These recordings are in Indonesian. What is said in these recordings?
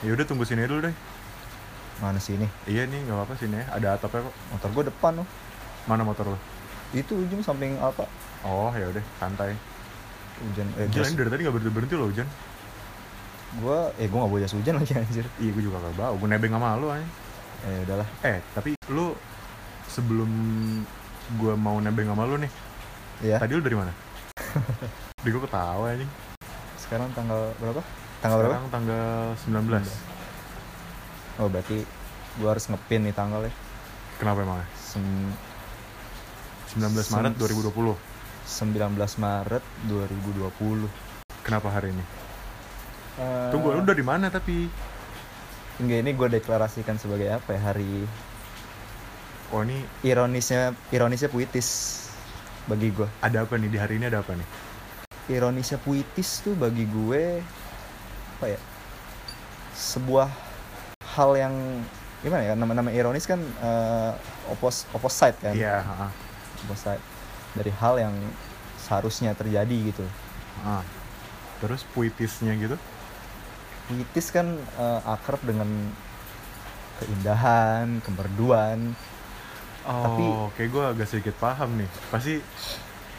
Ya udah tunggu sini dulu deh. Mana sini? Iya nih, nggak apa-apa sini ya. Ada atapnya kok. Motor gue depan loh. Mana motor lo? Itu ujung samping apa? Oh, ya udah, santai. Hujan. Eh, Gila, ini dari tadi nggak berhenti berhenti loh hujan. Gue, eh gue gak bawa jas hujan lagi anjir. Iya, gue juga gak bawa. Gue nebeng sama lu aja. Eh udahlah. Eh, tapi lu sebelum gue mau nebeng sama lu nih, Ya. tadi lu dari mana? Di gue ketawa anjing. Sekarang tanggal berapa? Tanggal berapa? Sekarang tanggal 19. Oh berarti gue harus ngepin nih tanggalnya. Kenapa emang? Sem 19 Maret Sem- 2020. 19 Maret 2020. Kenapa hari ini? Eh, Tunggu, lu dari mana tapi? Enggak ini gue deklarasikan sebagai apa ya hari Oh ini ironisnya ironisnya puitis bagi gue. ada apa nih di hari ini ada apa nih? Ironisnya puitis tuh bagi gue apa ya? Sebuah hal yang gimana ya nama-nama ironis kan eh, opos opposite kan Iya, heeh. opposite dari hal yang seharusnya terjadi gitu Ah. Terus puitisnya gitu? puitis kan eh, akrab dengan keindahan kemerduan Oh, Tapi- kayak gue agak sedikit paham nih. Pasti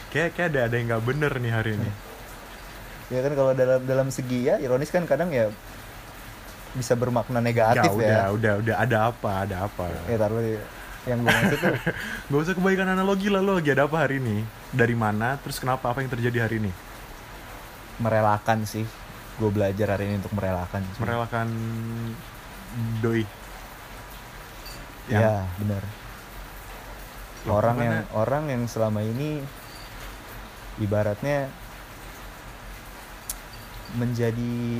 kayak kayak ada ada yang nggak bener nih hari ini. Ya kan kalau dalam dalam segi ya ironis kan kadang ya bisa bermakna negatif udah, ya udah, udah ada apa, ada apa. ya taruh yang gue maksud tuh Gak usah kebaikan analogi lah lo lagi ada apa hari ini? Dari mana? Terus kenapa? Apa yang terjadi hari ini? merelakan sih gue belajar hari ini untuk merelakan sih. Merelakan doi. ya benar Loh, orang gimana? yang orang yang selama ini ibaratnya menjadi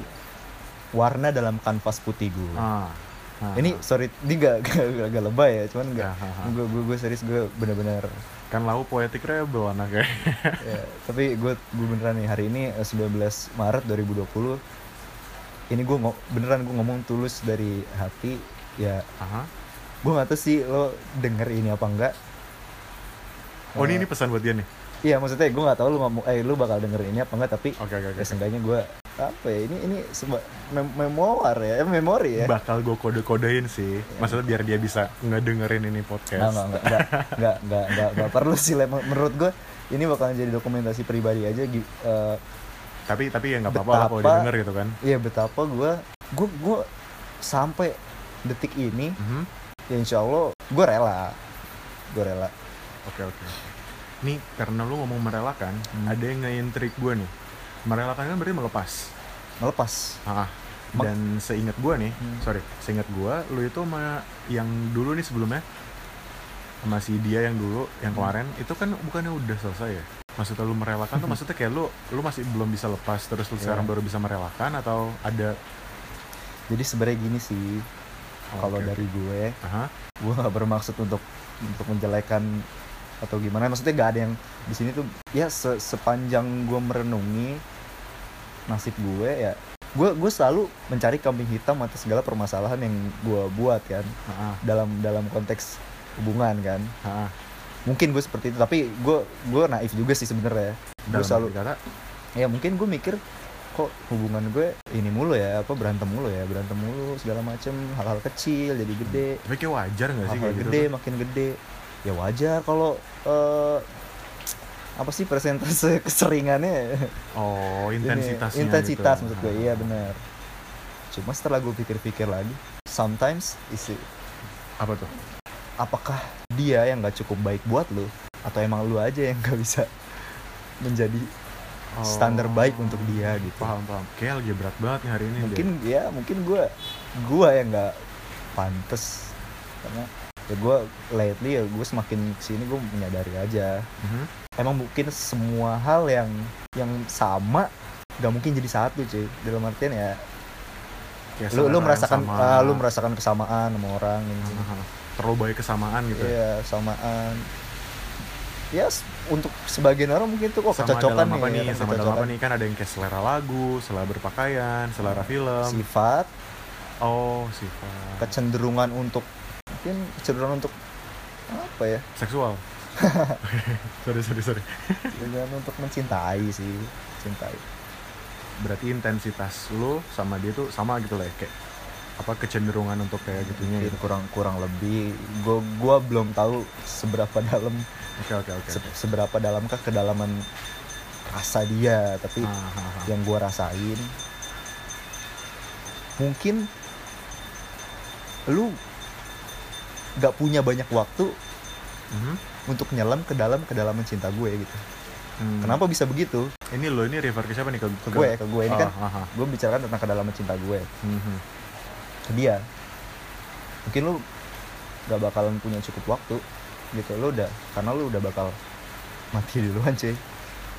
warna dalam kanvas putih gue Ah. ah, ini ah. sorry ini gak, gak, gak lebay ya cuman gak Ah, gue gue gue serius gue bener-bener kan lau poetik rebel anaknya. ya, tapi gue gue beneran nih hari ini eh, 19 Maret 2020 ini gue beneran gue ngomong tulus dari hati ya Aha. gue gak tahu sih lo denger ini apa enggak Oh ini Eh, ini pesan buat dia nih. iya maksudnya gue gak tahu lu ngomong eh lu bakal denger ini apa enggak tapi Oke oke ya oke. seenggaknya gue apa ya ini ini seba, mem- memoir ya eh, memori ya Bakal gue kode-kodein sih. Maksudnya biar dia bisa ngedengerin ini Nggak, podcast. nggak, nggak, nggak, nggak, nggak, nggak, nggak perlu sih menurut gue ini bakalan jadi dokumentasi pribadi aja eh, Tapi tapi ya nggak apa-apa lah kalau didengar gitu kan. Iya betapa gue gue gue sampai detik ini Mhm. ya insya Allah gue rela gue rela Oke oke. Nih karena lu ngomong merelakan, Hmm. ada yang nge-intrik gue nih. Merelakan kan berarti melepas. melepas Ah, dan seingat gue nih, Hmm. sorry, seingat gue, lu itu sama yang dulu nih sebelumnya, sama si dia yang dulu, yang Hmm. kemarin, itu kan bukannya udah selesai ya? Maksudnya lu merelakan tuh maksudnya kayak lu, lu masih belum bisa lepas, terus lu Iya. sekarang baru bisa merelakan atau ada? jadi sebenarnya gini sih Oh, kalau dari gue Aha. gue nggak bermaksud untuk untuk menjelekan atau gimana maksudnya gak ada yang di sini tuh ya se- sepanjang gue merenungi nasib gue ya gue gue selalu mencari kambing hitam atas segala permasalahan yang gue buat kan Aha. dalam dalam konteks hubungan kan Aha. mungkin gue seperti itu tapi gue gue naif juga sih sebenarnya gue Dalam selalu kata, ya mungkin gue mikir kok hubungan gue ini mulu ya apa berantem mulu ya berantem mulu segala macem hal-hal kecil jadi gede tapi kayak wajar gak sih kayak gitu? gede tuh? makin gede ya wajar kalau eh, apa sih persentase keseringannya Oh, Ini, intensitasnya. intensitas gitu. maksud gue iya benar cuma setelah gue pikir-pikir lagi sometimes isi Apa tuh? apakah dia yang nggak cukup baik buat lu atau emang lu aja yang nggak bisa menjadi Oh. standar baik untuk dia gitu Paham paham. Kayak lagi berat banget nih hari ini. mungkin deh. ya mungkin gue gue yang nggak pantes karena ya gue lately ya gue semakin ke sini gue menyadari aja Mhm. emang mungkin semua hal yang yang sama gak mungkin jadi satu cuy dalam artian ya Kayak lu lu merasakan sama. ah, lu merasakan kesamaan sama orang ini Aha. Terlalu banyak kesamaan gitu. iya samaan ya s- untuk sebagian orang mungkin tuh kok sama kecocokan dalam apa nih, nih, ya kan, sama dalam apa nih kan ada yang kayak selera lagu, selera berpakaian, selera film. sifat Oh, sifat. kecenderungan untuk mungkin kecenderungan untuk apa ya Seksual. sorry, sorry, sorry. kecenderungan untuk mencintai sih cintai Berarti intensitas lu sama dia tuh sama gitu lah ya, kayak apa kecenderungan untuk kayak gitunya gitu kurang kurang lebih gue gua belum tahu seberapa dalam oke oke oke se- seberapa dalamkah kedalaman rasa dia tapi Ah, ah, ah. yang gue rasain mungkin lu gak punya banyak waktu Mhm. untuk nyelam ke dalam kedalaman cinta gue gitu. Hmm. kenapa bisa begitu? Ini lo ini refer ke siapa nih? Ke, ke gue ke gue. Ini Ah, kan ah, ah. gue bicarakan tentang kedalaman cinta gue. Mhm. ke dia. Mungkin lu gak bakalan punya cukup waktu gitu. Lu udah karena lu udah bakal mati duluan cuy.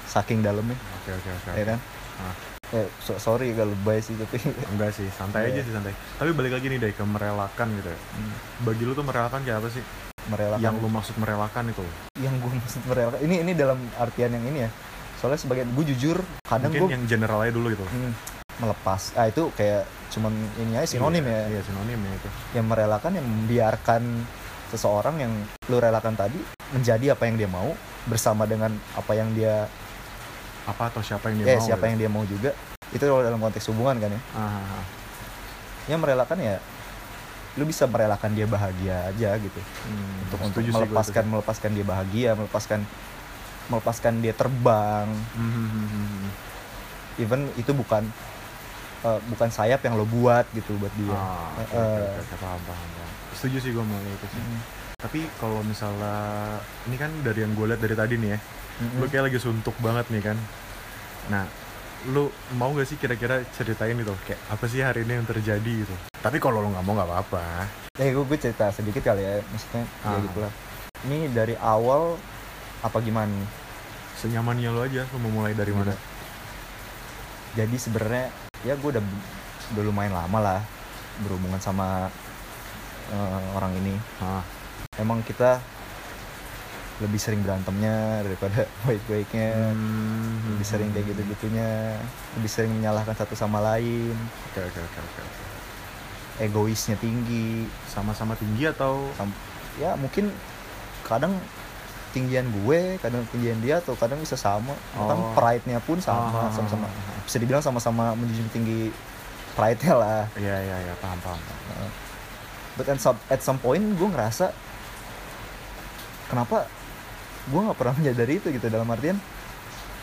Saking dalamnya. Oke oke oke ya kan? Ah. Eh, so- sorry kalau lebay sih tapi enggak sih santai aja Iya. sih santai. Tapi balik lagi nih deh ke merelakan gitu ya. Hmm, bagi lu tuh merelakan kayak apa sih? Merelakan. Yang lu maksud merelakan itu. Yang gue maksud merelakan. Ini ini dalam artian yang ini ya. Soalnya sebagai gue jujur kadang mungkin gue yang general aja dulu gitu. Hmm, melepas. Ah itu kayak cuman ini aja sinonim iya, ya. iya sinonim ya itu. Yang merelakan yang membiarkan seseorang yang lu relakan tadi menjadi apa yang dia mau bersama dengan apa yang dia apa atau siapa yang dia eh mau siapa gitu. yang dia mau juga itu kalau dalam konteks hubungan kan ya Ah, ah, ah. yang merelakan ya lu bisa merelakan dia bahagia aja gitu Hmm, untuk untuk melepaskan melepaskan dia bahagia melepaskan melepaskan dia terbang Hmm, hmm, hmm, hmm, even itu bukan eh, bukan sayap yang lo buat gitu buat dia Ah, Eh, eh. oke, oke, paham, paham, paham. Setuju sih gue malah itu sih. Tapi kalau misalnya ini kan dari yang gue lihat dari tadi nih ya, mm, lu kayak lagi suntuk banget nih kan. Nah, lu mau gak sih kira-kira ceritain gitu kayak apa sih hari ini yang terjadi gitu. Tapi kalau lu nggak mau nggak apa-apa. eh gue, gue cerita sedikit kali ya maksudnya ya Ah. gitu lah ini dari awal apa gimana nih Senyamannya lu aja, lu mau mulai dari mana? jadi sebenarnya ya gue udah udah lumayan lama lah berhubungan sama eh, orang ini Ah, emang kita lebih sering berantemnya daripada baik-baiknya hmm, lebih sering kayak gitu-gitunya lebih sering menyalahkan satu sama lain Oke, oke, oke, oke. oke. egoisnya tinggi Sama-sama tinggi atau Sam- ya mungkin kadang tinggian gue kadang tinggian dia atau kadang bisa sama Oh. pride-nya pun sama Ah, sama-sama ah, ah. bisa dibilang sama-sama menjunjung tinggi pride-nya lah Iya, iya, iya, paham, paham. paham. but at some, at some point gue ngerasa kenapa gue nggak pernah menyadari itu gitu dalam artian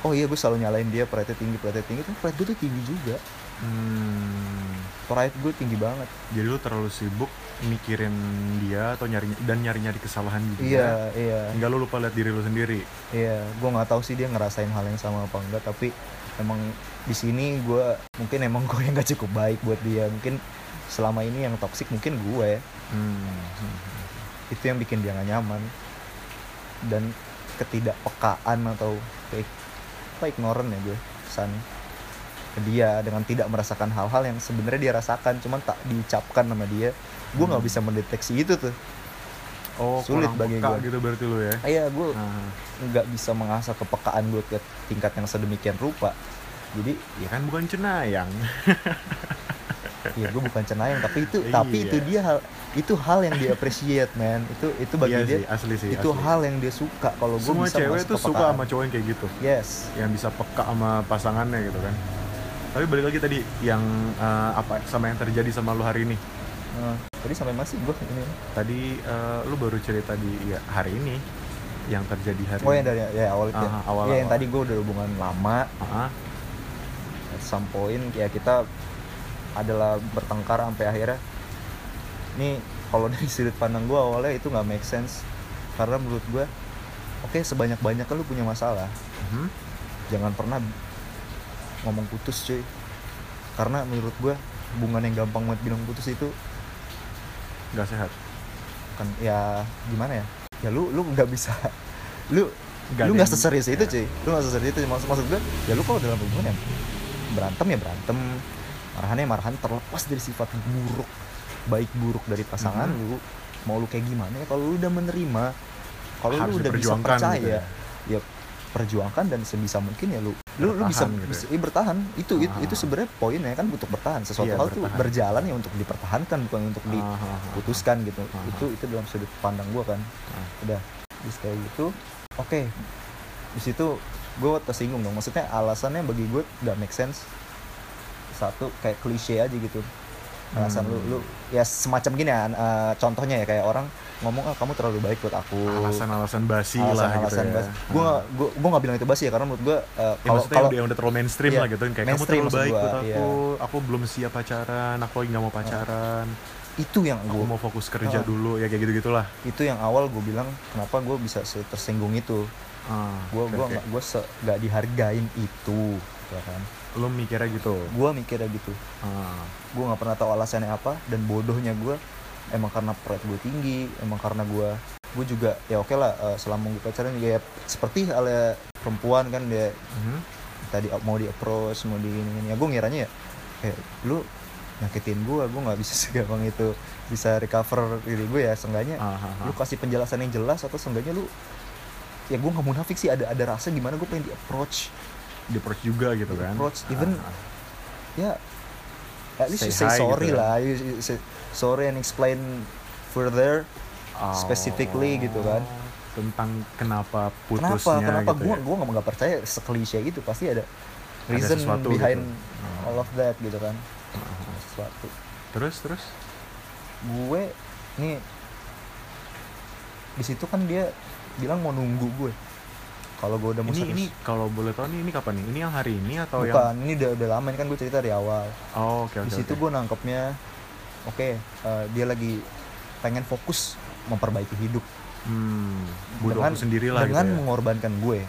oh iya gue selalu nyalain dia pride tinggi pride tinggi tapi pride gue tuh tinggi juga Hmm. pride gue tinggi banget Jadi lu terlalu sibuk mikirin dia atau nyari dan nyari-nyari kesalahan juga. iya iya Enggak lu lupa lihat diri lu sendiri. iya gue nggak tahu sih dia ngerasain hal yang sama apa enggak tapi emang di sini gue mungkin emang gue yang gak cukup baik buat dia mungkin selama ini yang toksik mungkin gue Hmm. itu yang bikin dia gak nyaman dan ketidakpekaan atau kayak apa ignorant ya gue kesannya ke dia dengan tidak merasakan hal-hal yang sebenarnya dia rasakan cuman tak diucapkan sama dia gue nggak Hmm. bisa mendeteksi itu tuh Oh, Sulit bagi gua. gitu berarti lu ya. iya gue nggak bisa mengasah kepekaan gue ke tingkat yang sedemikian rupa jadi ya kan bukan cenayang. ya gue bukan cenayang tapi itu Iya. tapi itu dia hal itu hal yang dia appreciate man itu itu bagi iya dia sih, asli sih. itu asli. hal yang dia suka kalau gue Semua bisa cewek tuh suka sama cowok yang kayak gitu. yes Yang bisa peka sama pasangannya gitu kan. Tapi balik lagi tadi yang eh, apa sama yang terjadi sama lu hari ini. Nah, tadi sampai masih gue ini Tadi eh, lu baru cerita di ya, hari ini yang terjadi hari oh yang dari ya awal itu ya. Aha, awal- Iya, yang awal. tadi gue udah hubungan lama Ah, at some point ya kita adalah bertengkar sampai akhirnya ini kalau dari sudut pandang gue awalnya itu nggak make sense. Karena menurut gue oke sebanyak banyaknya lu punya masalah. Mhm. jangan pernah ngomong putus cuy. Karena menurut gue hubungan yang gampang banget bilang putus itu nggak sehat. kan ya gimana ya? Ya lu lu nggak bisa. Lu Nggak lu nggak seserius itu ya. cuy. Lu nggak seserius itu maksud maksud gue ya lu kalau dalam hubungan ya berantem ya berantem. Marahannya marahan terlepas dari sifat buruk baik buruk dari pasangan Mhm. lu mau lu kayak gimana ya kalau lu udah menerima kalau lu udah bisa diperjuangkan gitu percaya ya. ya perjuangkan dan sebisa mungkin ya lu lu, lu bisa, Bertahan gitu bisa iya, bertahan itu itu, Ah. itu sebenarnya poinnya kan untuk bertahan sesuatu Iya, hal tuh bertahan. berjalan ya untuk dipertahankan bukan untuk Ah, ah, ah. diputuskan gitu Ah. itu itu dalam sudut pandang gua kan Ah. udah terus kayak gitu oke di situ gue tersinggung dong maksudnya alasannya bagi gue gak make sense satu kayak klise aja gitu alasan lu Hmm. lu ya semacam gini ya eh, contohnya ya kayak orang ngomong ah kamu terlalu baik buat aku alasan-alasan basi lah gitu ya. basi. Gue gak, gua, gua gak bilang itu basi ya karena menurut gue uh, Ya, kalau maksudnya kalau udah, udah terlalu mainstream Iya, lah gitu kayak kamu terlalu baik gua, buat aku iya. aku belum siap pacaran aku lagi nggak mau pacaran itu yang gue mau fokus kerja Ah. dulu ya kayak gitu gitulah itu yang awal gue bilang kenapa gue bisa tersinggung itu ah, gue nggak gue gak dihargain itu ya kan lo mikirnya gitu gue mikirnya gitu ah, gue nggak pernah tahu alasannya apa dan bodohnya gue emang karena pride gue tinggi emang karena gue gue juga ya oke lah eh, selama gue pacaran juga ya seperti halnya perempuan kan dia mhm. tadi mau di approach mau di ini, ya gue ngiranya ya eh lu nyakitin gue gue nggak bisa segampang itu bisa recover diri gue ya seenggaknya Ah, ah, lu kasih penjelasan yang jelas atau seenggaknya lu ya gue nggak munafik sih ada ada rasa gimana gue pengen di approach di approach juga gitu kan Di-approach, even- Ah, ah. ya at least Say you say hi sorry gitu ya. lah you, you say sorry and explain further Oh, specifically gitu kan. tentang kenapa kenapa putusnya kenapa gitu gue ya. gue nggak percaya seklise gitu pasti ada Ada reason sesuatu behind gitu. All of that gitu kan. Ada sesuatu terus terus gue nih di situ kan dia bilang mau nunggu gue kalau gue udah mau ini serius. ini kalau boleh tahu nih ini kapan nih ini yang hari ini atau bukan yang ini udah udah lama ini kan gue cerita dari awal oh oke oke di situ oke. gue nangkepnya oke eh, dia lagi pengen fokus memperbaiki hidup hmm, dengan waktu sendiri lah dengan gitu ya. mengorbankan gue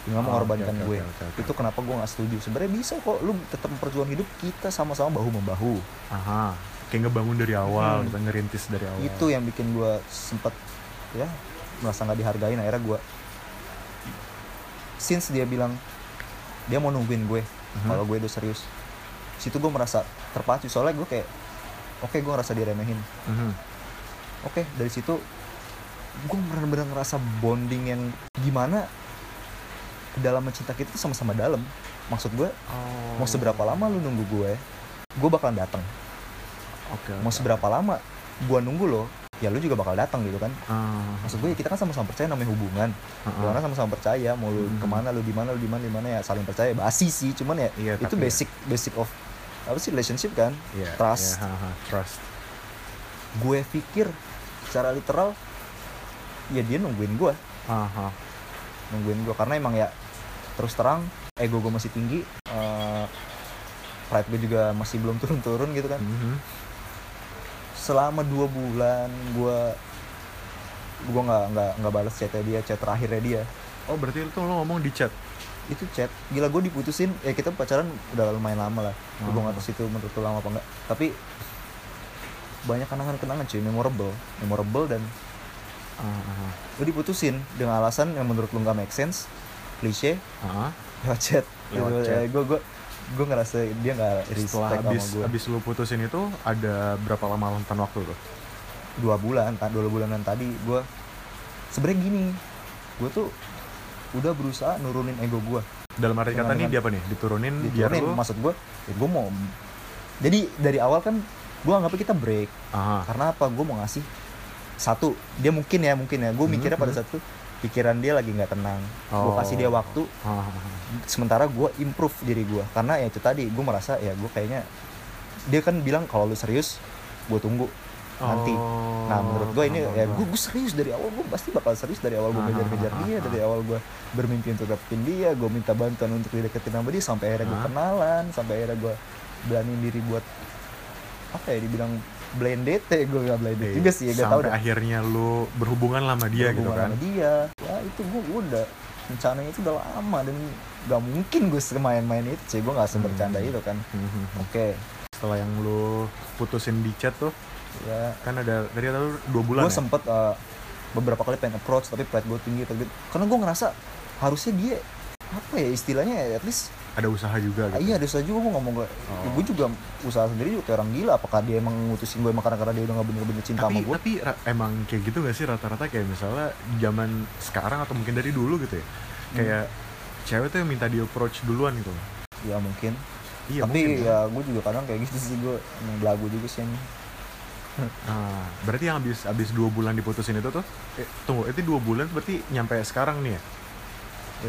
dengan Oh, mengorbankan oke, oke, gue oke, oke, oke. itu kenapa gue nggak setuju sebenarnya bisa kok lu tetap memperjuangkan hidup kita sama-sama bahu membahu Aha, kayak ngebangun dari awal, Hmm. ngerintis dari awal. itu yang bikin gue sempet ya merasa nggak dihargain akhirnya gue since dia bilang dia mau nungguin gue Mhm. kalau gue udah serius situ gue merasa terpacu soalnya gue kayak oke gue ngerasa diremehin Mhm. oke dari situ gue benar-benar ngerasa bonding yang gimana kedalaman cinta kita tuh sama-sama dalam maksud gue Oh. mau seberapa lama lu nunggu gue gue bakalan datang Oke. mau seberapa lama gue nunggu lo ya lu juga bakal datang gitu kan Ah, maksud gue ya kita kan sama-sama percaya namanya hubungan ah, ah. orang sama-sama percaya mau lu Hmm. ke mana lu di mana lu di mana di mana ya saling percaya basi sih cuman ya Iya, itu tapi ya. basic basic of apa sih relationship kan Iya, trust. iya, ha, ha, trust. gue pikir secara literal ya dia nungguin gue Aha. nungguin gue karena emang ya terus terang ego gue masih tinggi eh, pride gue juga masih belum turun-turun gitu kan Mhm. Selama dua bulan gue gue nggak nggak nggak balas chatnya dia chat terakhirnya dia. Oh berarti itu lo ngomong di chat? itu chat. Gila gue diputusin. Ya kita pacaran udah lumayan lama lah. Gue Oh. nggak tahu situ menurut lu lama apa enggak tapi banyak kenangan-kenangan cuy. Memorable. Memorable dan Ah, ah, lu diputusin dengan alasan yang menurut lu nggak make sense klise ah. lewat chat. Lewat chat. gue gue gue ngerasa dia nggak Setelah respect habis sama gue habis lu putusin itu ada berapa lama rentan waktu tuh? dua bulan dua bulanan tadi gue sebenarnya gini gue tuh udah berusaha nurunin ego gue Dalam arti kata nih dia apa nih? Diturunin, biar diturunin lu maksud gue ya gue mau jadi dari awal kan gue anggapnya kita break Aha. karena apa gue mau ngasih satu dia mungkin ya mungkin ya gue Hmm, mikirnya pada hmm. saat itu pikiran dia lagi nggak tenang. Gue Oh. kasih dia waktu. Ah, ah. sementara gue improve diri gue karena ya itu tadi gue merasa ya gue kayaknya dia kan bilang kalau lu serius gue tunggu. Nanti. Oh, nah menurut gue ini ya gue gue serius dari awal. Gue pasti bakal serius dari awal gue ngejar-ngejar ah, dia dari awal gue bermimpi untuk dapetin dia gue minta bantuan untuk dideketin sama dia sampai akhirnya gue kenalan sampai akhirnya gue beraniin diri buat apa ya dibilang blind date gue gak date Iya, juga sih ya gak tau akhirnya lu berhubungan lah sama dia gitu berhubungan kan? sama dia. Ya itu gue udah rencananya itu udah lama dan gak mungkin gue semain-main itu sih gue gak sebercanda Hmm. itu kan. Mhm. oke. Setelah yang lu putusin di chat tuh ya. kan ada tadi kata lu dua bulan gue ya? sempet uh, beberapa kali pengen approach tapi pride gue tinggi tapi karena gue ngerasa harusnya dia apa ya istilahnya ya, at least ada usaha juga gitu. Iya ada usaha juga gue ngomong gue Oh. gue juga usaha sendiri juga kayak orang gila apakah dia emang ngutusin gue emang karena dia udah gak bener-bener cinta tapi sama gue tapi emang kayak gitu gak sih rata-rata kayak misalnya zaman sekarang atau mungkin dari dulu gitu ya? Kayak cewek tuh yang minta di approach duluan gitu ya mungkin. Iya tapi mungkin, ya. gue juga kadang kayak gitu sih gue belagu juga sih ini Ah, berarti yang habis habis dua bulan diputusin itu tuh eh, tunggu itu dua bulan berarti nyampe sekarang nih ya?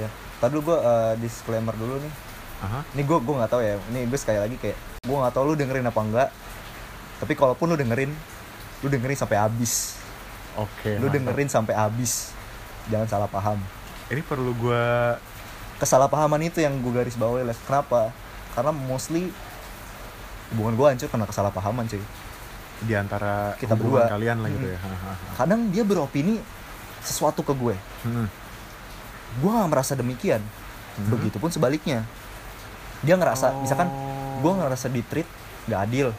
Ya tadi dulu gue uh, disclaimer dulu nih Aha. ini gue gue nggak tahu ya. Ini gue sekali lagi kayak gue nggak tahu lu dengerin apa enggak. Tapi kalaupun lu dengerin lu dengerin sampai habis. Oke lu mantap. dengerin sampai habis. Jangan salah paham. Ini perlu gua kesalahpahaman itu yang gue garis bawahi Les. Kenapa? Karena mostly hubungan gue hancur karena kesalahpahaman cuy. Di antara Kita berdua. kalian lah gitu Mm. ya. Kadang dia beropini sesuatu ke gue. Hmm. gue gak merasa demikian. Hmm. begitupun sebaliknya dia ngerasa Oh. misalkan gue ngerasa di treat gak adil.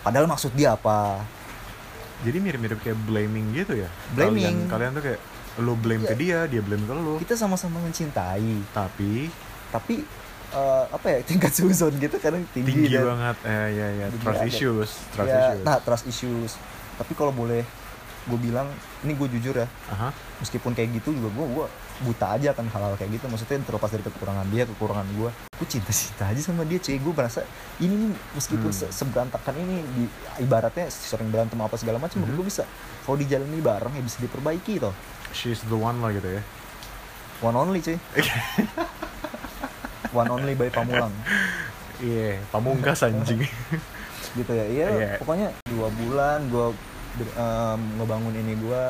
Padahal maksud dia apa? Jadi mirip-mirip kayak blaming gitu ya? Blaming. kalian, kalian tuh kayak lu blame ke dia dia blame ke lu kita sama-sama mencintai. Tapi? Tapi eh, apa ya tingkat suzon gitu kadang tinggi, tinggi dan- banget. Eh ya ya. Trust ada- issues trust ya, issues. nah trust issues. Tapi kalau boleh gue bilang ini gue jujur ya. Aha. meskipun kayak gitu juga gue gua buta aja kan hal-hal kayak gitu. Maksudnya terlepas dari kekurangan dia kekurangan gue gue cinta-cinta aja sama dia cuy. Gue merasa ini nih meskipun Hmm. se- seberantakan ini di, ibaratnya sering berantem apa segala macam Mhm. gue bisa. Kalau dijalani bareng ya bisa diperbaiki toh. She's the one lah gitu ya. One only cuy. One only by Pamulang. Iya pamungkas anjing. Gitu ya. Iya Iya. pokoknya dua bulan gue ngebangun ini gue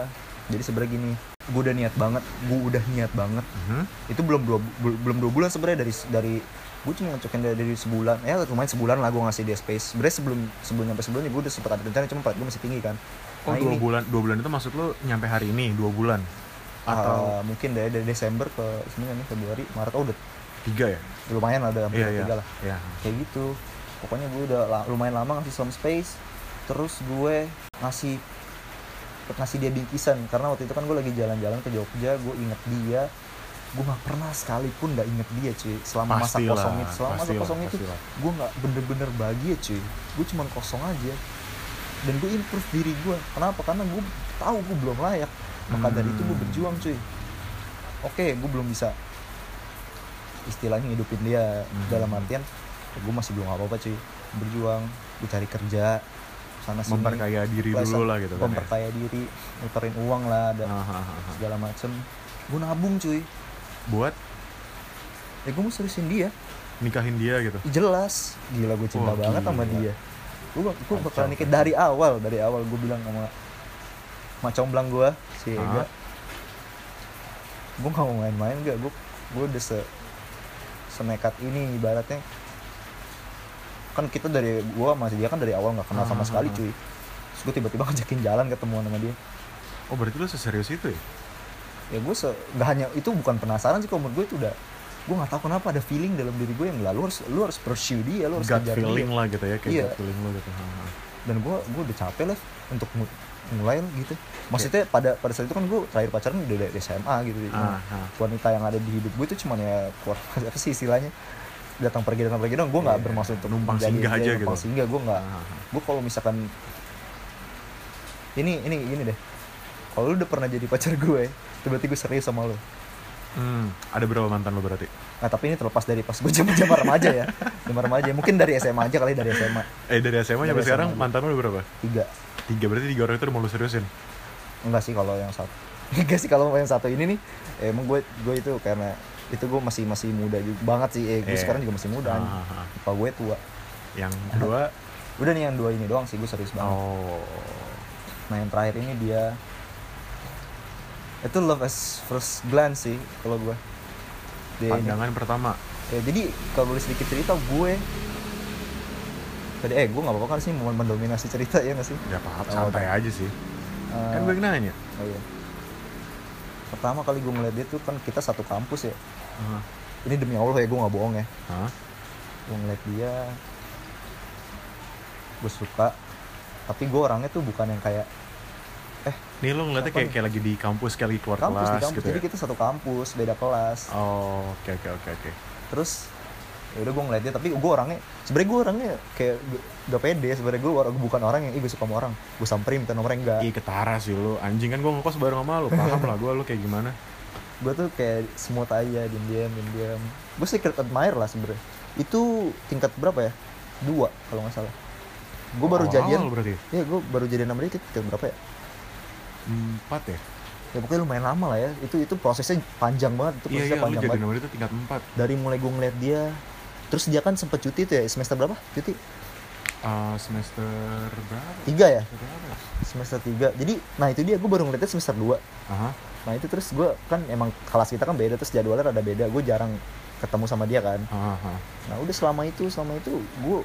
jadi sebenarnya gini gue udah niat banget gue udah niat banget. Mhm. itu belum dua bu- belum dua bulan sebenarnya dari dari gue cuma ngecokin dari, dari sebulan. Ya lumayan sebulan lah gue ngasih dia space. Sebenarnya sebelum sebelum nyampe sebulan gue udah sempat ada rencana cuma gue masih tinggi kan. Oh Nah, dua ini, bulan dua bulan itu maksud lu nyampe hari ini dua bulan? Atau uh, mungkin dari, dari Desember ke sebenarnya nih Februari Maret oh udah tiga ya? lumayan lah ada hampir iya tiga lah. Iya. Kayak gitu. Pokoknya gue udah lumayan lama ngasih some space. Terus gue ngasih ngasih dia bingkisan. Karena waktu itu kan gue lagi jalan-jalan ke Jogja gue inget dia. Gue nggak pernah sekalipun nggak inget dia cuy selama masa Pastilah, kosong itu. Selama masa pastilah, kosong itu pastilah. gue nggak bener-bener bahagia cuy. Gue cuman kosong aja. Dan gue improve diri gue kenapa? Karena gue tahu gue belum layak. Maka dari itu gue Hmm. berjuang cuy. Oke gue belum bisa istilahnya hidupin dia Hmm. dalam artian gue masih belum apa apa cuy. Berjuang gue cari kerja sana sini. Memperkaya diri dulu lah gitu kan ya. memperkaya diri muterin uang lah ada Hahaha. segala macem. Gue nabung cuy. Buat? Ya gue mau seriusin dia. Nikahin dia gitu? Jelas. Gila gue cinta Wah, banget sama gila. dia gue gue bakalan nikah dari awal dari awal gue bilang sama sama comblang gue si? Ega. Gue gak mau main-main gak gue gue udah se senekat ini ibaratnya kan kita dari gue masih dia kan dari awal nggak kenal sama Ah, sekali ah, ah. cuy. Terus gue tiba-tiba ngajakin jalan ketemuan sama dia. Oh berarti lu seserius itu ya? Ya gue se nggak hanya itu bukan penasaran sih kalau menurut gue itu udah gue nggak tahu kenapa ada feeling dalam diri gue yang nggak lu harus lu harus pursue dia lu harus gut kejar feeling dia. lah gitu ya kayak Iya. gut feeling lu gitu. Dan gue gue udah capek lah untuk mu- mulai gitu. Maksudnya pada pada saat itu kan gue terakhir pacaran udah dari SMA gitu Ah, ah. wanita yang ada di hidup gue itu cuman ya keluar apa sih istilahnya datang pergi datang pergi dong gue nggak Iya, bermaksud untuk numpang singgah aja numpang gitu. singgah gue nggak gue kalau misalkan ini ini gini deh kalau lu udah pernah jadi pacar gue itu berarti gue serius sama lu Hmm, ada berapa mantan lu berarti? nah tapi ini terlepas dari pas gue zaman zaman remaja ya zaman remaja mungkin dari SMA aja kali dari SMA Eh dari SMA sampai sekarang SMA. mantan lu ada berapa? tiga Tiga berarti tiga orang itu udah mau lu seriusin? enggak sih kalau yang satu enggak sih kalau yang satu ini nih emang gue gue itu karena itu gue masih masih muda juga banget sih eh gue Iya. sekarang juga masih muda ah. apa gue tua Yang kedua, udah nih yang dua ini doang sih gue serius banget oh nah yang terakhir ini dia itu love as first glance sih kalau gue dia ini. pandangan pertama. Ya, jadi kalau boleh sedikit cerita gue tadi eh gue nggak apa-apa kan sih mau mendominasi cerita ya nggak sih Ya apa Oh, santai aja sih. Eh, Kan gue yang nanya. oh iya. pertama kali gue ngeliat dia tuh kan kita satu kampus ya Hah? ini demi allah ya gue nggak bohong ya Hah? gue ngeliat dia gue suka tapi gue orangnya tuh bukan yang kayak Nih lu ngeliatnya kayak nih? kayak lagi di kampus kayak lagi keluar kampus kelas di kampus gitu jadi ya. kita satu kampus beda kelas Oh, oke oke oke oke. terus ya udah gue ngeliat dia tapi gue orangnya sebenarnya gue orangnya kayak gak pede sebenarnya gue orang bukan orang yang ih gue suka sama orang gue samperin orang yang enggak Ih ketara sih lu. Anjing kan gue ngekos bareng sama lu. Paham lah gue lu kayak gimana. Gue tuh kayak semut aja diam diam diam diam gue secret admire lah sebenarnya. Itu tingkat berapa ya? Dua kalau nggak salah. Gue baru Awal-awal jadian. berarti. ya? Gue baru jadian sama dia tingkat berapa ya? Empat ya? ya pokoknya lumayan lama lah ya. Itu itu prosesnya panjang banget. Itu Iya prosesnya iya lu panjang jadi banget. itu tingkat empat. dari mulai gue ngeliat dia terus dia kan sempat cuti tuh ya semester berapa? Cuti? Eh, semester berapa? Tiga ya? Semester berapa ya? semester tiga. Jadi nah itu dia gue baru ngeliatnya semester 2 Aha. Nah itu terus gue kan emang kelas kita kan beda terus jadwalnya rada beda. Gue jarang ketemu sama dia kan. Aha. nah udah selama itu selama itu gue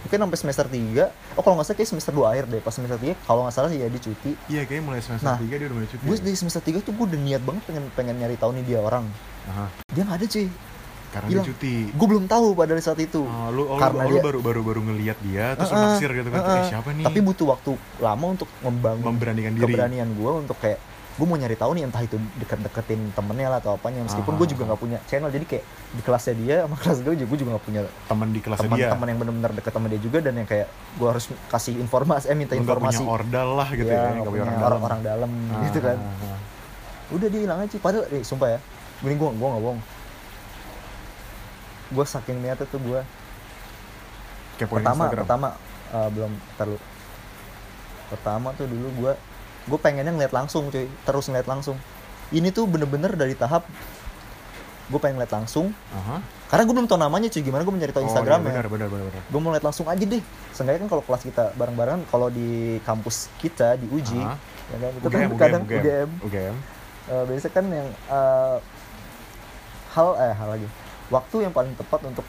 mungkin sampai semester 3 oh kalau nggak salah kayak semester 2 akhir deh. Pas semester 3 kalau nggak salah sih ya dia cuti. Iya kayaknya mulai semester Nah, tiga dia udah mulai cuti gue ya? dari semester 3 tuh gue udah niat banget pengen pengen nyari tahu nih dia orang. Aha. dia nggak ada cuy. Karena Hilang. dia cuti. Gue belum tahu pada saat itu. Oh, lu, oh, Karena lu dia- baru baru baru ngelihat dia terus Heeh, naksir gitu kan heeh. eh, siapa nih? Tapi butuh waktu lama untuk membangun memberanikan diri. keberanian gue untuk kayak gue mau nyari tahu nih entah itu deket-deketin temennya lah atau apanya meskipun Ah. gue juga nggak punya channel jadi kayak di kelasnya dia sama kelas gue juga gue juga nggak punya teman di kelasnya dia. teman-teman yang benar-benar deket sama dia juga dan yang kayak gue harus kasih informasi eh minta informasi. punya ordal lah gitu ya, ya, nggak nggak punya orang, orang dalam orang dalam Ah, gitu kan. ah, ah. udah dia hilang aja padahal eh, sumpah ya gini gue gue nggak bohong. Gue saking niatnya tuh gue kepoin pertama Instagram. pertama eh, belum terlalu pertama tuh dulu gue gue pengennya ngeliat langsung cuy. Terus ngeliat langsung. Ini tuh bener-bener dari tahap gue pengen ngeliat langsung. Aha. karena gue belum tau namanya cuy. Gimana gue mencari tahu Oh, iya, Instagramnya gue mau lihat langsung aja deh. Seenggaknya kan kalau kelas kita bareng-bareng kalau di kampus kita di uji Aha. ya kan? Itu kan kadang UGM, UGM, UGM. eh, biasanya kan yang eh, hal eh hal lagi. Waktu yang paling tepat untuk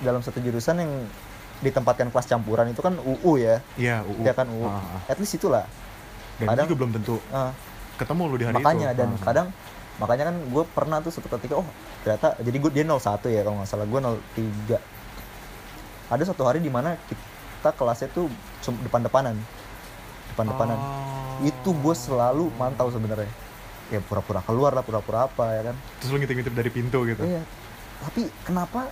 dalam satu jurusan yang ditempatkan kelas campuran itu kan UU ya Iya, UU. ya kan UU Ah, ah. at least itulah Dan Kadang- itu juga belum tentu Eh, ketemu lu di hari makanya itu. dan Ah, ah. kadang makanya kan gue pernah tuh suatu ketika oh ternyata jadi gue dia 01 ya kalau nggak salah gue 03 ada suatu hari di mana kita kelasnya tuh depan-depanan depan-depanan Oh. itu gue selalu mantau sebenarnya ya pura-pura keluar lah pura-pura apa ya kan Terus lu ngintip-ngintip dari pintu gitu. iya tapi kenapa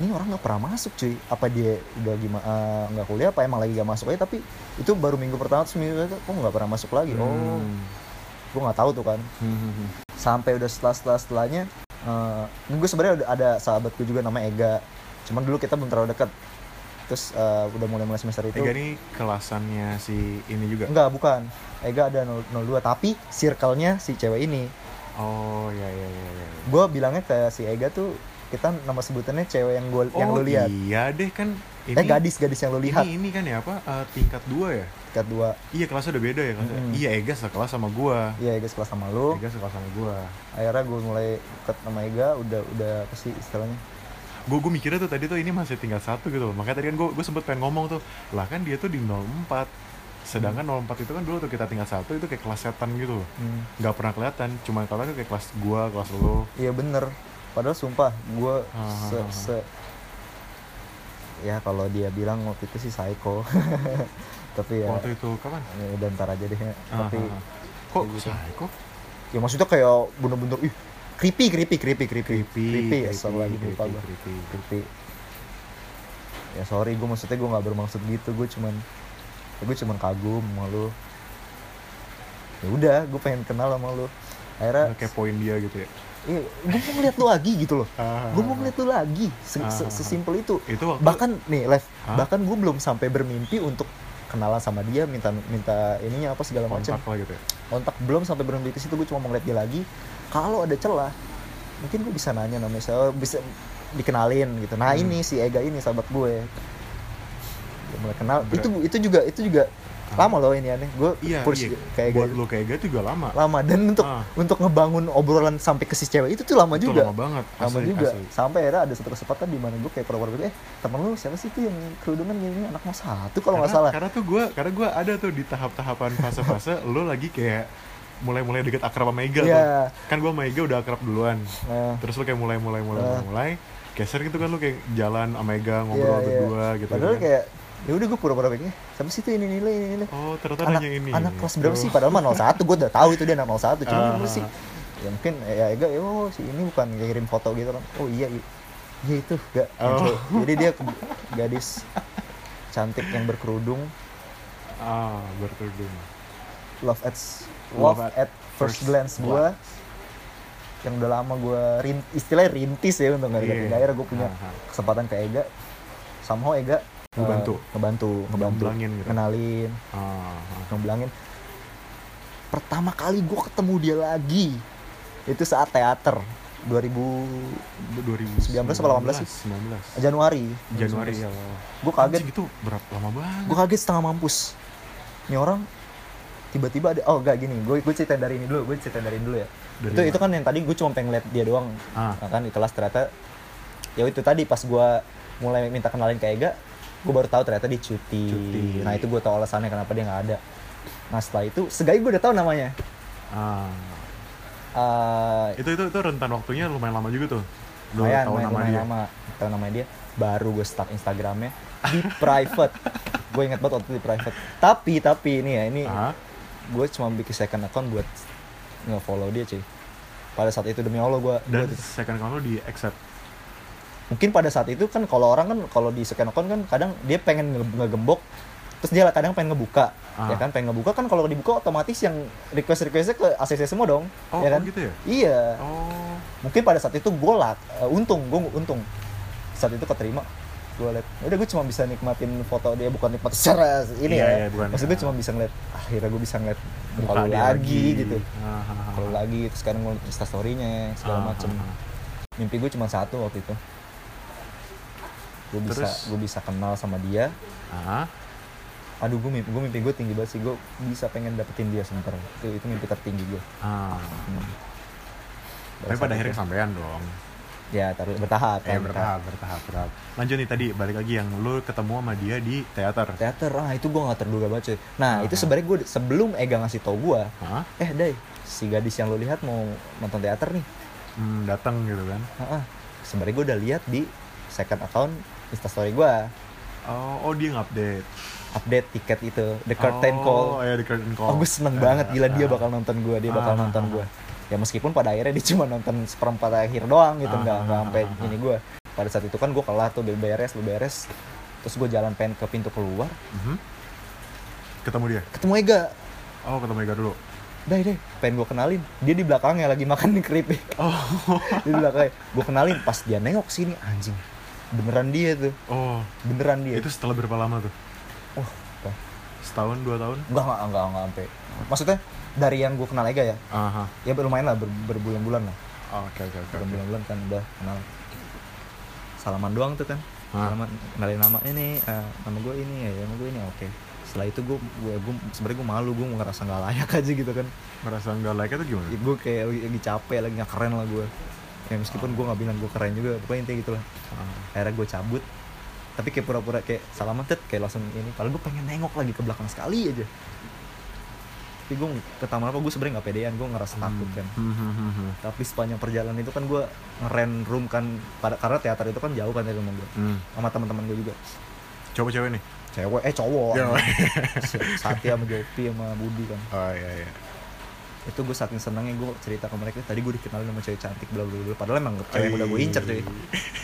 ini orang nggak pernah masuk cuy. Apa dia udah gimana nggak kuliah apa emang lagi gak masuk aja? Tapi itu baru minggu pertama terus minggu kok nggak pernah masuk lagi? Oh Hmm. gue nggak tahu tuh kan. Hmm, hmm, hmm. sampai udah setelah setelah setelahnya eh gue sebenarnya udah ada sahabatku juga namanya Ega. Cuman dulu kita belum terlalu dekat terus eh, udah mulai mulai semester itu. Ega ini kelasannya si ini juga. enggak bukan. Ega ada 0- 02 tapi circle-nya si cewek ini. Oh, iya iya iya iya. gue bilangnya ke si Ega tuh kita nama sebutannya cewek yang gue yang oh, lu lihat Iya deh kan ini eh gadis gadis yang lu lihat Ini ini kan ya apa? eh, tingkat dua ya? tingkat dua Iya, kelasnya udah beda ya kelasnya. Mm-mm. Iya, Ega sekelas sama gua. iya Ega sekelas sama lu Ega sekelas sama gua. akhirnya gue mulai deket sama Ega udah udah apa sih istilahnya gue gue mikirnya tuh tadi tuh ini masih tinggal satu gitu loh makanya tadi kan gue gue sempet pengen ngomong tuh lah kan dia tuh di 04 sedangkan 04 itu kan dulu tuh kita tinggal satu itu kayak kelas setan gitu loh Hmm. nggak pernah kelihatan cuma kalau kayak kelas gua kelas lo Iya bener. Padahal sumpah gue Ah, se, ah, ah. se- ya kalau dia bilang waktu itu sih psycho. Tapi ya, waktu itu kapan ya udah ntar aja deh. ya. Ah, Tapi ah, ah. kok gitu. psycho ya maksudnya kayak bener-bener ih creepy creepy creepy creepy creepy creepy ya sorry lagi creepy, gue creepy. creepy. Ya sorry gue maksudnya gue nggak bermaksud gitu gue cuman ya gue cuman kagum sama lu. Ya udah gue pengen kenal sama lu. Akhirnya kayak poin dia gitu ya gue mau ngeliat lu lagi gitu loh. Ah, gue mau ngeliat lu lagi Se- Ah, se- sesimpel itu itu waktu bahkan nih live Hah? bahkan gue belum sampai bermimpi untuk kenalan sama dia minta minta ininya apa segala macam kontak gitu ya kontak belum sampai bermimpi ke situ gue cuma mau ngeliat dia lagi kalau ada celah mungkin gue bisa nanya namanya saya bisa dikenalin gitu nah Hmm. ini si Ega ini sahabat gue Gue mulai kenal Ber- itu itu juga itu juga. Lama loh ini aneh. Gue iya push iya. kayak buat Ega lo kayak gitu juga lama. Lama. Dan untuk Ah. untuk ngebangun obrolan sampai ke si cewek itu tuh lama itu juga. lama banget. Lama asli, juga. asli. sampai akhirnya ada satu kesempatan di mana gue kayak pura-pura gitu eh temen lu siapa sih tuh yang kerudungan gini anak mau satu kalau nggak salah. karena tuh gue karena gue ada tuh di tahap-tahapan fase-fase lo lagi kayak mulai-mulai deket akrab sama Ega tuh. Iya kan gue sama Ega udah akrab duluan. Nah, terus lo kayak mulai mulai mulai Ah. mulai, mulai geser gitu kan lo kayak jalan sama Ega ngobrol iya, iya. berdua gitu padahal kan. kayak ya udah gue pura-pura kayak "Eh, siapa sih tuh ini nilai ini nilai oh ternyata anak nanya ini. anak kelas berapa Oh. sih? Padahal mah 01 gue udah tahu itu dia anak 01 cuma dulu sih. Ya mungkin ya Ega ya oh si ini bukan ngirim foto gitu kan. Oh iya iya, iya itu gak Oh. jadi dia gadis cantik yang berkerudung. Ah berkerudung. Love at Love love at at first first glance gue yang udah lama gue rin, istilahnya rintis ya untuk nggak deketin akhirnya gue punya Ah, ah. kesempatan ke Ega. Somehow Ega Ngebantu. ngebantu ngebantu. Ngeblangin gitu. kenalin. Ah, ah. ngeblangin pertama kali gue ketemu dia lagi itu saat teater. 2000 2019 apa 18 sih? 19 Januari. Januari ya. Gue kaget. Anjing, itu berapa lama banget? Gue kaget setengah mampus. Ini orang tiba-tiba ada oh enggak gini. Gue gue cerita dari ini dulu gue cerita dari ini dulu ya. Dari itu mana? itu kan yang tadi gue cuma pengen lihat dia doang. Ah. Nah, kan di kelas ternyata ya itu tadi pas gue mulai minta kenalin ke Ega gue baru tahu ternyata dia cuti, Cuti. nah itu gue tahu alasannya kenapa dia nggak ada. Nah setelah itu segai gue udah tahu namanya. Ah. Eh, itu itu itu rentan waktunya lumayan lama juga tuh. Lu lumayan, tahu lumayan, nama lumayan dia. lama. Tahu namanya dia. Baru gue start Instagramnya di private. Gue inget banget waktu itu di private. Tapi tapi ini ya ini ah gue cuma bikin second account buat nge-follow dia cuy. Pada saat itu demi Allah gue dan second account lu di accept mungkin pada saat itu kan kalau orang kan kalau di second account kan kadang dia pengen nge- ngegembok terus dia kadang pengen ngebuka Ah. ya kan? Pengen ngebuka kan kalau dibuka otomatis yang request requestnya ke ACC semua dong oh, ya kan? oh gitu ya? Iya. Oh. Mungkin pada saat itu gue lah untung gue untung. Saat itu keterima gue liat udah gue cuma bisa nikmatin foto dia bukan nikmat secara ini Iya, ya. iya, bukan. maksud gue cuma bisa ngeliat akhirnya gue bisa ngeliat lu dia lagi, gitu. Ah, ah, ah, kalau ah. lagi terus sekarang gue insta storynya segala Ah, macem. ah, ah. mimpi gue cuma satu waktu itu gue bisa gue bisa kenal sama dia. Ah, aduh gue mimpi gue mimpi gue tinggi banget sih. Gue bisa pengen dapetin dia sebentar. Itu itu mimpi tertinggi gue ah. Hmm. tapi pada akhirnya kesampaian dong. Ya taruh bertahap eh kan, bertahap bertahap bertahap. Lanjut nih tadi balik lagi yang lu ketemu sama dia di teater. Teater? Ah itu gue gak terduga banget cuy. Nah itu Aha. sebenarnya gue sebelum Ega ngasih tau gue Hah? eh Day si gadis yang lo lihat mau nonton teater nih. Hmm, datang gitu kan? Ah, ah. sebenarnya gue udah lihat di second account instastory gue oh oh dia ngupdate. Update tiket itu the curtain oh, call. ya the curtain oh call gue seneng banget gila dia Ah, bakal nonton gue dia bakal Ah, nonton ah, gue ya meskipun pada akhirnya dia cuma nonton seperempat akhir doang gitu Ah, nggak nggak ah, sampai ah, ah. ini gue pada saat itu kan gue kelar tuh beres beres terus gue jalan pengen ke pintu keluar. Mhm. ketemu dia? Ketemu Ega. Oh ketemu Ega dulu. Dai deh, pengen gue kenalin. Dia di belakangnya lagi makan di keripik. oh. Dia di belakangnya. Gue kenalin pas dia nengok sini anjing. Beneran dia tuh. oh Beneran dia. itu setelah berapa lama tuh Oh, apa? setahun dua tahun enggak enggak enggak enggak sampai. Maksudnya dari yang gue kenal Ega ya. Aha. Ya lumayan lah ber- berbulan-bulan lah. Oh, oke oke oke. Berbulan-bulan kan udah kenal. Salaman doang tuh kan. Ah. Salaman kenalin nama ini eh, nama gue ini ya nama gue ini oke. Setelah itu gue gue, gue sebenarnya gue malu gue ngerasa nggak layak aja gitu kan. merasa nggak like itu gimana ya, gue kayak lagi, lagi capek lagi nggak keren lah gue ya meskipun gue nggak bilang gue keren juga pokoknya intinya gitu lah Ah. akhirnya gue cabut. Tapi kayak pura-pura kayak salaman tet kayak langsung ini. Padahal gue pengen nengok lagi ke belakang sekali aja. Tapi gue ke taman apa gue sebenarnya nggak pedean gue ngerasa takut kan. Hmm, hmm, hmm, hmm. tapi sepanjang perjalanan itu kan gue ngeren room kan pada karena teater itu kan jauh kan dari rumah gue Hmm. sama teman-teman gue juga. Coba cewek nih? Cewek eh cowok. Satya sama Jopi sama Budi kan. Oh iya iya itu gue saking senangnya gue cerita ke mereka tadi gue dikenalin sama cewek cantik bla bla bla. Padahal emang cewek yang udah gue incer cuy.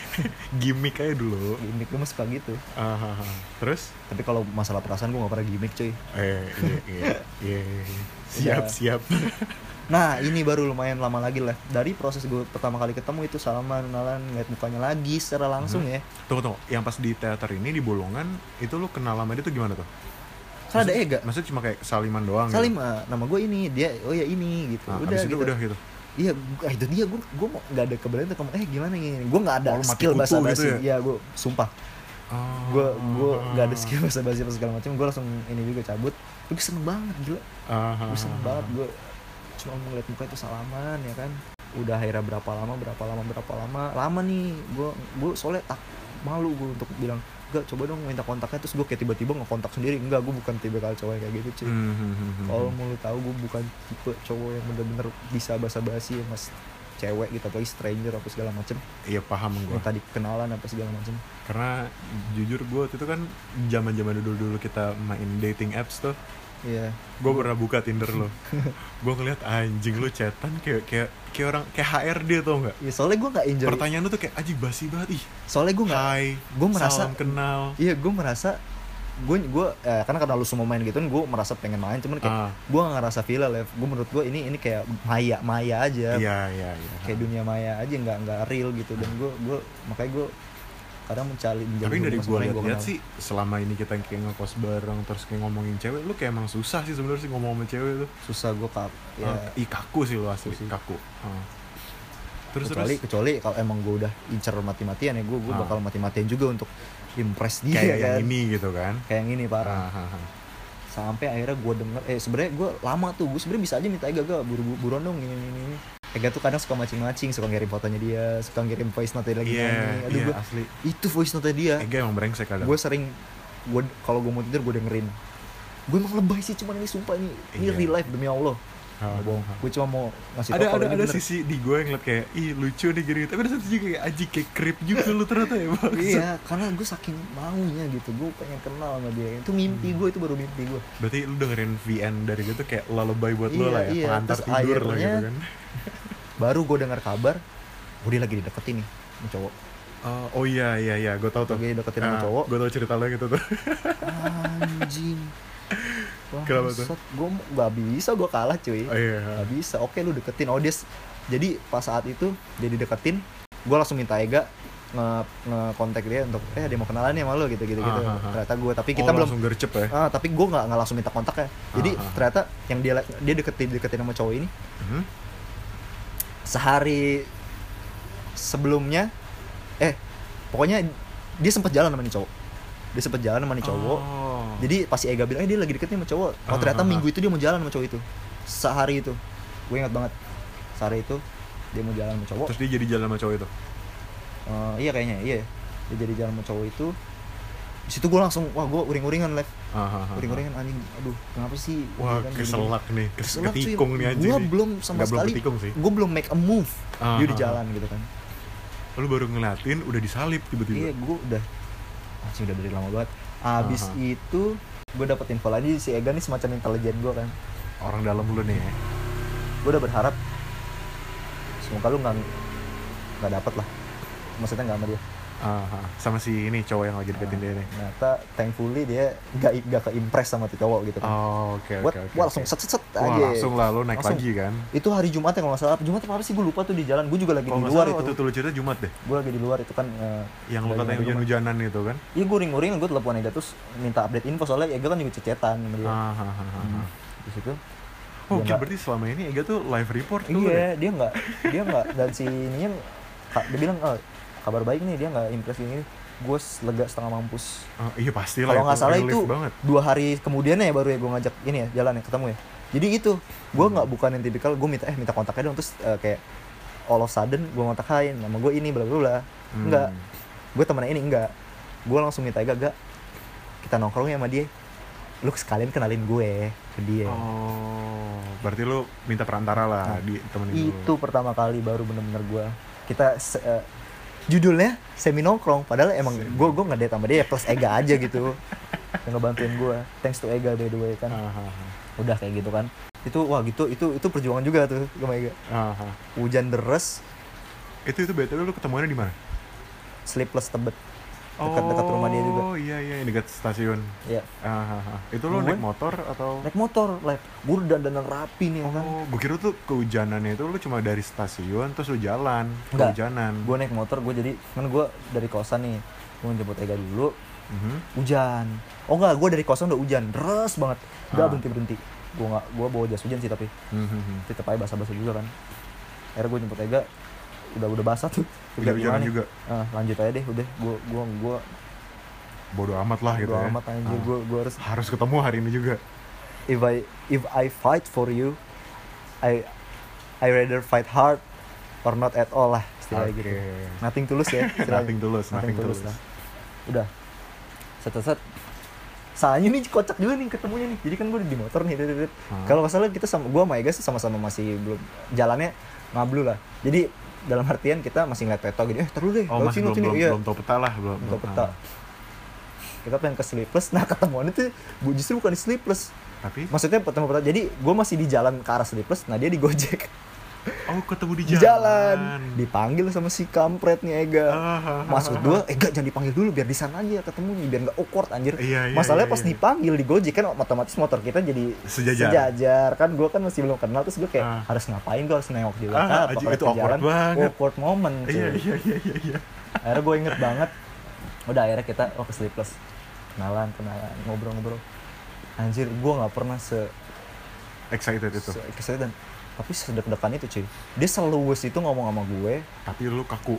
Gimmick aja dulu. Gimmick gue suka gitu. Ah, ah, ah. terus? Tapi kalau masalah perasaan gue gak pernah gimmick cuy. Eh iya iya iya iya. siap Iya. siap. Nah ini baru lumayan lama lagi lah. Dari proses gue pertama kali ketemu itu salaman kenalan ngeliat mukanya lagi secara langsung Mhm. ya. Tunggu tunggu. Yang pas di teater ini di bolongan itu lu kenal sama dia tuh gimana tuh kan ada Ega. maksudnya cuma kayak saliman doang Salim gitu? ah, nama gue ini dia oh ya ini gitu. Nah, udah gitu. udah gitu? Iya gua- ah, itu dia gue gue mau nggak ada keberanian untuk ngomong eh gimana gini gue nggak ada Oh, lu mati skill bahasa basi. gitu ya? iya gue sumpah. Oh. gue gue nggak ada skill bahasa basi apa segala macam. Gue langsung ini juga cabut. Gue seneng banget gila. Ah, gue seneng banget gue cuma mau ngeliat muka itu salaman ya kan? Udah akhirnya berapa lama berapa lama berapa lama. Lama nih gue gue soalnya tak malu gue untuk bilang enggak coba dong minta kontaknya. Terus gue kayak tiba-tiba ngekontak sendiri. Enggak gue bukan tipe kalau cowok yang kayak gitu cuy. Hmm, hmm, hmm, kalau mau lu tahu gue bukan tipe cowok yang bener-bener bisa basa-basi ya mas cewek gitu apalagi stranger apa segala macem. Iya paham gue tadi kenalan apa segala macem. Karena jujur gue itu kan zaman zaman dulu dulu kita main dating apps tuh iya. Gue pernah buka tinder lo. Gue ngeliat anjing lu chatan kayak kayak kayak orang kayak HRD tau nggak? Iya, soalnya gue nggak enjoy. Pertanyaan lu tuh kayak aji basi banget ih. Soalnya gue nggak hai gue merasa salam kenal. Iya gue merasa gue gue eh, karena karena lu semua main gitu gue merasa pengen main cuman kayak ah. gue gak ngerasa feel live gue menurut gue ini ini kayak maya maya aja. Iya iya iya. Kayak dunia maya aja nggak nggak real gitu. Dan gue gue makanya gue kadang mencari tapi dari gue lihat-lihat kenal. sih selama ini kita kayak ngekos bareng terus kayak ngomongin cewek lu kayak emang susah sih sebenarnya sih ngomong sama cewek tuh susah gue kap ya Ah, ih kaku sih lu asli sih. kaku Ah. Terus, kecuali terus? kecuali kalau emang gue udah incer mati-matian ya gue gue Ah. bakal mati-matian juga untuk impress dia kayak kan yang ini gitu kan kayak yang ini parah Ah, ah, ah. sampai akhirnya gue denger eh sebenarnya gue lama tuh gue sebenarnya bisa aja minta Ega gak buru buruan dong ini ini ini Ega tuh kadang suka macing-macing suka ngirim fotonya dia suka ngirim voice note lagi iya nyanyi. Aduh iya gue asli. Itu voice note dia. Ega emang brengsek kadang. Gue sering gue kalau gue mau tidur gue dengerin. Gue emang lebay sih cuman ini sumpah ini ini Iya. real life demi Allah. Ah, Nggak bohong ah. gue cuma mau ngasih ada ada ada bener. sisi di gue yang ngeliat kayak ih lucu nih gini tapi ada satu juga kayak aji kayak creep juga lu ternyata ya bang. Iya karena gue saking maunya gitu. Gue pengen kenal sama dia. Itu mimpi Hmm. gue itu baru mimpi gue berarti lu dengerin VN dari gitu kayak lullaby buat lu Iya, lah ya iya. pengantar Terus tidur lah gitu kan. baru gue dengar kabar oh dia lagi dideketin nih sama cowok. Oh, oh iya iya iya. Gue tau tuh. Lagi deketin sama cowok. gue tau cerita lo yang itu tuh. Anjing Wah, Kenapa tuh? gue gak bisa gue kalah cuy. Oh iya. Gak bisa, oke lu deketin Oh dia, jadi pas saat itu dia dideketin Gue langsung minta Ega nge, nge kontak dia untuk eh dia mau kenalan nih sama lu gitu gitu gitu. Ah, ah, ah. ternyata gue tapi Oh, kita belum langsung gercep ya? Ah, tapi gue nggak nggak langsung minta kontak ya. Jadi Ah, ternyata yang dia dia deketin deketin sama cowok ini Mhm. sehari sebelumnya eh pokoknya dia sempat jalan sama nih cowok. Dia sempat jalan sama nih cowok. Oh. Jadi pas si Ega bilang eh dia lagi deketin sama cowok. Oh Ah, ternyata ah, ah. minggu itu dia mau jalan sama cowok itu. Sehari itu. Gue ingat banget. Sehari itu dia mau jalan sama cowok. Terus dia jadi jalan sama cowok itu? Eh, iya kayaknya iya. Dia jadi jalan sama cowok itu. Di situ gue langsung wah gue uring-uringan live Ah, ah, ah, ah. uring-uringan anjing. Aduh kenapa sih? Wah Kan keselak nih. Kes Keselak, cuy. ketikung nih anjing. Gua nih. belum sama Nggak belum sekali. gue belum make a move. Ah, dia ah, di ah. jalan gitu kan. Lu baru ngeliatin udah disalip iya tiba-tiba gue udah. Anjing udah dari lama banget abis Aha. itu gue dapet info lagi si Ega nih semacam intelijen gue kan. Orang dalam lu nih ya? Gue udah berharap semoga lu nggak nggak dapet lah. Maksudnya nggak sama dia Ah, ah. sama si ini cowok yang lagi deketin Nah, dia nih. ternyata thankfully dia nggak nggak ke impress sama tuh cowok gitu kan. Oh oke oke oke oke. langsung set set set Wah, aja. langsung lah lu naik Langsung. lagi kan? Itu hari Jumat ya kalau nggak salah. Jumat apa sih? Gue lupa tuh di jalan. Gue juga lagi kalau di luar salah itu. waktu itu lu cerita Jumat deh. Gue lagi di luar itu kan eh, yang lagi katanya hujan-hujanan itu kan? Iya gue ring-ring gue telepon Ega terus minta update info. Soalnya Ega kan juga cecetan sama dia. ah, ah, ah, ah, Hmm. ah. Di situ. Oh, nggak- berarti selama ini Ega tuh live report tuh Iya, dia nggak dia nggak dan si ka- dia bilang oh, kabar baik nih dia nggak impress gini. Gue lega setengah mampus. Oh, iya pasti lah Kalau nggak salah itu banget dua hari kemudian ya baru ya gue ngajak ini ya jalan ya ketemu ya. Jadi itu gue nggak bukan yang tipikal gue minta eh minta kontaknya dong terus eh, kayak all of sudden gue ngontak-hain nama gue ini bla bla bla. Hmm. Enggak. Gue temennya ini enggak. Gue langsung minta Ega gak kita nongkrong ya sama dia. Lu sekalian kenalin gue ke dia. Oh, berarti lu minta perantara lah Nah, di temenin itu pertama kali baru bener-bener gue kita eh, judulnya semi nongkrong padahal emang gue gue ngedate sama dia plus Ega aja gitu. Yang ngebantuin gue thanks to Ega by the way kan. Ah. udah kayak gitu kan? Itu wah gitu itu itu perjuangan juga tuh sama Ega. Ah. hujan deras. Itu itu btw lu ketemuannya di mana? sleepless tebet dekat-dekat rumah dia juga Oh iya iya dekat stasiun. ya Ah, ah, ah. Itu Gue- naik motor atau? naik motor live gue udah dandan rapi nih ya kan Oh, gue kira tuh kehujanannya itu lu cuma dari stasiun terus lu jalan Enggak. kehujanan. gue naik motor gue jadi kan gue dari kosan nih gue jemput Ega dulu Mhm. hujan oh enggak gue dari kosan udah hujan deras banget nggak Ah. berhenti berhenti gue nggak gue bawa jas hujan sih tapi Mhm. tetap aja basah basah juga kan akhirnya gue jemput Ega udah udah basah tuh Udah Ega, hujanan gimana nih? juga. Ah, lanjut aja deh udah gue gue gue Bodoh amat lah gitu gue ya. amat anjir Ah. gue gue harus Harus ketemu hari ini juga. if I if I fight for you I I rather fight hard or not at all lah istilahnya Oke. gitu nothing tulus ya. Nothing tulus, nothing tulus. lah udah set set Soalnya nih kocak juga nih ketemunya nih. Jadi kan gue di motor nih. Hmm. Kalau nggak salah kita sama gue sama Ega sih sama-sama masih belum jalannya ngablu lah. Jadi dalam artian kita masih ngeliat peta gitu. Eh terus deh. Oh, masih sini, belum sini. belum, Iya. belum tahu peta lah, belum. Belum- peta. ah. Kita pengen ke sleepless. Nah ketemuan itu bu justru bukan di sleepless. Tapi Maksudnya ketemu peta. Jadi gue masih di jalan ke arah sleepless. Nah dia di gojek. Oh ketemu di Di jalan. jalan. Dipanggil sama si kampret nih Ega. Ah, ah, ah, Maksud gue, gak jangan dipanggil dulu biar di sana aja ketemunya biar nggak awkward anjir. Iya, iya, Masalahnya iya, pas iya. dipanggil di Gojek kan otomatis motor kita jadi Sejajar. sejajar. kan gue kan masih belum kenal terus gue kayak Ah. harus ngapain gue harus nengok juga Ah, kan kalau itu awkward jalan, banget. awkward moment cuy. Iya iya iya iya iya. akhirnya gue inget banget udah akhirnya kita oh ke sleepless kenalan kenalan ngobrol-ngobrol anjir gue nggak pernah se, Excited itu. se excited dan tapi sedek-dekan itu cuy. Dia seluwes itu ngomong sama gue. Tapi lu kaku.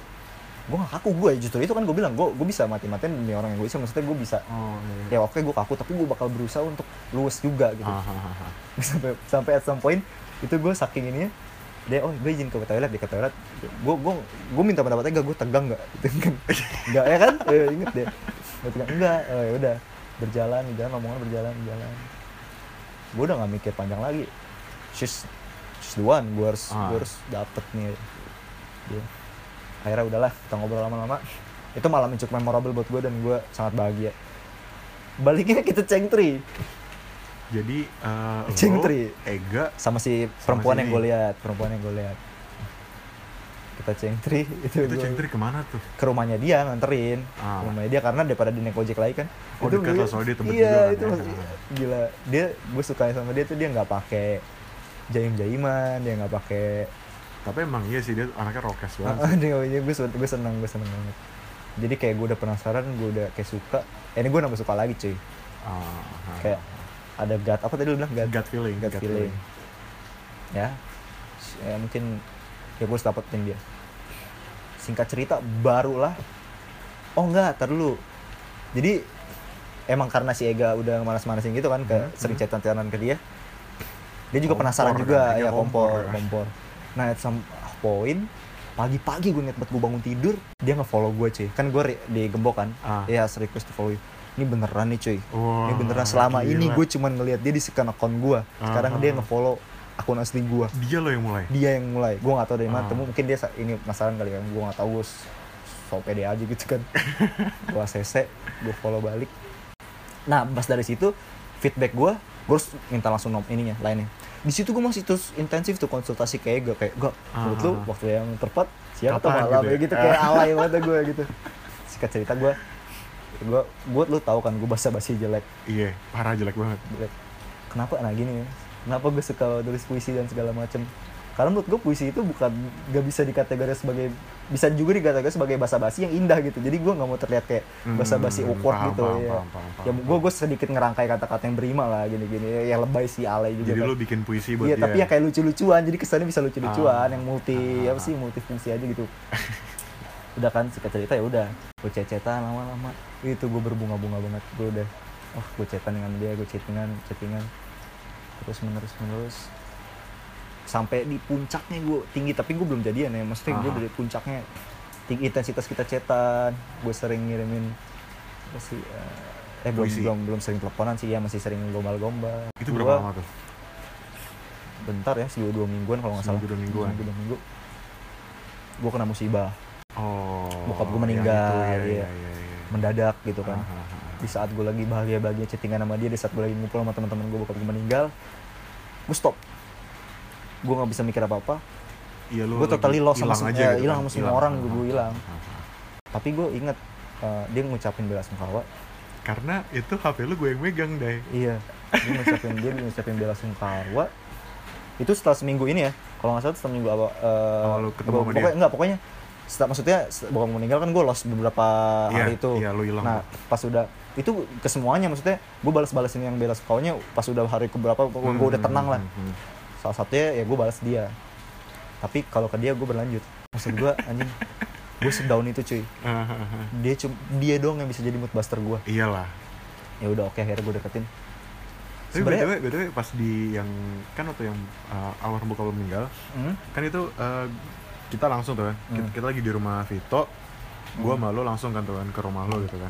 Gue gak kaku gue justru itu kan gue bilang gue gue bisa mati-matian demi orang yang gue bisa. Maksudnya gue bisa. Oh ya oke gue kaku tapi gue bakal berusaha untuk luwes juga gitu. Ah, ah, ah, ah. sampai sampai at some point itu gue saking ininya dia oh gue izin ke toilet dia ke toilet. Gue gue gue minta pendapatnya gak gue tegang nggak? Gitu kan. Nggak ya kan? Eh, inget deh. Gue tegang enggak. Oh, ya udah. Berjalan berjalan omongan berjalan berjalan gue udah nggak mikir panjang lagi. She's she's the one gue harus Ah. gue harus dapet nih. Dia akhirnya udahlah kita ngobrol lama-lama. Itu malam yang cukup memorable buat gue dan gue sangat bahagia. Baliknya kita cengtri jadi eh, lo, Cengtri. Ega sama si perempuan si yang gue lihat perempuan yang gue lihat. Kita cengtri itu, itu gua cengtri ke mana tuh? Ke rumahnya dia nganterin. Ah. ke rumahnya dia karena daripada di naik ojek lagi kan. Oh, dekat lah, soalnya dia tempat iya juga kan itu ya. gila. Dia gue suka sama dia tuh dia nggak pakai jaim jaiman dia nggak pakai tapi emang iya sih dia anaknya rokes banget dia gue sen- gue seneng gue seneng banget. Jadi kayak gue udah penasaran gue udah kayak suka. Eh, ini gue nambah suka lagi cuy. Ah. kayak ada gut apa tadi lu bilang? Gut, gut feeling gut feeling. ya. S- ya mungkin ya gue harus dapetin dia. Singkat cerita barulah. Oh enggak tar dulu. Jadi emang karena si Ega udah manas-manasin gitu kan ke Hmm, sering hmm. chatan ke dia dia juga Kompor penasaran juga ya kompor. kompor. nah at some point pagi-pagi gue niat buat gue bangun tidur dia nge-follow gue cuy. Kan gue di gembok kan? Ah. ya request to follow. You ini beneran nih cuy. Ini beneran selama ini gila. gue cuman ngelihat dia di second akun gue sekarang Ah. dia nge-follow akun asli gue dia lo yang mulai? Dia yang mulai. Gue nggak tahu dari mana. Ah. temu mungkin dia ini penasaran kali kan gue nggak tahu gue so pede aja gitu kan. Gue cc gue follow balik. Nah pas dari situ feedback gue gue harus minta langsung nom ininya lainnya. Di situ gue masih terus intensif tuh konsultasi kayak gue kayak gak menurut lu Ah. waktu yang tepat siang atau malam? gitu ya? Gitu kayak alay banget gue gitu. Sikat cerita gue gue gue lu tahu kan gue bahasa basi jelek. Iya parah jelek banget. Jelek. Kenapa? Nah gini ya kenapa gue suka tulis puisi dan segala macem karena menurut gue puisi itu bukan gak bisa dikategori sebagai bisa juga dikategori sebagai bahasa basi yang indah gitu. Jadi gue nggak mau terlihat kayak bahasa basi Hmm, awkward paham, gitu paham, ya. paham, paham, ya gue gue sedikit ngerangkai kata-kata yang berima lah gini-gini. Ya lebay sih alay juga jadi kan. lo bikin puisi buat Iya, dia tapi yang kayak lucu-lucuan, jadi kesannya bisa lucu-lucuan, Ah. yang multi Ah. apa sih multifungsi aja gitu. udah kan singkat cerita ya udah, gue cecetan lama-lama, itu gue berbunga-bunga banget, gue udah, oh gue chatan dengan dia, gue chattingan, chattingan, terus menerus menerus, sampai di puncaknya gue tinggi, tapi gue belum jadian ya, maksudnya gue Ah. dari puncaknya tinggi intensitas kita chatan, gue sering ngirimin apa sih, eh, eh belum Puisi. belum belum sering teleponan sih ya masih sering gombal-gombal. itu Gua- berapa lama tuh bentar ya dua dua mingguan kalau nggak salah dua mingguan. Dua minggu gue kena musibah oh Bokap gua yang meninggal, itu, iya, iya. iya, iya, iya. mendadak gitu kan Ah, ah, ah. di saat gue lagi bahagia bahagia chattingan sama dia di saat gue lagi ngumpul sama teman-teman gue bokap gue meninggal gue stop gue nggak bisa mikir apa apa iya lo Gua totally lost sama hilang sem- aja ya, gitu hilang kan? sama semua orang, ah, hilang. tapi gue inget eh, dia ngucapin bela sungkawa. Karena itu HP lu gue yang megang deh iya. Dia ngucapin dia ngucapin bela sungkawa. Itu setelah seminggu ini ya. Kalau nggak salah setelah minggu apa eh, Awal lu ketemu gua- pokoknya dia? enggak pokoknya setelah maksudnya bokap meninggal kan gue lost beberapa Iya, hari itu. iya, lu hilang. Nah pas udah itu ke semuanya maksudnya gue balas balasin yang bela sungkawanya pas udah hari keberapa gue Hmm, udah tenang lah. hmm, hmm. Salah satunya ya gue balas dia. Tapi kalau ke dia gue berlanjut. Maksud gue anjing gue sedown itu cuy. Ah. dia cum dia doang yang bisa jadi mood buster gue iyalah. Ya udah oke akhirnya gue deketin. Tapi Sebenarnya- btw btw pas di yang kan waktu yang uh, almarhum bokap lu meninggal Hmm? kan itu uh, kita langsung tuh kan. Kita, Hmm. kita lagi di rumah Vito Hmm. sama lo langsung kan tuh kan ke rumah lo gitu kan.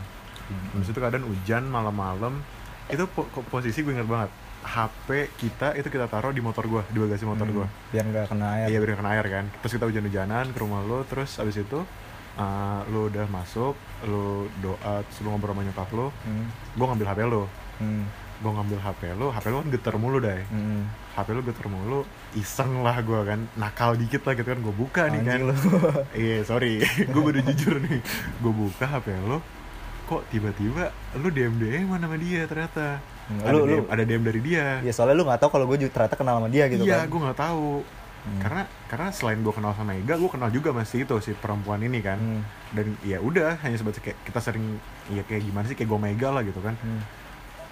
Habis itu keadaan hujan malam-malam itu po- posisi gue inget banget HP kita itu kita taruh di motor gua di bagasi motor Hmm, gua. biar nggak kena air. Iya biar kena air kan. Terus kita hujan-hujanan ke rumah lo terus abis itu uh, lo udah masuk lo doa terus lo ngobrol sama nyokap lo Hmm, gue ngambil HP lo. Hmm, gue ngambil HP lo HP lo kan getar mulu deh hmm. HP lo getar mulu iseng lah gue kan. Nakal dikit lah gitu kan gue buka nih kan. Iya sorry. Gue baru jujur nih. Gue buka HP lo kok tiba-tiba lu DM DM sama dia ternyata Hmm, ada, lu- DM, lu- ada DM dari dia. Ya soalnya lu nggak tahu kalau gue juga ternyata kenal sama dia gitu iya kan. gue nggak tahu. Hmm. karena karena selain gue kenal sama Ega gue kenal juga masih itu si perempuan ini kan. Hmm, dan ya udah hanya sebatas kayak kita sering ya kayak gimana sih kayak gue Mega lah gitu kan. Hmm.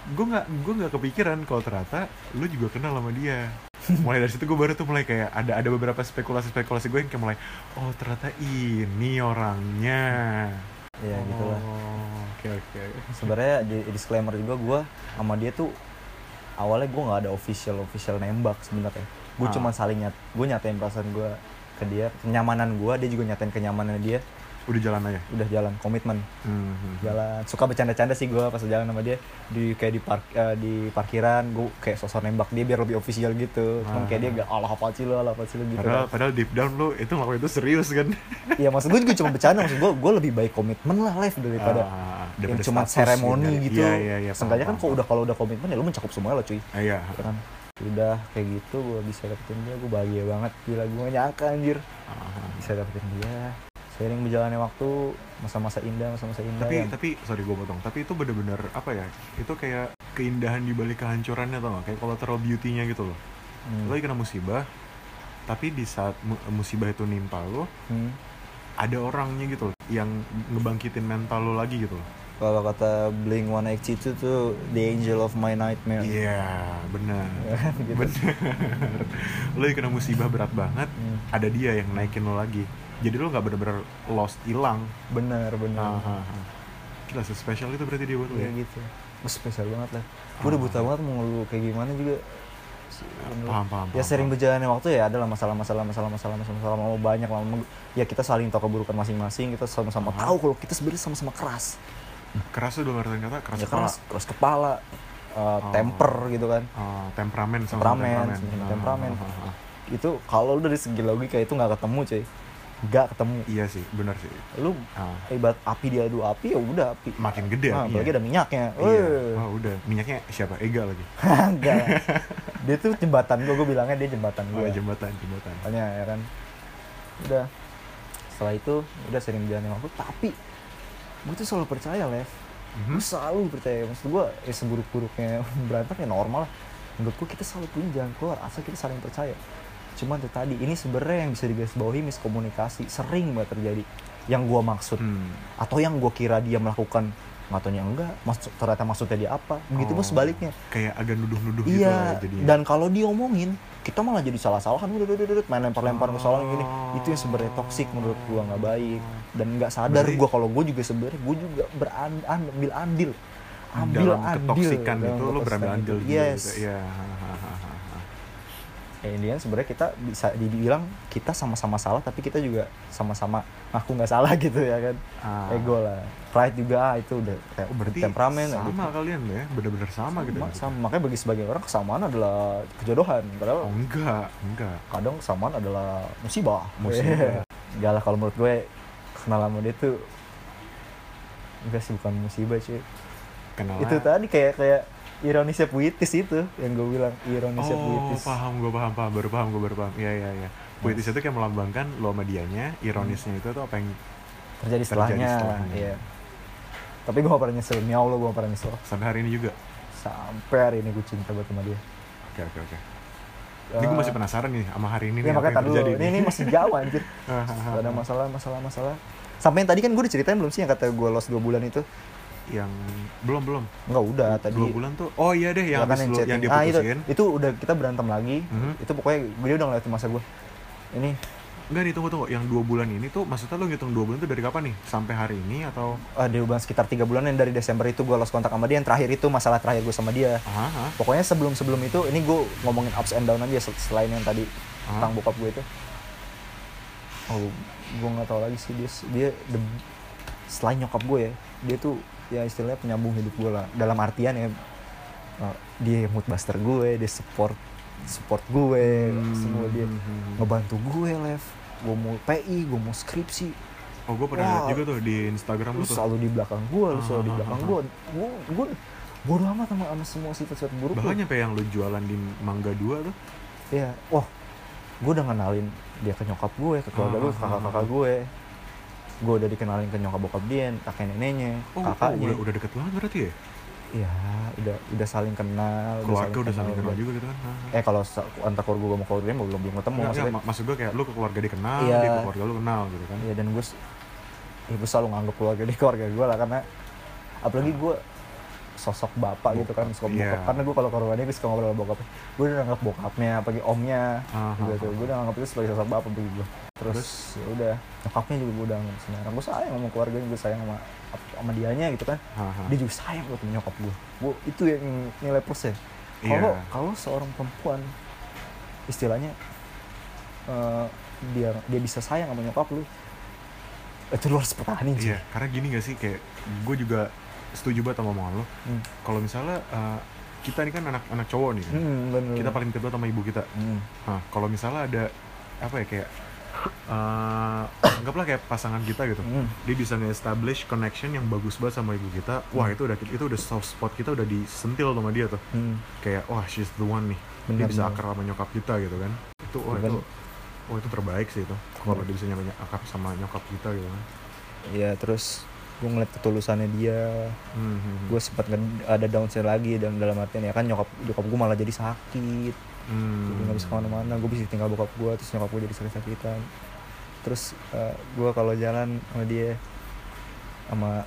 gue nggak gue nggak kepikiran kalau ternyata lu juga kenal sama dia. Mulai dari situ gue baru tuh mulai kayak ada ada beberapa spekulasi spekulasi gue yang kayak mulai oh ternyata ini orangnya ya gitu lah Oh, oke oke. Sebenarnya di disclaimer juga gue sama dia tuh awalnya gue nggak ada official official nembak sebenarnya. Gue Ah. cuma saling nyat gue nyatain perasaan gue ke dia kenyamanan gue dia juga nyatain kenyamanan dia udah jalan aja? Udah jalan komitmen. Hmm, jalan. Suka bercanda-canda sih gue pas jalan sama dia. Di kayak di park eh, di parkiran gue kayak sosok nembak dia biar lebih official gitu. Cuman kayak dia gak Allah apa sih lo Allah apa sih lo gitu padahal padahal deep down lu itu ngelakuin itu serius kan? Iya maksud gue juga cuma bercanda. Maksud gue gue lebih baik komitmen lah live daripada Ah, yang cuma seremoni gitu. iya iya iya Seenggaknya kan kalau paham. udah kalau udah komitmen ya lu mencakup semuanya lah cuy. Ah, iya. Ya kan. Udah kayak gitu gue bisa dapetin dia. Gue bahagia banget. Gila gue nyangka anjir. Ah, bisa dapetin dia seiring berjalannya waktu masa-masa indah masa-masa indah tapi yang tapi sorry gue potong tapi itu bener-bener apa ya itu kayak keindahan di balik kehancurannya tau gak kayak collateral beauty-nya gitu loh Hmm. lo kena musibah tapi di saat mu- musibah itu nimpa lo Hmm. ada orangnya gitu loh yang ngebangkitin mental lo lagi gitu loh kalau kata Blink 182 tuh the angel of my nightmare iya benar gitu. bener lo kena musibah berat banget Hmm. ada dia yang naikin lo lagi jadi lo nggak bener-bener lost hilang. Bener bener. Ah, ah, ah. gila spesial itu berarti dia buat lo Iya ya? gitu. Spesial banget lah. Gue udah buta banget mau lu kayak gimana juga. Bener. paham paham ya sering berjalannya waktu ya adalah masalah-masalah masalah-masalah masalah-masalah mau banyak lama ya kita saling tahu keburukan masing-masing kita sama-sama Ah. tahu kalau kita sebenarnya sama-sama keras. Keras tuh dalam artian kata keras ya kepala. keras keras kepala uh, Oh. temper gitu kan. Ah, temperamen sama Temperamen, Ah, temperamen. ah, ah, ah. itu kalau dari segi logika itu nggak ketemu cuy nggak ketemu. Iya sih benar sih. Lu Ah, ibarat api diadu api ya udah api. Makin gede nah, apalagi ada minyaknya. Iya. Wah udah. Minyaknya siapa? Ega lagi. Enggak dia tuh jembatan gue gue bilangnya dia jembatan oh, gue jembatan jembatan. Makanya ya kan. Udah. Setelah itu udah sering berjalan waktu tapi gue tuh selalu percaya Lev. Mhm. gue selalu percaya. Maksud gue ya seburuk-buruknya berantem ya normal lah. Menurut gue kita selalu punya jalan keluar asal kita saling percaya cuman tuh tadi ini sebenarnya yang bisa digarisbawahi miskomunikasi sering banget terjadi. Yang gue maksud. Hmm. atau yang gue kira dia melakukan nggak taunya enggak maksud ternyata maksudnya dia apa begitu pun Oh, sebaliknya. kayak agak nuduh-nuduh gitu iya lah jadinya. dan kalau diomongin kita malah jadi salah-salahan udah udah udah main lempar-lempar kesalahan gini. Oh. itu yang sebenarnya toksik menurut gua nggak baik. Dan nggak sadar Berarti- gua kalau gua juga sebenarnya gua juga berambil andil ambil dalam andil. ketoksikan dalam itu lo berambil andil itu. juga yes. gitu. iya ha, ha, ha, ha, ha. Ya intinya sebenarnya kita bisa dibilang kita sama-sama salah tapi kita juga sama-sama ngaku nggak salah gitu ya kan Ah. ego lah pride juga ah, itu udah kayak Oh, berarti temperamen sama gitu. kalian ya bener-bener sama, gitu sama, ya? sama. makanya bagi sebagian orang kesamaan adalah kejodohan padahal oh enggak enggak kadang kesamaan adalah musibah. Musibah. Enggak lah kalau menurut gue kenal sama dia tuh enggak sih bukan musibah cuy. kenal Itu tadi kayak kayak ironisnya puitis itu yang gue bilang ironisnya oh puitis. paham gue paham paham baru paham gue baru paham iya iya iya puitis itu kayak melambangkan lo sama dianya ironisnya itu tuh apa yang Terjadi setelahnya. setelahnya. Iya. Tapi gue gak pernah nyesel, demi Allah gue gak pernah nyesel. sampai hari ini juga Sampai hari ini gue cinta banget sama dia. oke oke oke ini gue masih penasaran nih sama hari ini Iya nih apa yang terjadi ini, ini masih jauh anjir. Hahaha. Gak ada masalah, masalah, masalah. Sampai yang tadi kan gue diceritain belum sih yang kata gue lost 2 bulan itu? Yang belum belum? Enggak udah tadi. dua bulan tuh? Oh iya deh yang Ya kan lo- yang chatting. ah, itu, itu udah kita berantem lagi. Mhm. itu pokoknya dia udah ngeliatin masa gue ini. Enggak nih tunggu tunggu. Yang dua bulan ini tuh maksudnya lo ngitung dua bulan tuh dari kapan nih? Sampai hari ini atau? Ah, dia udah sekitar tiga bulan yang dari Desember itu gue lost kontak sama dia. Yang terakhir itu masalah terakhir gue sama dia. Ah ah, pokoknya sebelum sebelum itu ini gue ngomongin ups and down aja sel- selain yang tadi Ah. tentang bokap gue itu. Oh gue nggak tahu lagi sih dia dia the- selain nyokap gue ya dia tuh ya istilahnya penyambung hidup gue lah dalam artian ya uh, dia mood buster gue dia support support gue Hmm. semua dia Hmm. ngebantu gue lev gue mau PI gue mau skripsi oh gue pernah lihat juga tuh di Instagram lu tuh selalu di belakang gue lu selalu di Ah, belakang ah, gue gue gue bodo amat sama, sama semua sifat-sifat buruk lu. bahkan nyampe yang lo jualan di Mangga 2 tuh Iya, wah, gue udah kenalin dia ke nyokap gue, ke keluarga gue, ke Ah, ah, kakak-kakak ah. gue. Gue udah dikenalin ke nyokap bokap dia, kakek neneknya, oh, oh kakaknya. udah, udah deket banget berarti ya Iya, udah udah saling kenal. keluarga udah saling kenal udah- juga gitu kan Ah, ah. Eh kalau antar keluarga gue sama keluarga dia belum belum ketemu Nggak, maksudnya. nggak, maksud gue kayak lu ke keluarga dia kenal, Iya. dia ke keluarga lu kenal gitu kan. Iya dan gue, ya gue selalu nganggap keluarga dia keluarga gue lah karena apalagi gue sosok bapak gitu kan Iya. bokap karena gue kalau ke rumahnya gue suka ngobrol sama bokapnya gue udah nganggap bokapnya apalagi omnya Ah, gitu ah, gue udah nganggap itu sebagai sosok bapak bagi gue terus, ya udah nyokapnya juga gue udah nganggap sembarang gue sayang sama keluarganya gue sayang sama sama dianya gitu kan Ah, ah. dia juga sayang sama nyokap gue gue itu yang nilai plusnya kalau Iya. kalau seorang perempuan istilahnya eh, dia dia bisa sayang sama nyokap lu itu lu harus pertahanin sih Iya, karena gini gak sih kayak gue juga setuju banget sama omongan lo. Hmm. Kalau misalnya uh, kita ini kan anak-anak cowok nih kan. Hmm, bener. Kita paling kedua sama ibu kita. Hmm. Nah, kalau misalnya ada apa ya kayak uh, anggaplah kayak pasangan kita gitu. Hmm. Dia bisa nge-establish connection yang bagus banget sama ibu kita. Wah, Hmm. itu udah itu udah soft spot kita udah disentil sama dia tuh. Hmm. Kayak wah, she's the one nih. dia Benar, bisa benar. akrab sama nyokap kita gitu kan. Itu oh Benar. itu oh itu terbaik sih itu. Kalau dia bisa nyampe akrab sama nyokap kita gitu kan. Iya terus gue ngeliat ketulusannya dia Hmm, hmm, hmm. gue sempat ada downside lagi dan dalam artian ya kan nyokap nyokap gue malah jadi sakit Hmm. jadi nggak bisa ke mana-mana gue bisa tinggal bokap gue terus nyokap gue jadi sakit-sakitan terus gue kalau jalan sama dia sama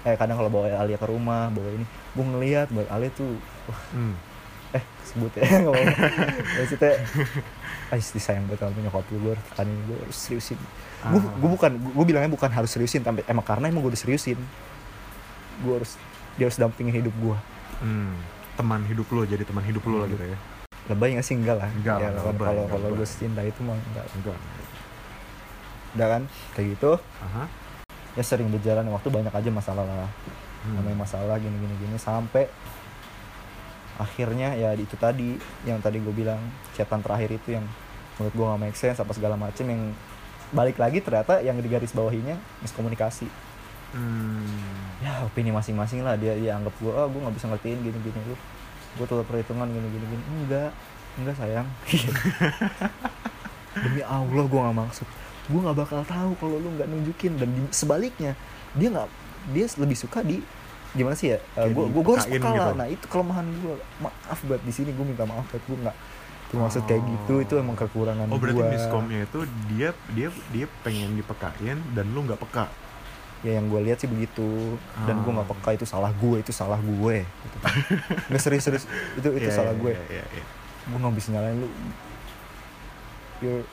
eh kadang kalau bawa Alia ke rumah bawa ini gue ngeliat buat Alia tuh wah, Hmm. eh sebut ya nggak apa-apa maksudnya ah disayang banget sama nyokap gue gue harus tekanin gue harus seriusin gue Ah. gue bukan gue bilangnya bukan harus seriusin tapi emang karena emang gue udah seriusin gue harus dia harus dampingin hidup gue Hmm, teman hidup lo jadi teman hidup lo lah Hmm. gitu ya lebay gak sih? Enggak lah. Enggak ya, kalau lebay, kalau gue cinta itu mah enggak. Enggak. Udah kan? Kayak gitu. Aha. ya sering berjalan. Waktu banyak aja masalah lah. Hmm. namanya masalah gini gini gini. Sampai akhirnya ya itu tadi yang tadi gue bilang. Chatan terakhir itu yang menurut gue gak make sense apa segala macem. Yang balik lagi ternyata yang di garis bawahinya miskomunikasi. Hmm. ya opini masing-masing lah. Dia dia anggap gue ah gue nggak bisa ngertiin gini gini lu gue tuh perhitungan gini gini gini. Enggak enggak sayang. Demi allah gue nggak maksud. Gue nggak bakal tahu kalau lu nggak nunjukin. Dan di- sebaliknya dia nggak dia lebih suka di gimana sih ya? Gue gue harus peka lah. gitu. nah itu kelemahan gue maaf buat di sini gue minta maaf buat gue nggak itu maksud kayak gitu. Itu emang kekurangan oh berarti gue miskomnya itu dia dia dia pengen dipekain dan lu nggak peka ya yang gue lihat sih begitu. Dan gue nggak Ah. peka itu salah gue itu salah gue gitu. nggak serius serius. Itu itu Iya, salah iya, gue iya, iya, iya. gue nggak bisa nyalain lu. You're-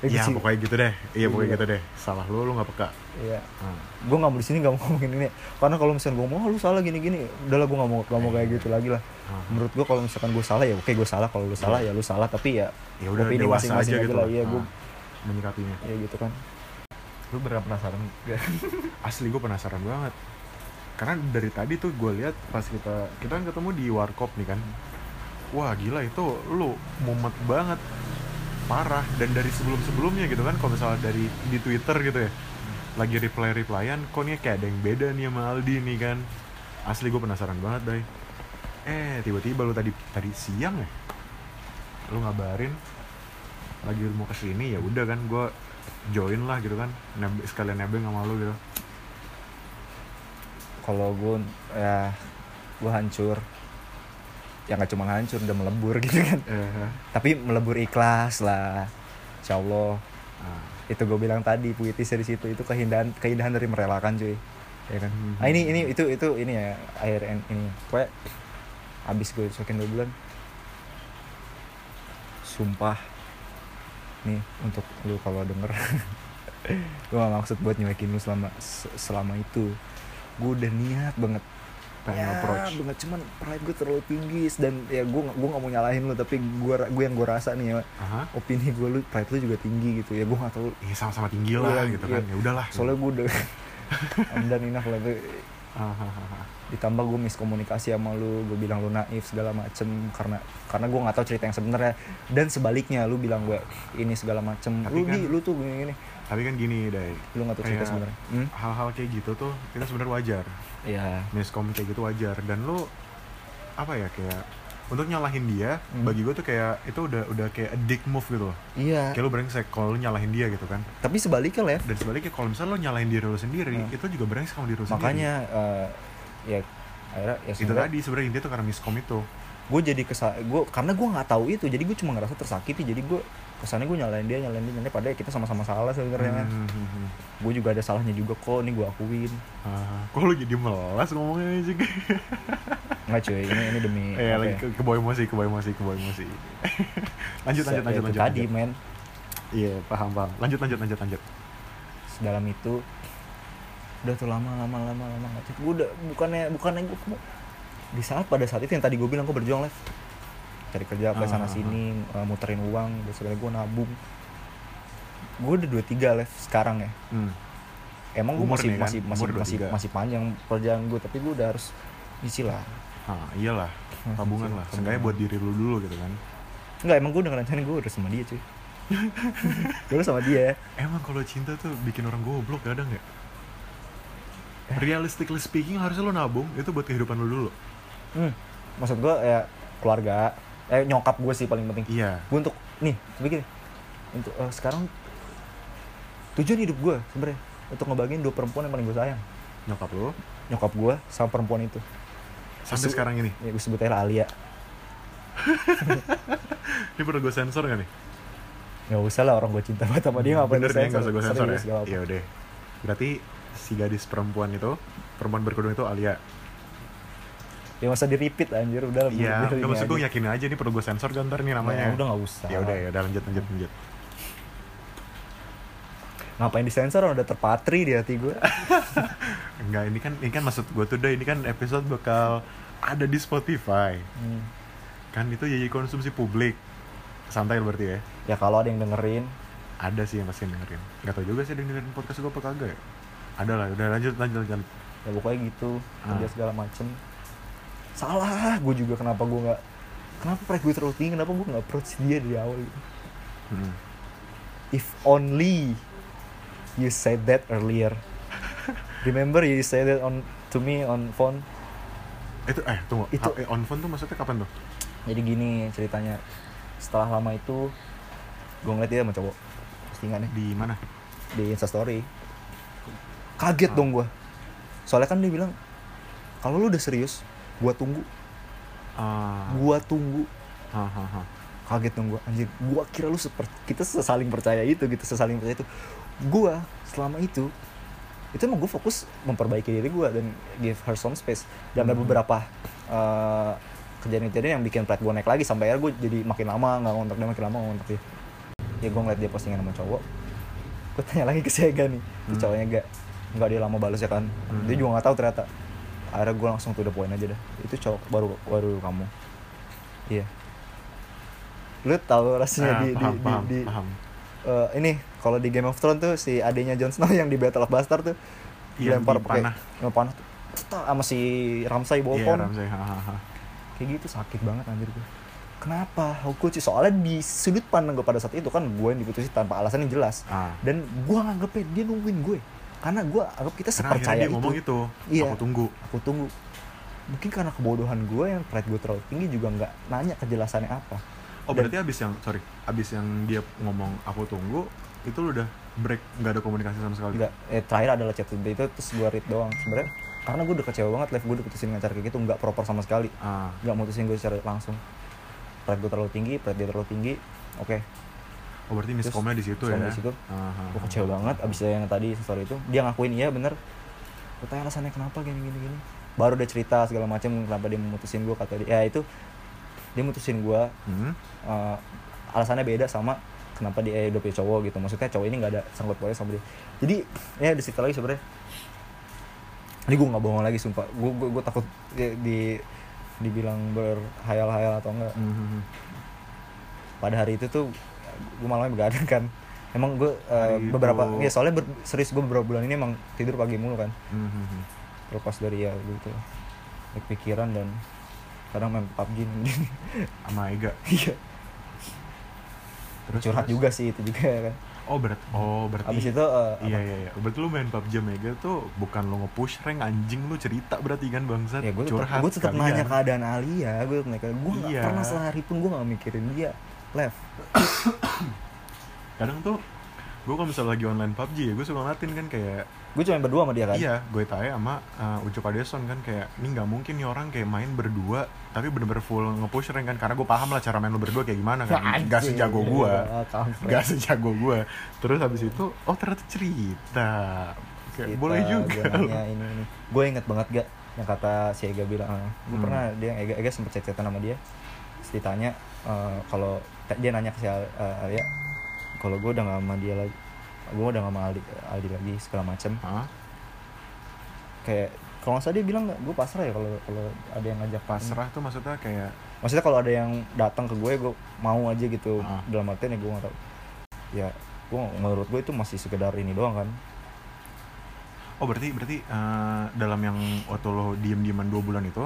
Ya, ya pokoknya gitu deh. Iya pokoknya Iya. gitu deh. Salah lu lu nggak peka. Iya. Ah. gue nggak mau di sini nggak mau ngomongin ini. Karena kalau misalnya gue mau "Oh, lu salah gini gini udahlah gue nggak mau nggak mau kayak gitu lagi lah. Ah. menurut gue kalau misalkan gue salah ya oke gue salah. Kalau lu salah ya lu salah. Tapi ya ya udah dewasa aja masing-masing gitu lah. iya gue menyikapinya. Ya gitu kan lu benar penasaran? Gak? asli gue penasaran banget. Karena dari tadi tuh gue lihat pas kita kita kan ketemu di warkop nih kan. Wah gila itu lu mumet banget. Parah. Dan dari sebelum sebelumnya gitu kan kalau misalnya dari di twitter gitu ya. Lagi reply replyan kok nih kayak ada yang beda nih sama Aldi nih kan. Asli gue penasaran banget dai eh tiba-tiba lu tadi tadi siang ya? Lu ngabarin lagi mau ke sini ya udah kan gue join lah gitu kan. Nebe, sekalian nebeng sama lu gitu. Kalau gue ya gue hancur. Ya nggak cuma hancur udah melebur gitu kan. Eh, tapi melebur ikhlas lah. Insya Allah. Ah. itu gue bilang tadi puitis dari situ. Itu keindahan keindahan dari merelakan cuy. Ya kan? Mhm. nah ini ini itu itu ini ya en- ini. Pokoknya abis gue disokin dua bulan. Sumpah nih untuk lu kalau denger. Gue gak maksud buat nyuekin lu selama se- selama itu. Gue udah niat banget pengen ya, approach. banget cuman pride gue terlalu tinggi dan ya gue gue gak mau nyalahin lu tapi gue gue yang gue rasa nih ya. Aha. opini gue lu pride lu juga tinggi gitu ya gue gak tahu. Iya sama-sama tinggi lah Iya, gitu iya. kan ya udahlah soalnya gue udah I'm done enough lah gue Ah, ah, ah, ah. Ditambah gue miskomunikasi sama lu gue bilang lu naif segala macem karena karena gue nggak tahu cerita yang sebenarnya. Dan sebaliknya lu bilang gue ini segala macem. Tapi lu kan- di lu tuh gini gini. Tapi kan gini dai. Lu nggak tahu cerita sebenarnya. Hmm? hal-hal kayak gitu tuh itu sebenarnya wajar. Ya miskom kayak gitu wajar. Dan lu apa ya kayak untuk nyalahin dia Hmm. bagi gue tuh kayak itu udah udah kayak a dick move gitu loh. Iya. Kayak lu brengsek kalau lu nyalahin dia gitu kan. Tapi sebaliknya lah ya dan sebaliknya kalau misalnya lu nyalahin diri lu sendiri Hmm. itu juga brengsek sama diri lu sendiri. Makanya eh, ya akhirnya ya itu tadi sebenarnya intinya tuh karena miskom itu. Gue jadi kesa gue karena gue nggak tahu itu jadi gue cuma ngerasa tersakiti. Jadi gue kesannya gue nyalain dia nyalain dia nyalain padahal kita sama-sama salah sebenarnya kan. Hmm, hmm, hmm. gue juga ada salahnya juga kok ini gue akuin. Ah, kok lu jadi melas ngomongnya sih nggak cuy ini ini demi eh apa lagi ya? ke, ke emosi ke emosi ke emosi. Lanjut Se- lanjut ya lanjut lanjut. tadi lanjut. men. Iya paham paham. Lanjut lanjut lanjut lanjut. Dalam itu udah tuh lama lama lama lama nggak gue udah bukannya bukannya gue di saat pada saat itu yang tadi gue bilang gue berjuang live cari kerja Ah, sana ah, sini uh, muterin uang dan sebenarnya gue nabung. Gue udah dua tiga live sekarang ya. Hmm. emang gue masih kan? masih masih masih 23. masih panjang perjalanan gue tapi gue udah harus isi lah. Ah iyalah. Tabungan lah. seenggaknya buat diri lu dulu gitu kan. Enggak emang gue udah ngerencanain gue udah sama dia cuy. Gue sama dia. Emang kalau cinta tuh bikin orang goblok kadang nggak realistically speaking harusnya lu nabung. Itu buat kehidupan lu dulu. Hmm. maksud gue ya keluarga. Eh nyokap gue sih paling penting. Iya. Gue untuk nih tapi gini. Untuk eh, sekarang tujuan hidup gue sebenarnya untuk ngebagiin dua perempuan yang paling gue sayang. Nyokap lu? Nyokap gue sama perempuan itu. Sampai sekarang ini? Ya gue sebut aja Alia. Ini perlu gue sensor gak nih? Nggak usah lah orang gue cinta banget sama dia nggak usah gue sensor ya? iya udah. Berarti si gadis perempuan itu perempuan berkerudung itu Alia. Ya masa di repeat anjir udah iya biar ini nggak maksud gue yakin aja nih perlu gue sensor kan ntar nih namanya. Ya, udah nggak usah. Ya udah ya udah lanjut lanjut lanjut. Ngapain disensor udah terpatri di hati gue enggak ini kan ini kan maksud gue tuh deh ini kan episode bakal ada di Spotify. Hmm. kan itu jadi konsumsi publik. Santai berarti ya? Ya kalau ada yang dengerin. Ada sih yang pasti dengerin. Nggak tau juga sih ada yang dengerin podcast gue apa kagak ya ada lah udah lanjut lanjut lanjut. Ya pokoknya gitu Ah. kerja segala macem. Salah gue juga kenapa gue nggak kenapa pride gue terlalu tinggi kenapa gue nggak approach dia dari awal gitu. Hmm. if only you said that earlier. Remember you said that on to me on phone? Itu eh tunggu. Itu- itu on phone tuh maksudnya kapan tuh? Jadi gini ceritanya. Setelah lama itu gue ngeliat dia sama cowok. Postingannya. Di mana? Di instastory kaget dong gue soalnya kan dia bilang kalau lu udah serius gua tunggu. Ah. Gua tunggu. Kaget dong gua. Anjir gua kira lu seperti kita sesaling percaya itu gitu sesaling percaya itu. Gua selama itu itu emang gue fokus memperbaiki diri gua dan give her some space. Dan ada Hmm. beberapa eh, kejadian-kejadian yang bikin pride gue naik lagi sampai akhirnya gue jadi makin lama nggak ngontak dia makin lama ngontak dia. Ya gue ngeliat dia postingan sama cowok. Gue tanya lagi ke Sega nih itu Hmm. cowoknya gak nggak dia lama balas ya kan. Hmm. dia juga nggak tahu ternyata. Akhirnya gue langsung tuh the point aja dah itu cowok baru baru kamu. Iya. Lu tahu rasanya Ah, di, paham, di, paham, di, di paham. eh, ini kalau di Game of Thrones tuh si adanya Jon Snow yang di Battle of Bastard tuh Yang dilempar di pakai panah. tuh. Sama si Ramsay Iya, pohon Ramsay, ha, ha, ha. kayak gitu sakit banget anjir gue kenapa? Aku sih soalnya di sudut pandang gue pada saat itu kan gue yang diputusin tanpa alasan yang jelas. Ah. dan gue nganggepnya dia nungguin gue karena gue anggap kita Karena sepercaya dia itu. ngomong itu, Iya. aku tunggu. aku tunggu. Mungkin karena kebodohan gue yang pride gue terlalu tinggi juga nggak nanya kejelasannya apa. Oh Dan- berarti abis yang, sorry, abis yang dia ngomong aku tunggu, itu lu udah break, nggak ada komunikasi sama sekali. Enggak, eh terakhir adalah chat itu terus gue read doang. Sebenarnya karena gue udah kecewa banget live gue diputusin dengan cara kayak gitu nggak proper sama sekali. Ah, nggak mutusin gue secara langsung. Pride gue terlalu tinggi pride dia terlalu tinggi. Oke oh berarti miskomnya di situ ya? di situ. Gue kecewa banget abis yang tadi story itu. Dia ngakuin iya bener. Gue tanya alasannya kenapa gini gini gini? Baru dia cerita segala macam kenapa dia memutusin gue kata dia. Ya itu dia mutusin gue Hmm? eh, alasannya beda sama kenapa dia udah punya cowok gitu. Maksudnya cowok ini nggak ada sangkut pautnya sama dia. Jadi ya di situ lagi sebenarnya. Ini gue nggak bohong lagi sumpah. Gue gue, gue takut di, di dibilang berhayal-hayal atau enggak. Hmm, hmm, hmm. pada hari itu tuh gue malamnya begadang kan emang gue eh, Hari beberapa itu. ya soalnya ber- serius gue beberapa bulan ini emang tidur pagi mulu kan Hmm, hmm, hmm. terlepas dari ya gitu Banyak pikiran dan kadang main PUBG Sama Ega. iya Terus, curhat terus? juga sih itu juga kan Oh berat, oh berarti. abis itu eh, Iya apa? iya iya. Berarti lu main PUBG Mega tuh bukan lu nge-push rank anjing lu cerita berarti kan bangsat. ya gue Curhat gue tetap nanya keadaan Alia gue tetap nanya gue Iya. pernah sehari pun gue nggak mikirin dia left kadang tuh gue kalau misalnya lagi online PUBG ya gue suka ngeliatin kan kayak gue cuma berdua sama dia kan Iya, gue tahu sama uh, Ucup Adeson kan kayak ini nggak mungkin nih orang kayak main berdua tapi bener-bener full nge-push rank kan karena gue paham lah cara main lu berdua kayak gimana kan. Gak Anjing. sejago gue, Ah, kampret. gak sejago gue. Terus habis itu, oh ternyata cerita. Kayak boleh juga. nanya ini ini gue inget banget gak yang kata si Ega bilang gue Hmm. pernah dia Ega Ega sempet chat sama dia Terus ditanya eh, kalau dia nanya ke si Al- eh, Alia kalau gue udah gak sama dia lagi gue udah gak sama Aldi, Aldi lagi segala macem. Hah? kayak kalau nggak salah dia bilang gue pasrah ya kalau kalau ada yang ngajak Pasrah tuh maksudnya kayak maksudnya kalau ada yang datang ke gue gue mau aja gitu. Ah. dalam artian ya gue nggak tahu. Ya gue menurut gue itu masih sekedar ini doang kan. Oh berarti berarti uh, dalam yang waktu lo diem-dieman dua bulan itu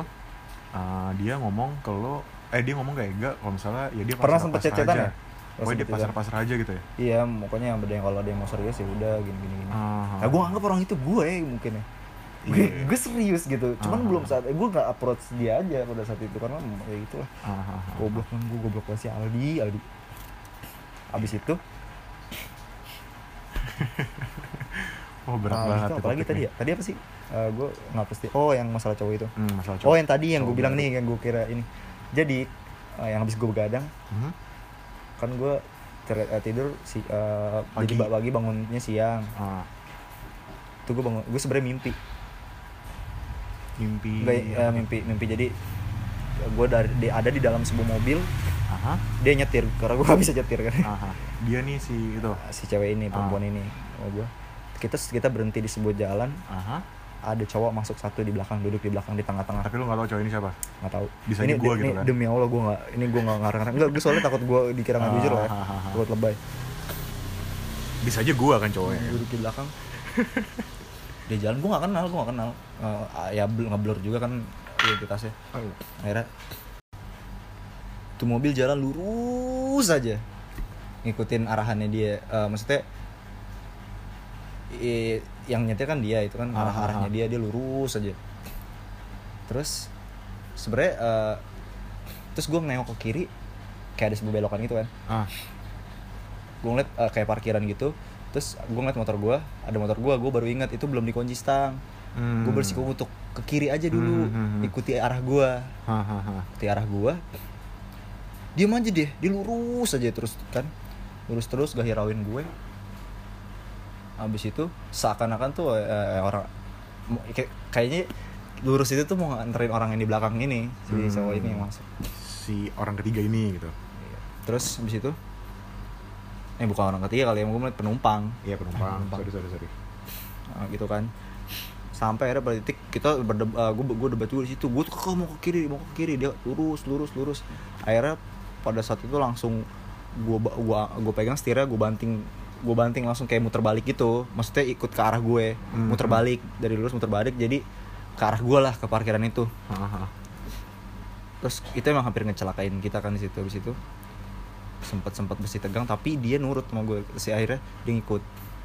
uh, dia ngomong lo eh dia ngomong ke Ega kalau misalnya ya dia Pernah chat-chatan aja. ya? Pokoknya dia chatan. pasrah-pasrah aja gitu ya? iya pokoknya yang ada yang kalau ada yang mau serius ya udah gini gini gini Ah. nah gue anggap orang itu gue mungkin ya gue, Iya. gue serius gitu cuman Ah. belum saat eh, gue nggak approach dia aja pada saat itu karena ya gitu lah Ah, ah, ah. goblok kan gue goblok banget si Aldi Aldi abis itu Oh berat ah, abis banget itu apalagi tadi ya tadi apa sih Eh, gue ngapus di oh yang masalah cowok itu Hmm, masalah Oh yang tadi yang gue cowok bilang nih yang gue kira ini. Jadi eh, yang habis gue begadang Mhm. kan gue ter- eh, tidur si eh, Pagi. jadi pagi bangunnya siang. Ah, Tuh gue bangun gue sebenarnya mimpi. mimpi. Enggak eh, mimpi mimpi jadi gue dari di- ada di dalam sebuah mobil Aha, dia nyetir karena gue gak bisa nyetir kan aha. Dia nih si itu. si cewek ini perempuan Ah. ini sama gue kita kita berhenti di sebuah jalan Aha. Ada cowok masuk satu di belakang duduk di belakang di tengah-tengah. Tapi lu gak tau cowok ini siapa? nggak tahu. Bisa ini de- gitu ini kan. demi allah gue nggak ini gue nggak ngarang ngarang nggak gue soalnya takut gue dikira nggak jujur lah ya. Ah, ah, ah, takut lebay. Bisa aja gua kan cowoknya. duduk di belakang. Dia jalan gue gak kenal gue gak kenal. Eh, ya bl- ngeblur juga kan identitasnya. Akhirnya tuh mobil jalan lurus aja. Ngikutin arahannya dia. Eh, maksudnya i- yang nyetir kan dia itu kan Ah, arah arahnya ah, ah. dia dia lurus aja. Terus sebenarnya eh, terus gue nengok ke kiri kayak ada sebuah belokan gitu kan. Ah, gue ngeliat eh, kayak parkiran gitu terus gue ngeliat motor gue ada motor gue gue baru ingat itu belum dikunci stang. Hmm. gue bersikup untuk ke kiri aja dulu Hmm, hmm, hmm. ikuti arah gue ikuti arah gue diam aja deh dia lurus aja terus kan. Lurus terus gak hirauin gue abis itu seakan-akan tuh eh, orang mo- kayak- kayaknya lurus itu tuh mau nganterin orang yang di belakang ini si Hmm. cowok ini yang masuk Si orang ketiga ini gitu. terus abis itu eh bukan orang ketiga kali ya gue ngeliat penumpang Iya penumpang. Penumpang. Sorry sorry sorry. Nah, gitu kan sampai akhirnya pada titik kita berdebat gue gue debat juga di situ gue tuh "Kakak, mau ke kiri mau ke kiri dia lurus lurus lurus akhirnya pada saat itu langsung gue gua gue pegang setirnya gue banting gue banting langsung kayak muter balik gitu maksudnya ikut ke arah gue Hmm. muter balik dari lurus muter balik jadi ke arah gue lah ke parkiran itu Hahaha. terus itu emang hampir ngecelakain kita kan di situ habis itu sempat sempat besi tegang tapi dia nurut sama gue si akhirnya dia ngikut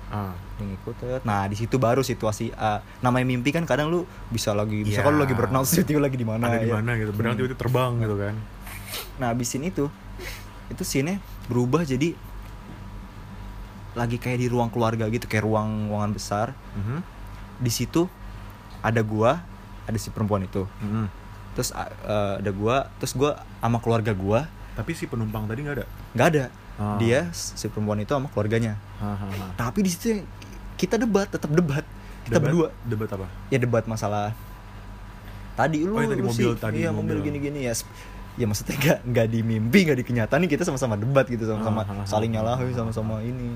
Ah. yang ikut eh. nah di situ baru situasi uh, namanya mimpi kan kadang lu bisa lagi bisa Iya. kan lu lagi berenang terus tiba-tiba lagi di mana Ada di ya. mana gitu. Berenang Hmm. tiba-tiba terbang gitu kan. nah abisin itu itu scene berubah jadi lagi kayak di ruang keluarga gitu kayak ruang ruangan besar. Mhm. di situ ada gua ada si perempuan itu. Mhm. terus uh, ada gua terus gua sama keluarga gua. Tapi si penumpang tadi nggak ada. nggak ada. Ah. dia si perempuan itu sama keluarganya. Hahaha. tapi di situ kita debat tetap debat. Kita Debat- berdua. Debat apa? ya debat masalah tadi. Lu Oh, yang tadi lu mobil sih, tadi, iya mobil. gini-gini. Ya ya maksudnya nggak nggak di mimpi nggak di kenyataan nih. Kita sama-sama debat gitu sama-sama Ah, ah, ah, saling ah, nyalahin ah, sama-sama ini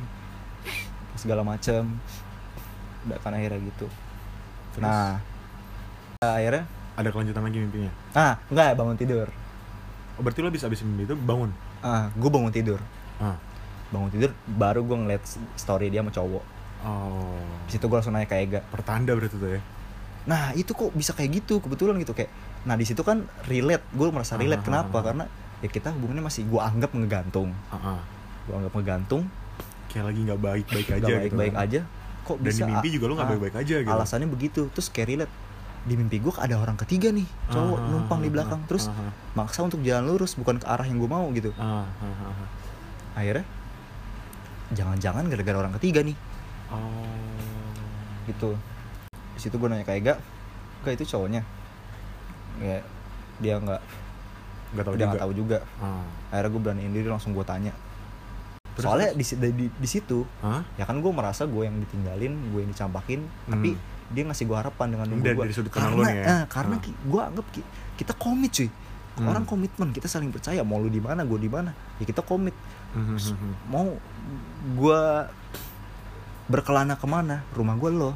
segala macam udah kan akhirnya gitu Terus? nah akhirnya Ada kelanjutan lagi mimpinya. ah nggak bangun tidur Oh, berarti lo abis abis mimpi itu bangun. ah gue bangun tidur Ah. bangun tidur baru gue ngeliat story dia sama cowok Oh. di situ gue langsung nanya ke Ega Pertanda berarti tuh ya. nah itu kok bisa kayak gitu kebetulan gitu kayak nah di situ kan relate gue merasa relate Ah, ah, kenapa ah, ah. karena ya kita hubungannya masih gue anggap ngegantung Ah, ah. gue anggap ngegantung Kayak lagi nggak baik-baik aja gak gitu. baik-baik kan. aja kok Dan bisa di mimpi juga lo nggak ah, baik-baik aja gitu. alasannya begitu terus kayak relate di mimpi gue ada orang ketiga nih cowok Ah, numpang di ah, belakang ah, terus ah, maksa untuk jalan lurus bukan ke arah yang gue mau gitu Ah, ah, ah, ah. akhirnya jangan-jangan gara-gara orang ketiga nih Oh. gitu di situ gue nanya ke Ega Ega itu cowoknya ya dia nggak nggak tahu dia nggak tahu juga Ah. akhirnya gue beraniin diri langsung gue tanya Terus, soalnya di, di, di, di situ Hah? ya kan gue merasa gue yang ditinggalin gue yang dicampakin tapi dia ngasih gue harapan dengan nunggu Hmm. Gue dari sudut karena lu nih ya? eh, karena Ah. gue anggap ki- kita komit cuy Hmm. orang komitmen kita saling percaya mau lu di mana gue di mana ya kita komit Mhm, mhm. mau gue berkelana ke mana rumah gue lo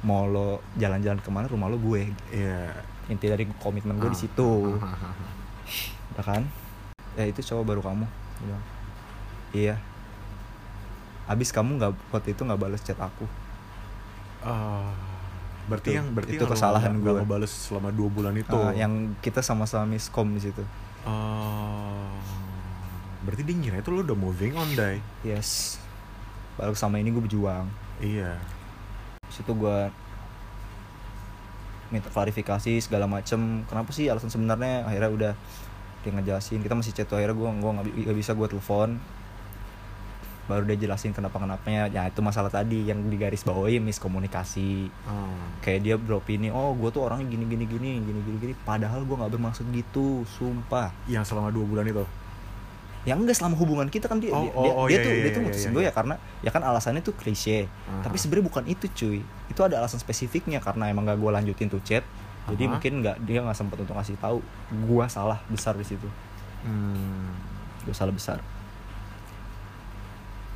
mau lo jalan-jalan ke mana rumah lo gue Iya. inti dari komitmen gue di Ah. situ Ah, ah, ah, ah. ya kan ya itu cowok baru kamu iya abis kamu nggak waktu itu nggak balas chat aku. Ah, berarti Itu- yang berarti itu yang kesalahan gue. nggak ngebales selama dua bulan itu. Ah, yang kita sama-sama miskom di situ. Ah, berarti dia ngira itu lo udah moving on, Dai. yes. Baru sama ini gue berjuang. Iya. situ gue minta klarifikasi segala macem. Kenapa sih alasan sebenarnya? Akhirnya udah dia ngejelasin. Kita masih chat tuh. Akhirnya gue bi- nggak bisa gue telepon baru dia jelasin kenapa kenapanya ya itu masalah tadi yang digaris bawahi miskomunikasi Ah. kayak dia beropini oh gue tuh orangnya gini gini gini gini gini gini padahal gue nggak bermaksud gitu sumpah Yang selama dua bulan itu. ya enggak selama hubungan kita kan dia Oh, dia, oh, dia, oh, dia iya, tuh iya, dia tuh iya, mutusin iya, gue iya. ya karena ya kan alasannya tuh klise Aha. tapi sebenarnya bukan itu cuy itu ada alasan spesifiknya karena emang gak gue lanjutin tuh chat jadi Aha. mungkin nggak dia nggak sempat untuk ngasih tahu gue salah besar di situ Hmm. gue salah besar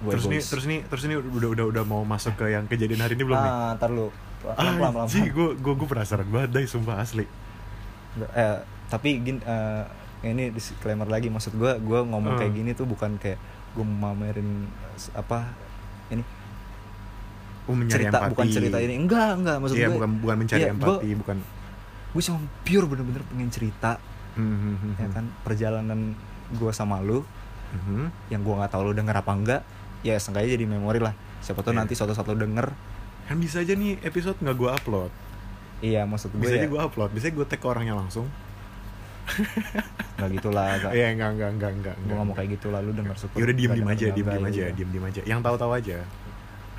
gue Terus nih, terus nih, terus nih udah udah udah mau masuk ke yang kejadian hari ini belum nih? ah ntar lu pelan pelan pelan Anjing, gue gue gue penasaran banget, Dai, sumpah asli. eh, tapi gini eh, ini disclaimer lagi maksud gue gue ngomong Hmm. kayak gini tuh bukan kayak gue mamerin eh, apa ini Oh, mencari cerita empati. bukan cerita ini enggak enggak maksud Iya, gue bukan bukan mencari iya, empati, gue- bukan. gue cuma pure bener-bener pengen cerita Hmm, hmm, hmm, ya hmm. kan perjalanan gue sama lu Mhm. yang gue nggak tahu lu denger apa enggak ya seenggaknya jadi memori lah siapa tahu Iya. nanti suatu saat lu denger Kan bisa aja nih episode nggak gue upload. iya maksud gue Bisa ya aja gue upload, bisa gue tag ke orangnya langsung. nggak gitulah gak, Iya, enggak enggak enggak enggak. gue nggak mau kayak gitu lah lu denger syukur Ya udah diem Nggak diem aja, nggak diem diem aja, iya. diem diem aja. Yang tahu-tahu aja.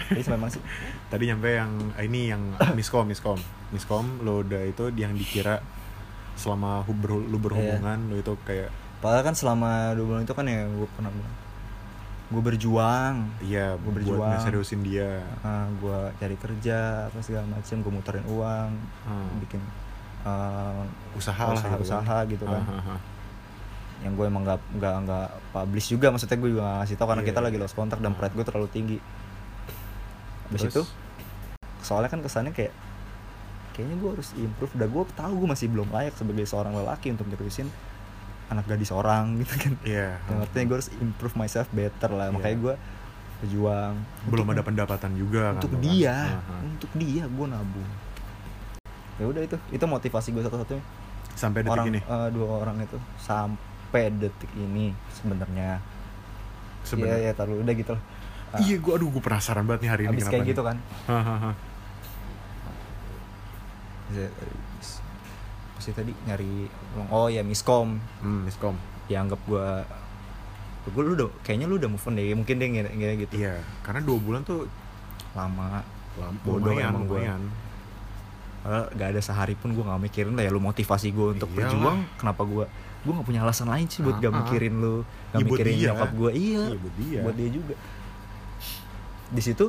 jadi memang sih Tadi nyampe yang ah, ini yang miskom, miskom, miskom. Lo udah itu yang dikira selama ber- lu berhubungan, lo itu kayak padahal kan selama dua bulan itu kan ya gue pernah bilang gue berjuang iya buat berjuang. ngeseriusin dia. Ah, gue cari kerja apa segala macam gue muterin uang Hmm. bikin ah, Usaha usaha, gitu kan. usaha gitu kan Ah, ah, ah. yang gue emang nggak nggak nggak publish juga maksudnya gue juga nggak ngasih tau karena Iya, kita lagi iya. lost kontak dan pride gue terlalu tinggi Habis Terus? itu soalnya kan kesannya kayak kayaknya gue harus improve dan gue tahu gue masih belum layak sebagai seorang lelaki untuk terusin anak gadis orang gitu kan Iya. yang artinya gue harus improve myself better lah Iya. makanya gue berjuang belum Untuk- ada pendapatan juga untuk kan, kan. dia ah. untuk dia gue nabung ya udah itu itu motivasi gue satu-satunya Sampai detik orang ini. eh, dua orang itu sampai detik ini sebenarnya Sebenarnya. ya taruh udah gitu lah. Ah, Iya, gua aduh gua penasaran banget nih hari ini Abis kenapa kayak nih. gitu kan. Saya- Pasti tadi nyari oh ya miskom Hmm, miskom. dianggap gua gue lu udah kayaknya lu udah move on deh mungkin dia ngira, ngira gitu Iya, karena dua bulan tuh lama lama, Bodoh lumayan, emang lumayan. Padahal gak ada sehari pun gue gak mikirin lah ya lu motivasi gue untuk Iyalah. berjuang kenapa gue gue gak punya alasan lain sih buat Ah, gak ah. mikirin lu gak buat mikirin dia. nyokap gue iya, Iya, buat dia. buat dia juga di situ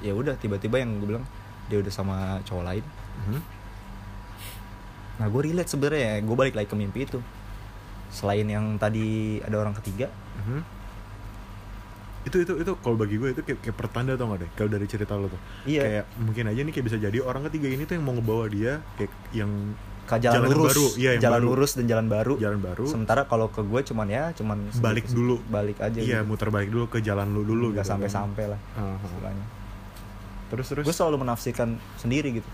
ya udah tiba-tiba yang gue bilang dia udah sama cowok lain Mhm. Nah gue relate sebenarnya gue balik lagi ke mimpi itu selain yang tadi ada orang ketiga Mhm. Itu itu itu kalau bagi gue itu kayak, kayak pertanda tau gak deh kalau dari cerita lo tuh. Iya. Kayak mungkin aja nih kayak bisa jadi orang ketiga ini tuh yang mau ngebawa dia kayak yang ke jalan Jalan lurus baru, yang jalan baru. lurus dan jalan baru jalan baru. sementara kalau ke gue cuman ya cuman Balik sedikit- dulu. balik aja Iya, gitu. muter balik dulu ke jalan lu dulu nggak gitu kan. sampai-sampai lah Aha. istilahnya Terus terus. gue selalu menafsirkan sendiri gitu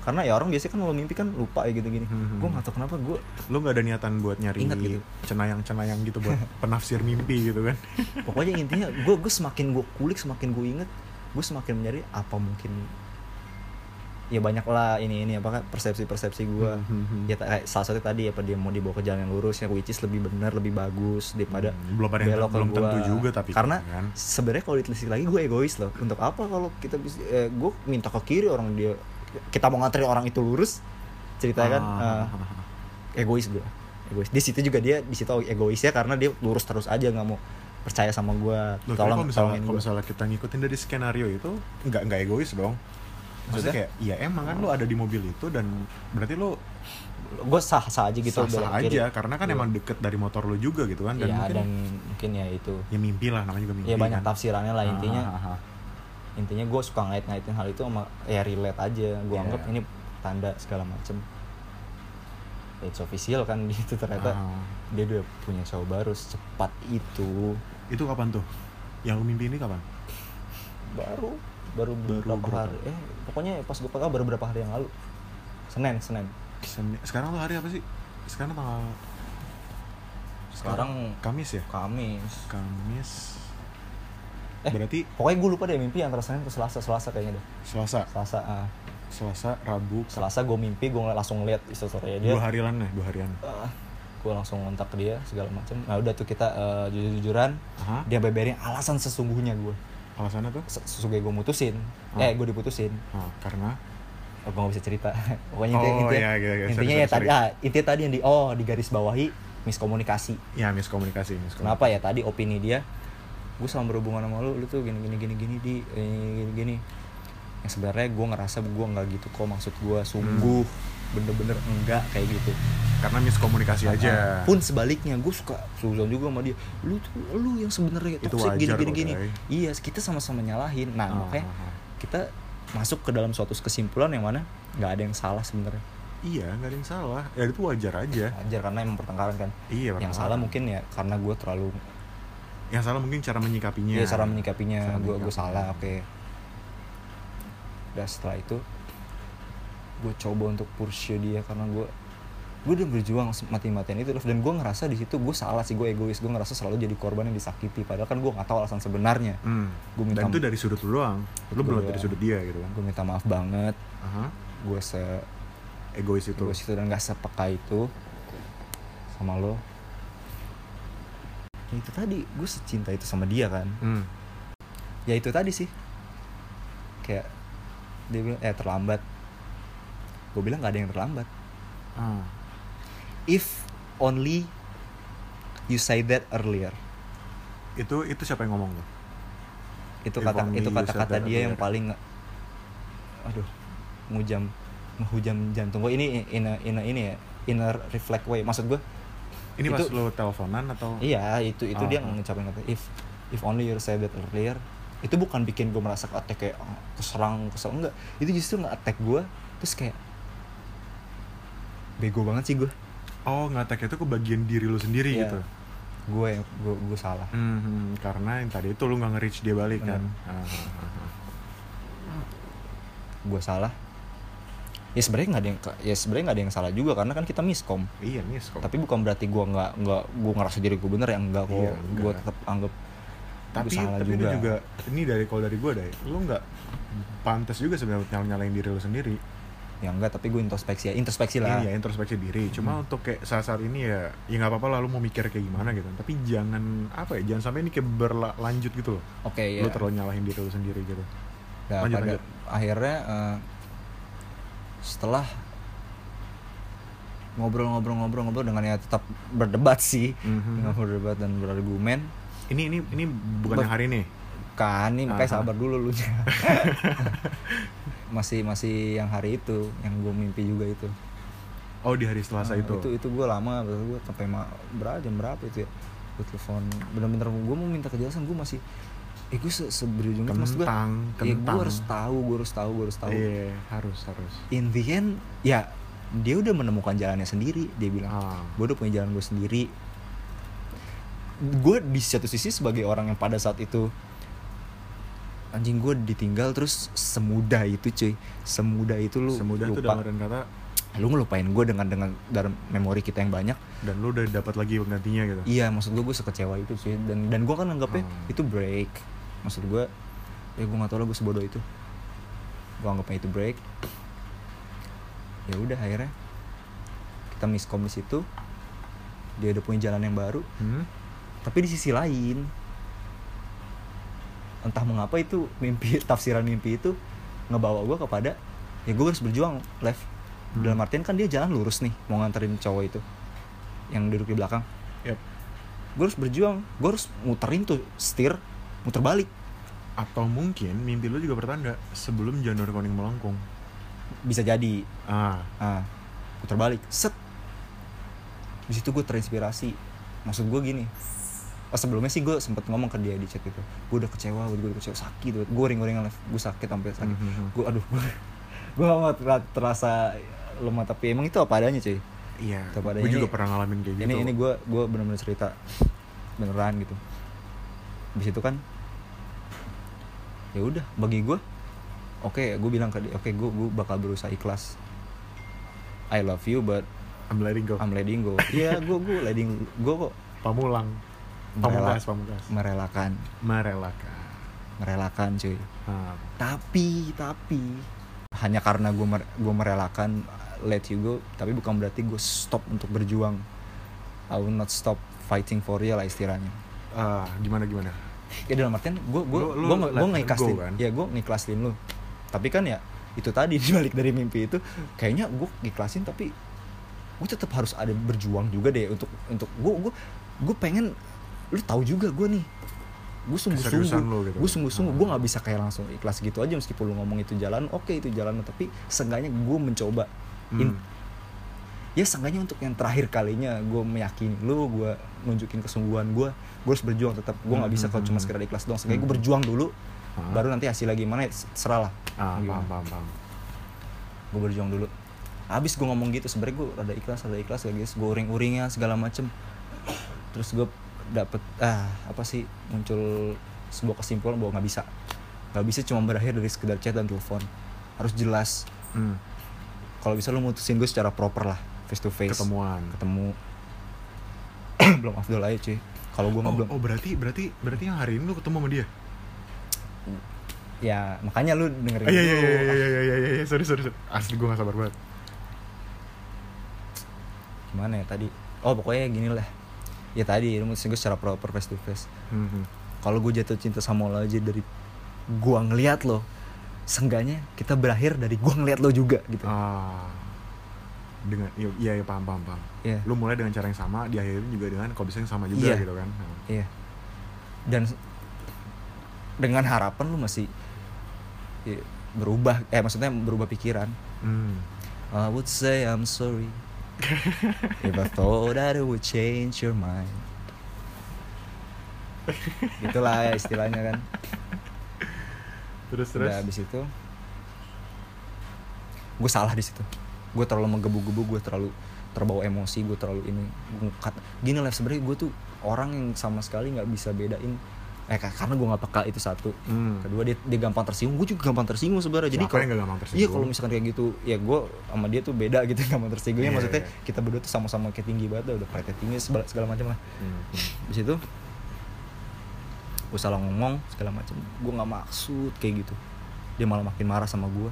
karena ya orang biasanya kan kalau mimpi kan lupa ya gitu gini Hmm. gue nggak tahu kenapa gue lu nggak ada niatan buat nyari Ingat gitu. cenayang-cenayang gitu buat penafsir mimpi gitu kan pokoknya intinya gue gue semakin gue kulik semakin gue inget gue semakin mencari apa mungkin ya banyak lah ini ini apa kan persepsi-persepsi gue Hmm, hmm, hmm. ya kayak salah satu tadi apa dia mau dibawa ke jalan yang lurus ya which is lebih benar lebih bagus daripada Hmm, belum ada yang belok belum tentu juga tapi karena kan sebenarnya kalau ditelisik lagi gue egois loh untuk apa kalau kita bisa eh, gue minta ke kiri orang dia kita mau nganterin orang itu lurus ceritanya kan Ah, eh, egois gue egois di situ juga dia di situ egoisnya karena dia lurus terus aja nggak mau percaya sama gue tolong kalau misalnya, tolongin kalau misalnya kita ngikutin dari skenario itu nggak nggak egois dong maksudnya Maksudnya? kayak ya emang kan lo ada di mobil itu dan berarti lo gue sah sah aja gitu sah sah kiri. aja karena kan Iya. emang deket dari motor lo juga gitu kan dan Iya, mungkin dan mungkin ya itu ya mimpi lah namanya juga mimpi ya banyak kan. tafsirannya lah intinya Ah, ah, ah. Intinya gue suka ngait-ngaitin hal itu sama ya relate aja. Gue Iya. anggap ini tanda segala macem. It's official kan gitu ternyata. Ah. dia udah punya cowok baru secepat itu. Itu kapan tuh? Yang lo mimpi ini kapan? Baru baru Baru beberapa berapa? hari. Eh pokoknya pas gue pakai baru beberapa hari yang lalu? Senin senin. Senin- sekarang tuh hari apa sih? Sekarang tanggal Sekarang- Kamis ya? Kamis. Kamis Eh. berarti pokoknya gue lupa deh mimpi antara senin ke selasa. Selasa kayaknya deh. Selasa? Selasa ah. Selasa Rabu selasa gue mimpi gue langsung ngeliat instastory dia dua harian ya dua harian gue langsung ngontak ke dia segala macam nah udah tuh kita eh, jujur-jujuran Aha. dia beberin alasan sesungguhnya gue alasannya tuh? Sesungguhnya gue mutusin. Oh. eh gue diputusin. Ah, karena? Oh, gue gak bisa cerita. Pokoknya Oh, intinya, intinya, iya, iya. Sorry, intinya sorry, ya tadi ah, intinya tadi yang di oh di garis bawahi miskomunikasi. Ya miskomunikasi, miskomunikasi. kenapa ya? Tadi opini dia gue sama berhubungan sama lu lu tuh gini gini gini gini di. Eh, gini gini. Yang sebenarnya gue ngerasa gue nggak gitu kok maksud gue sungguh bener-bener enggak kayak gitu. Karena miskomunikasi aja. Nah, pun sebaliknya gue suka suzon juga sama dia. Lu tuh lu yang sebenarnya Itu toxic gini gini gini. iya kita sama-sama nyalahin. Nah Ah, makanya ah, ah. kita masuk ke dalam suatu kesimpulan yang mana nggak ada yang salah sebenarnya. Iya nggak ada yang salah. Ya itu wajar aja. Wajar karena emang pertengkaran kan. Iya yang pertengkaran. salah mungkin ya karena gue terlalu yang salah mungkin cara menyikapinya. Ya cara menyikapinya. Gue gue salah oke. Dan setelah itu gue coba untuk pursue dia karena gue gue udah berjuang mati-matian itu. Dan gue ngerasa di situ gue salah sih gue egois. Gue ngerasa selalu jadi korban yang disakiti. Padahal kan gue nggak tahu alasan sebenarnya. Hmm. Gua minta- dan itu dari sudut lu doang. Lu belum dari sudut dia gitu kan. Gue minta maaf banget. Aha. gue se egois itu. egois itu dan gak sepeka itu sama lo ya itu tadi gue secinta itu sama dia kan. Hmm. ya itu tadi sih. Kayak dia bilang eh terlambat. Gue bilang nggak ada yang terlambat. Ah. if only you say that earlier. Itu itu siapa yang ngomong tuh? Itu If kata itu said that dia yang earlier. paling nge- aduh ngujam ngehujam jantung gue ini in a, in a- ini ya in a reflect way. Maksud gue ini pas Itu- lu teleponan atau? Iya itu itu dia Oh. ngucapin kata if if only you say that earlier. Itu bukan bikin gue merasa attack kayak ah, keserang kesel. Enggak. Itu justru nggak attack gue terus kayak bego banget sih gue oh ngatek itu ke bagian diri lu sendiri Iya. gitu? Gue yang gue gue salah. Hmm, karena yang tadi itu lu nggak nge-reach dia balik kan? Benar. Ah, ah, ah. gue salah ya sebenarnya nggak ada yang ya sebenarnya nggak ada yang salah juga karena kan kita miskom iya nih kok tapi bukan berarti gue nggak nggak gue ngerasa diri gue bener ya enggak kok Iya, gue tetap anggap tapi salah tapi juga. juga ini dari kalau dari gue deh lu nggak pantas juga sebenarnya nyal nyalain diri lu sendiri ya enggak tapi gue introspeksi ya introspeksi lah Iya introspeksi diri. Cuma Hmm. untuk kayak saat-saat ini ya, ya nggak apa-apa lah lu mau mikir kayak gimana gitu. Tapi jangan apa ya, jangan sampai ini kayak berlanjut gitu loh. oke ya Lu terlalu nyalahin diri lu sendiri gitu. Nah, Lanjut, pada lanjut. akhirnya eh, setelah ngobrol-ngobrol-ngobrol-ngobrol dengan ya tetap berdebat sih Mhm. dengan berdebat dan berargumen Ini ini ini bukan Ber- yang hari ini. kan ini makanya sabar dulu lu masih masih yang hari itu yang gue mimpi juga itu Oh di hari Selasa Nah, itu. itu itu gue lama gue sampai ma- berapa jam berapa itu ya gue telepon bener-bener gue mau minta kejelasan gue masih eh gue se seberujung itu maksud gue Kentang, ya gue harus tahu gue harus tahu gue harus tahu. Iya, harus harus. in the end ya dia udah menemukan jalannya sendiri dia bilang. Ah. gue udah punya jalan gue sendiri. Gue di satu sisi sebagai orang yang pada saat itu anjing gue ditinggal terus semudah itu cuy. Semudah itu lu Semudah itu lupa. dalam artian kata lu ngelupain gue dengan dengan dalam memori kita yang banyak. dan lu udah dapat lagi penggantinya gitu. iya maksud gue gue sekecewa itu sih dan dan gue kan anggapnya Hmm. itu break maksud gue ya gue nggak tahu lah gue sebodoh itu. Gue anggapnya itu break. Ya udah akhirnya kita miskom di situ. Dia udah punya jalan yang baru. Hmm? tapi di sisi lain entah mengapa itu mimpi tafsiran mimpi itu ngebawa gue kepada ya gue harus berjuang left Hmm. dalam artian kan dia jalan lurus nih mau nganterin cowok itu yang duduk di belakang. Yep. gue harus berjuang gue harus muterin tuh setir muter balik. Atau mungkin mimpi lu juga pertanda sebelum janur kuning melengkung. bisa jadi. Ah, ah. Muter balik. Set. Di situ gue terinspirasi. Maksud gue gini. Oh, sebelumnya sih gue sempet ngomong ke dia di chat itu. Gue udah kecewa gue udah kecewa sakit gue ring-ringan gue sakit sampai sakit. Mhm. gue aduh gue gue ter- terasa lemah. Tapi emang itu apa adanya cuy. Iya, gue ini- juga pernah ngalamin kayak gitu. ini ini gue gue bener-bener cerita beneran gitu. Di situ kan ya udah bagi gue oke gue bilang ke dia oke gue gue bakal berusaha ikhlas I love you but I'm letting go. I'm letting go iya gue gue letting gue kok Pamulang. merelakan Merelakan. merelakan cuy Ah, tapi tapi hanya karena gue mer gue merelakan let you go tapi bukan berarti gue stop untuk berjuang I will not stop fighting for real lah istilahnya ah, gimana gimana? Ya dalam artian gue gue gue gue ngiklasin kan? ya gue ngiklasin lu tapi kan ya itu tadi dibalik dari mimpi itu kayaknya gue ngiklasin tapi gue tetap harus ada berjuang juga deh untuk untuk gue gue gue pengen lu tahu juga gue nih gue sungguh-sungguh gitu. gue sungguh-sungguh gue nggak bisa kayak langsung ikhlas gitu aja meskipun lu ngomong itu jalan oke itu jalan tapi seenggaknya gue mencoba In- Hmm. Ya seenggaknya untuk yang terakhir kalinya gue meyakini lu gue nunjukin kesungguhan gue gue harus berjuang tetap gue nggak bisa kalau cuma Hmm. sekedar ikhlas doang seenggaknya gue Hmm. berjuang dulu Ah. baru nanti hasilnya gimana ya serah lah Ah, Gimana? paham, paham, paham. gue berjuang dulu habis gue ngomong gitu sebenarnya gue ada ikhlas ada ikhlas ya guys gue uring-uringnya segala macem terus gue dapet ah apa sih muncul sebuah kesimpulan bahwa nggak bisa nggak bisa cuma berakhir dari sekedar chat dan telepon harus jelas Hmm. kalau bisa lu mutusin gue secara proper lah face to face Ketemuan. ketemu belum afdol aja cuy kalau gue Oh, belum oh, berarti berarti berarti yang hari ini lu ketemu sama dia? ya makanya lu dengerin Ah, Iya iya dulu. iya iya iya iya iya sorry sorry sorry. Asli gue gak sabar banget. gimana ya tadi oh pokoknya gini lah ya tadi lu gue secara proper face to face kalau gue jatuh cinta sama lo aja dari gua ngeliat lo seenggaknya kita berakhir dari gua ngeliat lo juga gitu Ah. Dengan iya iya, iya paham paham paham. Iya. Lu mulai dengan cara yang sama, diakhiri juga dengan kalau bisa yang sama juga Iya. gitu kan. Nah. iya dan s- dengan harapan lu masih ya, berubah eh maksudnya berubah pikiran Hmm. I would say I'm sorry if I thought that it would change your mind Itulah ya istilahnya kan Terus terus. Udah habis itu Gue salah di situ Gue terlalu menggebu-gebu Gue terlalu terbawa emosi Gue terlalu ini. Kat- Gini lah sebenarnya gue tuh Orang yang sama sekali nggak bisa bedain. Eh ka- karena gue nggak peka itu satu. Hmm. Kedua dia, dia gampang tersinggung. Gue juga gampang tersinggung sebenarnya. Jadi kalau gampang tersinggung? Iya kalau misalkan kayak gitu Ya gue sama dia tuh beda gitu Gampang tersinggungnya Iya, Maksudnya iya. kita berdua tuh sama-sama kayak tinggi banget dah, Udah pride tinggi segala, segala macam lah. Hmm. di situ gue salah ngomong segala macam. Gue nggak maksud kayak gitu. Dia malah makin marah sama gue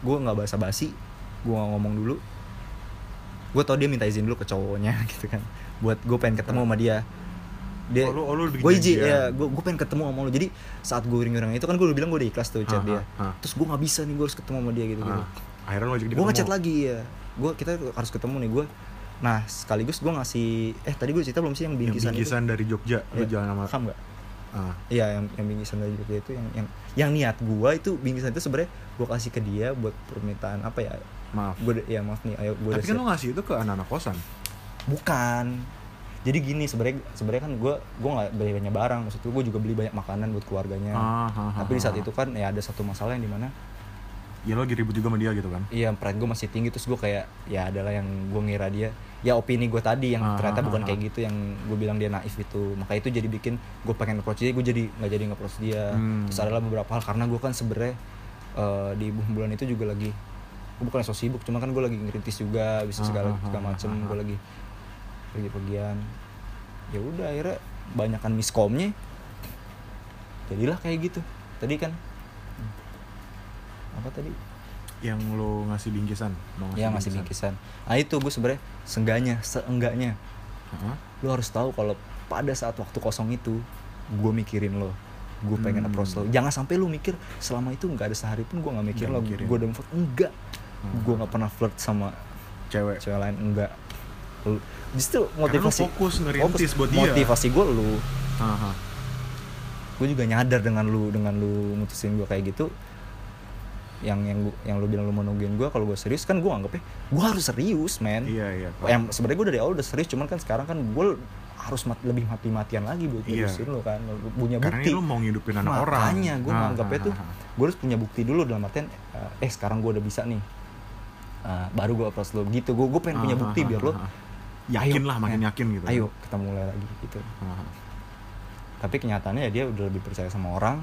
gue nggak basa basi gue ngomong dulu. Gue tau dia minta izin dulu ke cowoknya gitu kan. Buat gue pengen ketemu sama dia. Dia Oh, lu- oh, gue izin ya gue gue pengen ketemu sama lo jadi saat gue ring-ring itu kan gue udah bilang gue udah ikhlas tuh chat Ha, dia. terus gue nggak bisa nih gue harus ketemu sama dia gitu gitu. Akhirnya lu ajak dia gue ngechat lagi ya gue kita harus ketemu nih gue nah sekaligus gue ngasih eh tadi gue cerita belum sih yang Yang bingkisan, bingkisan dari Jogja, lu Iya. jalan sama paham nggak? Ah. Iya yang yang bingkisan dari Jogja itu yang yang yang niat gua itu bingkisan itu sebenarnya gua kasih ke dia buat permintaan apa ya Maaf. gue ya maaf nih ayo gue Tapi kan lu ngasih itu ke anak-anak kosan. bukan jadi gini sebenarnya sebenarnya kan gua gua nggak beli banyak barang maksud gua juga beli banyak makanan buat keluarganya Ah, ah, ah, tapi di saat ah. itu kan ya ada satu masalah yang di mana Ya lo lagi ribut juga sama dia gitu kan. iya pride gue masih tinggi terus gue kayak ya adalah yang gue ngira dia ya opini gue tadi yang Ah, ternyata ah, bukan ah, kayak ah. gitu yang gue bilang dia naif itu maka itu jadi bikin gue pengen approach dia gue jadi nggak jadi nge-approach dia Hmm. terus adalah beberapa hal karena gue kan sebenarnya eh, di bulan itu juga lagi gue bukan so sibuk cuma kan gue lagi ngerintis juga bisa segala ah, segala ah, macem. ah, ah. gue lagi pergi-pergian. Ya udah akhirnya banyakan miskomnya. Jadilah kayak gitu. Tadi kan? Apa tadi? Yang lo ngasih bingkisan? Mau ya ngasih bingkisan. nah itu gue sebenarnya seenggaknya. Seenggaknya lo harus tahu kalau pada saat waktu kosong itu gue mikirin lo. Gue pengen Hmm. approach lo. Jangan sampai lo mikir selama itu nggak ada sehari pun gue nggak mikir lo. gue udah enggak Hmm. gue nggak pernah flirt sama cewek cewek lain enggak. Lu- justru Karena lo motivasi. fokus ngerintis buat dia. motivasi gue lu. Gue juga nyadar dengan lu dengan lu mutusin gue kayak gitu. Yang yang gua- yang lu bilang lu mau nungguin gue kalau gue serius kan gue anggapnya gue harus serius men. Iya iya yang sebenarnya gue dari awal udah serius cuman kan sekarang kan gue harus mat- lebih mati-matian lagi buat Iya. ngurusin lu kan Lu punya karena bukti. ini lo mau ngidupin anak orang. Makanya gue Ah, menganggapnya ah, tuh ah, ah. gue harus punya bukti dulu dalam artian eh, eh sekarang gue udah bisa nih Ah, baru gue approach lo. Gitu gue gue pengen punya Ah, bukti ah, biar lo yakin ayo, lah makin eh, yakin gitu ayo kita mulai lagi gitu. Tapi kenyataannya ya dia udah lebih percaya sama orang.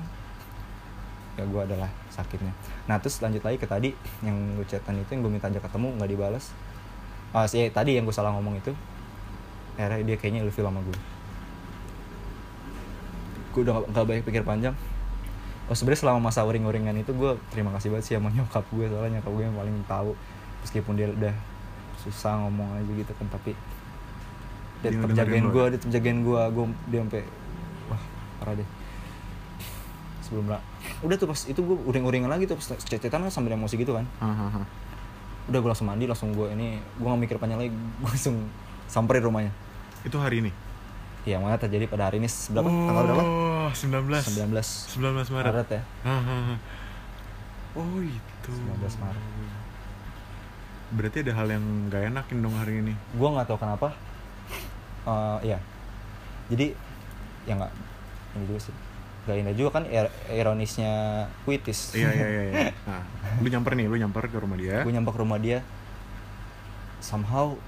Ya gue adalah sakitnya. Nah terus lanjut lagi ke tadi yang lu chatan itu yang gue minta aja ketemu nggak dibalas ah sih tadi yang gue salah ngomong itu akhirnya dia kayaknya ilfil sama gue gue udah nggak- nggak banyak pikir panjang. Oh sebenarnya selama masa uring-uringan itu gue terima kasih banget sih sama nyokap gue soalnya nyokap gue yang paling tahu meskipun dia udah susah ngomong aja gitu kan tapi dia tetap jagain gue ya? dia tetap jagain gue gue dia sampai wah parah deh sebelum lah udah tuh pas itu gue uring-uringan lagi tuh pas cecetan kan sambil emosi gitu kan Ah, ah, ah. udah gue langsung mandi langsung gue ini gue gak mikir panjang lagi gue langsung samperin rumahnya itu hari ini Iya, mana terjadi pada hari ini berapa? Tanggal berapa? oh 19 19 19 Maret Maret ya. Oh itu 19 Maret. Berarti ada hal yang gak enakin dong hari ini Gue nggak tahu kenapa. Eh, iya. Jadi ya nggak ini juga sih. Gak indah juga kan ir- ironisnya puitis. iya iya iya, iya. Nah, lu nyamper nih lu nyamper ke rumah dia gue nyampe ke rumah dia. Somehow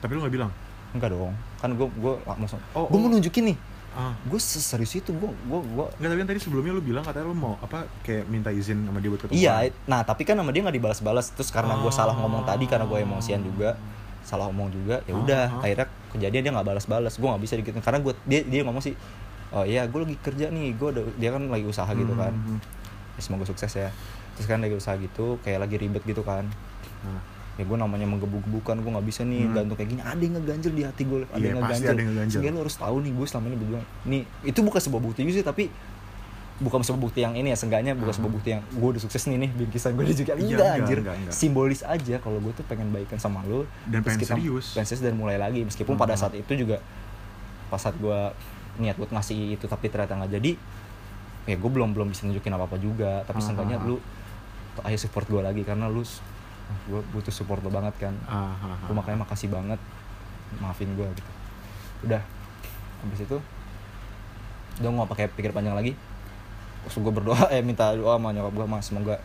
tapi lu gak bilang enggak dong. Kan gue gue langsung. Oh, gue oh. mau nunjukin nih. Ah. Gue seserius itu gue gue gue Enggak, tapi kan tadi sebelumnya lu bilang katanya lu mau apa kayak minta izin sama dia buat ketemu. Iya, nah tapi kan sama dia nggak dibalas-balas. Terus karena gue salah ngomong tadi karena gue emosian juga, salah ngomong juga, ya Ah, udah ah. akhirnya kejadian dia nggak balas-balas, gue nggak bisa dikit karena gue dia dia ngomong sih, oh iya gue lagi kerja nih, gue dia kan lagi usaha gitu kan, Hmm, hmm, ya, semoga sukses ya, terus kan lagi usaha gitu, kayak lagi ribet gitu kan, Nah, ya gue namanya menggebu-gebukan gue nggak bisa nih Hmm. gantung kayak gini ada yang ngeganjel di hati gue ada Iya, yang ngeganjel ada yang ngeganjel. sehingga lo harus tahu nih gue selama ini berjuang nih itu bukan sebuah bukti juga sih tapi bukan sebuah bukti yang ini ya seenggaknya bukan Hmm. sebuah bukti yang gue udah sukses nih nih bingkisan gue udah juga Iya, enggak enggak, anjir enggak, enggak. simbolis aja kalau gue tuh pengen baikan sama lo Dan pengen serius. pengen serius dan mulai lagi meskipun pada Hmm. saat itu juga pas saat gue niat buat ngasih itu tapi ternyata nggak jadi ya gue belum belum bisa nunjukin apa apa juga tapi Ah, seenggaknya ah, ah. lu ayo support gue lagi karena lu gue butuh support lo banget kan ah, ah, ah. gue makanya makasih banget maafin gue gitu udah habis itu udah gue gak pakai pikir panjang lagi terus gue berdoa eh minta doa sama nyokap gue mas semoga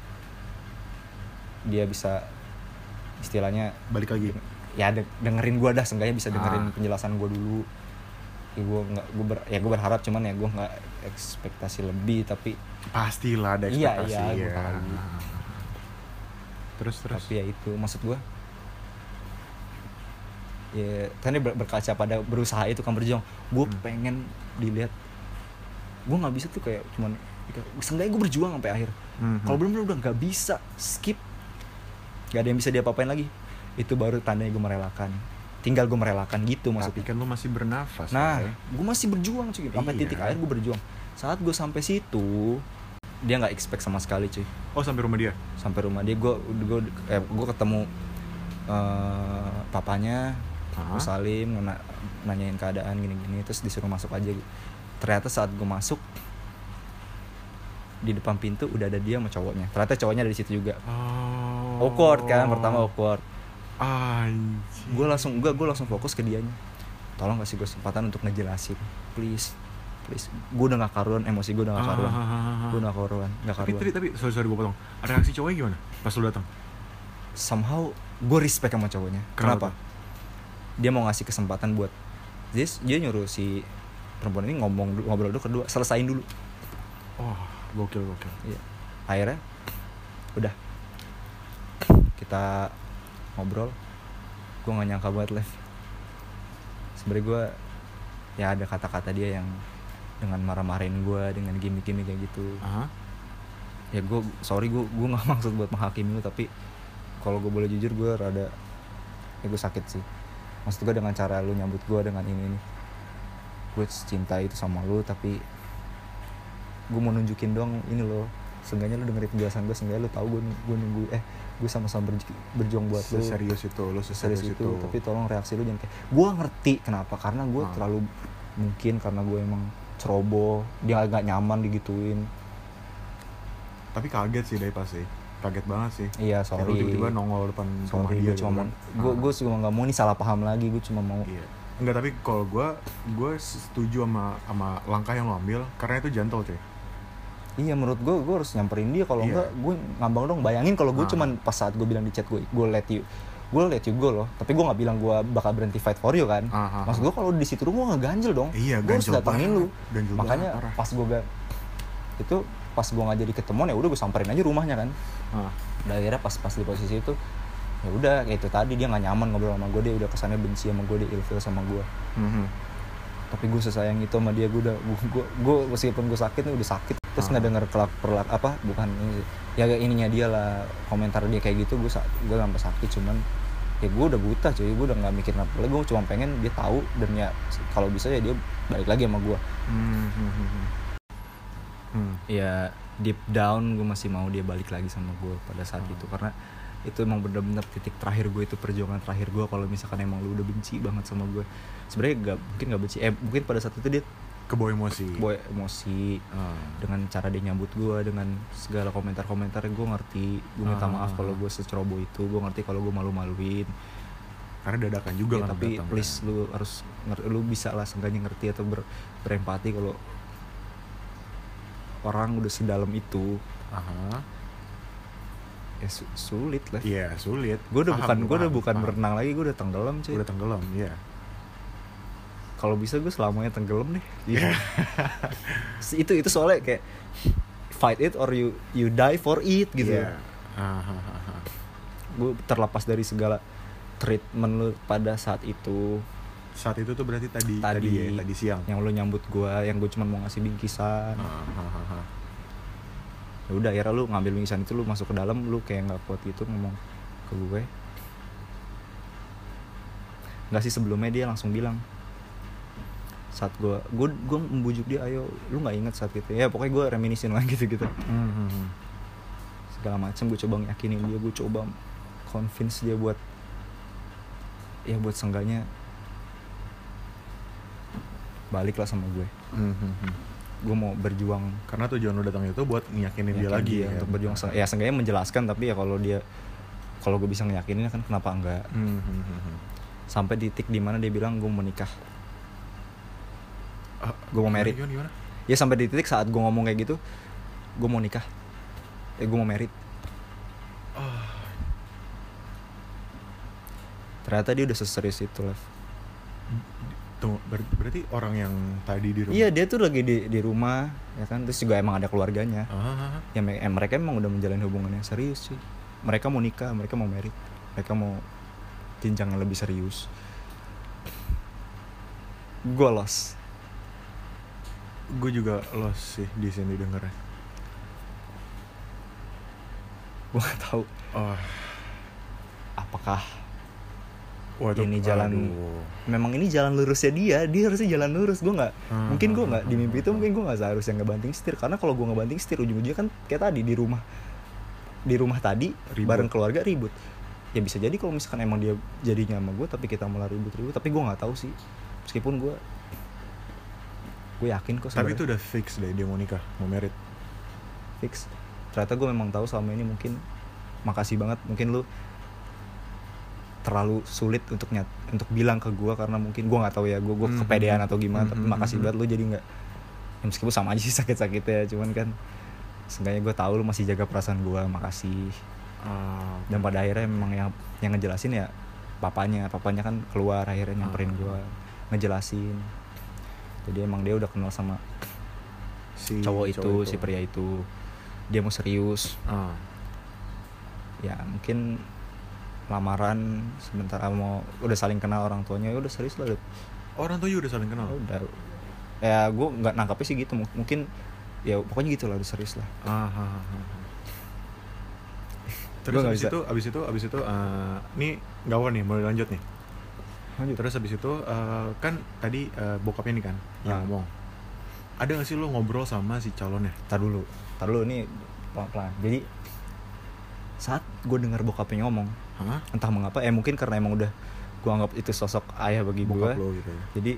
dia bisa istilahnya balik lagi. ya de- dengerin gue dah seenggaknya bisa dengerin Ah. penjelasan gue dulu ya gue nggak gue ber, ya gue berharap cuman ya gue nggak ekspektasi lebih tapi Pastilah ada Iya, ekspektasi iya, gua ya. tahu. Terus terus. tapi ya itu maksud gue ya kan ber- berkaca pada berusaha itu kan berjuang gue Hmm. pengen dilihat gue nggak bisa tuh kayak cuman seenggaknya gue berjuang sampai akhir Hmm, kalau hmm. belum udah nggak bisa skip nggak ada yang bisa dia apain lagi itu baru tandanya gue merelakan tinggal gue merelakan gitu tapi maksudnya kan lu masih bernafas. nah Ray. gue masih berjuang cuy sampai Iya. titik akhir gue berjuang saat gue sampai situ dia nggak expect sama sekali cuy. Oh sampai rumah dia. sampai rumah dia gue gue eh, gue ketemu eh, papanya gue salim na- nanyain keadaan gini-gini terus disuruh masuk aja. Ternyata saat gue masuk di depan pintu udah ada dia sama cowoknya. Ternyata cowoknya ada di situ juga. Oh. awkward kan pertama awkward. Gue langsung gue gue langsung fokus ke dianya. Tolong kasih gue kesempatan untuk ngejelasin please please gue udah gak karuan emosi gue udah gak karuan Ah. gue udah gak karuan gak Tapi karuan tadi tapi sorry sorry gue potong. Reaksi cowoknya gimana pas lu datang? somehow gue respect sama cowoknya Kenapa? kenapa, dia mau ngasih kesempatan buat dia, dia nyuruh si perempuan ini ngomong ngobrol dulu kedua selesain dulu Oh gokil gokil. Iya. akhirnya udah kita ngobrol gue gak nyangka banget live sebenernya gue ya ada kata-kata dia yang dengan marah-marahin gue dengan gimmick-gimmick kayak gitu Aha. ya gue sorry gue gue nggak maksud buat menghakimi lu tapi kalau gue boleh jujur gue rada ya gue sakit sih maksud gue dengan cara lu nyambut gue dengan ini ini gue cinta itu sama lu tapi gue mau nunjukin dong ini loh seenggaknya lu dengerin penjelasan gue seenggaknya lu tahu gue gue nunggu eh gue sama-sama berj- berjuang buat lu Seserius itu, lu serius seserius itu. tapi tolong reaksi lu jangan kayak gue ngerti kenapa karena gue Ah. terlalu mungkin karena gue emang ceroboh dia agak nyaman digituin Tapi kaget sih dari pasti. Kaget banget sih. iya sorry tiba-tiba nongol depan rumah sorry dia gue gitu cuma mau kan. gue Ah. gue cuma nggak mau ini salah paham lagi gue cuma mau Iya. Enggak, tapi kalau gue gue setuju sama sama langkah yang lo ambil karena itu gentle, cuy. iya menurut gue gue harus nyamperin dia kalau Iya. enggak gue ngambang dong bayangin kalau gue Ah. cuman pas saat gue bilang di chat gue gue let you gue let you go loh tapi gue nggak bilang gue bakal berhenti fight for you kan Ah, ah, maksud gue kalau di situ gue nggak ganjel dong Iya, gue harus datangin lu. Ganjel makanya parah. pas gue gak itu pas gue nggak jadi ketemuan ya udah gue samperin aja rumahnya kan Ah. dan akhirnya pas pas di posisi itu ya udah kayak itu tadi dia nggak nyaman ngobrol sama gue dia udah kesannya benci sama gue dia ilfil sama gue Mhm. tapi gue sesayang itu sama dia gue udah gue gue, gue meskipun gue sakit nih udah sakit terus Ah. nggak denger kelak perlak apa bukan ya ininya dia lah komentar dia kayak gitu gue gue sampai sakit cuman ya gue udah buta cuy gue udah nggak mikirin apa lagi gue cuma pengen dia tahu dan ya kalau bisa ya dia balik lagi sama gue Hmm, hmm, hmm, hmm. Hmm. ya deep down gue masih mau dia balik lagi sama gue pada saat Hmm. itu karena itu emang bener-bener titik terakhir gue itu perjuangan terakhir gue kalau misalkan emang lu udah benci banget sama gue sebenarnya gak mungkin gak benci eh mungkin pada saat itu dia Kebawa emosi. boy emosi Ah. dengan cara dia nyambut gue dengan segala komentar-komentar gue ngerti gue minta Ah. maaf kalau gue seceroboh itu gue ngerti kalau gue malu-maluin Karena dadakan juga Ya, kan tapi datang, please kan. lu harus ngerti lu bisa lah seenggaknya ngerti atau ber, berempati kalau orang udah sedalam itu Aha. ya su- sulit lah Iya, sulit. gue udah Paham, bukan gue udah bukan paham. berenang lagi gue udah tenggelam cuy Udah tenggelam, iya. Kalau bisa gue selamanya tenggelam deh Iya. itu itu soalnya kayak fight it or you you die for it gitu aha. gue terlepas dari segala treatment lu pada saat itu Saat itu tuh berarti tadi tadi, Tadi. ya, tadi siang. yang lu nyambut gue yang gue cuma mau ngasih bingkisan Ah, ah, ah, ya udah akhirnya lu ngambil bingkisan itu lu masuk ke dalam lu kayak nggak kuat gitu ngomong ke gue nggak sih sebelumnya dia langsung bilang saat gue gue gue membujuk dia ayo lu nggak inget saat itu? Ya pokoknya gue reminisin lah gitu gitu Hmm, hmm, hmm. segala macam gue coba yakinin dia gue coba convince dia buat ya buat sengganya balik lah sama gue. Hmm, hmm, gue mau berjuang. Karena tujuan lu datang itu buat ngiyakinin dia lagi dia ya. untuk berjuang ya sengganya menjelaskan tapi ya kalau dia kalau gue bisa ngeyakinin kan kenapa enggak? Hmm, hmm, hmm, hmm. sampai di titik di mana dia bilang gue mau menikah Ah, Gua mau merit. Gimana, gimana? ya sampai di titik saat gue ngomong kayak gitu gue mau nikah. Eh gue mau merit Ah, ternyata dia udah seserius itu lah ber- berarti orang yang tadi di rumah. iya dia tuh lagi di di rumah ya kan? Terus juga emang ada keluarganya. Ah, ya me- eh, mereka emang udah menjalin hubungan yang serius sih. Mereka mau nikah mereka mau merit mereka mau jenjang yang lebih serius. Gue lost gue juga lost sih di sini dengernya. gue gak tahu. Oh, apakah itu- Ini jalan- aduh. memang ini jalan lurusnya dia dia harusnya jalan lurus gue nggak Hmm, mungkin gue hmm, nggak di mimpi itu mungkin gue nggak seharusnya ngebanting setir karena kalau gue ngebanting setir ujung-ujungnya kan kayak tadi di rumah. Di rumah tadi Ribut. bareng keluarga ribut. Ya bisa jadi kalau misalkan emang dia jadinya sama gue tapi kita malah ribut-ribut. Tapi gue nggak tahu sih. Meskipun gue gue yakin kok Tapi sebenarnya. itu udah fix deh dia mau nikah, mau merit. fix. Ternyata gue memang tahu selama ini mungkin makasih banget mungkin lu terlalu sulit untuk nyat untuk bilang ke gue karena mungkin gue nggak tahu ya gue gue Mhm. kepedean atau gimana tapi Mhm, makasih banget lu jadi nggak ya meskipun sama aja sih sakit-sakitnya cuman kan seenggaknya gue tahu lu masih jaga perasaan gue makasih. Ah, dan pada akhirnya memang yang yang ngejelasin ya papanya papanya kan keluar akhirnya nyamperin Ah. gue ngejelasin jadi emang dia udah kenal sama si cowok itu, si pria itu. Dia mau serius. Ah, ya mungkin lamaran sebentar ah, mau udah saling kenal orang tuanya ya udah serius lah orang juga udah saling kenal. udah. Ya gue nggak nangkapnya sih gitu. Mungkin ya pokoknya gitu lah udah serius lah. Ah, ah, ah, ah. Terus abis bisa. itu, abis itu, abis itu, nih nggak apa nih, mulai lanjut nih. Lanjut Terus abis itu, eh, kan tadi eh, bokapnya nih kan yang Ah. ngomong. Ada gak sih lo ngobrol sama si calonnya? tar dulu tar dulu ini pelan pelan jadi saat gue dengar bokapnya ngomong Hah? entah mengapa eh mungkin karena emang udah gue anggap itu sosok ayah bagi gue gitu ya. jadi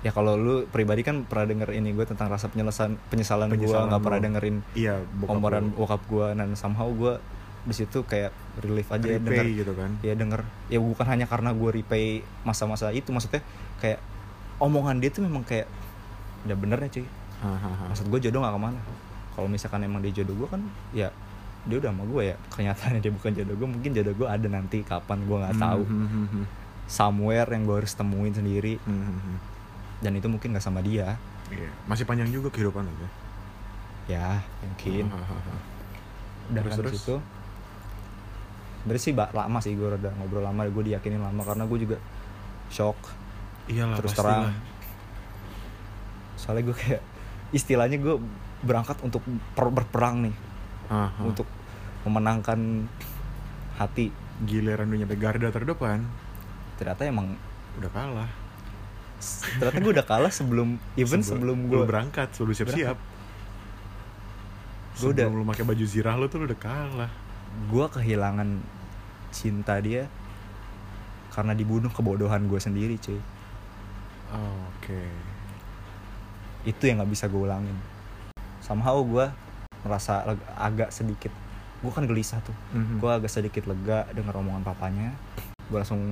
ya kalau lu pribadi kan pernah denger ini gue tentang rasa penyesalan penyesalan, gue nggak pernah dengerin Iya, bokap omongan lo. bokap gue dan somehow gue di situ kayak relief aja ya denger Repay gitu kan. ya denger ya bukan hanya karena gue repay masa-masa itu maksudnya kayak omongan dia tuh memang kayak udah bener ya cuy maksud gue jodoh gak ke mana kalau misalkan emang dia jodoh gue kan ya dia udah sama gue ya kenyataannya dia bukan jodoh gue mungkin jodoh gue ada nanti kapan gue nggak tahu Hmm, hmm, hmm, hmm. somewhere yang gue harus temuin sendiri Hmm, hmm, dan itu mungkin gak sama dia Iya. Masih panjang juga kehidupan lo ya. ya mungkin Ah, ah, ah, ah. dan Terus, kan terus? situ sebenarnya sih ba- lama sih gue udah ngobrol lama gue diyakinin lama karena gue juga shock. Iyalah, terus pastilah. terang. Soalnya gue kayak istilahnya gue berangkat untuk per- berperang nih. Ah, ah. untuk memenangkan hati. Giliran nyampe garda terdepan. Ternyata emang udah kalah. Ternyata gue udah kalah sebelum even sebelum, lu gue berangkat sebelum siap-siap. Gua udah- sebelum lu pakai baju zirah lu tuh lu udah kalah gue kehilangan cinta dia karena dibunuh kebodohan gue sendiri cuy. Oh, oke. Itu yang nggak bisa gue ulangin. Somehow gue merasa agak sedikit gue kan gelisah tuh. Mhm. gue agak sedikit lega dengar omongan papanya. Gue langsung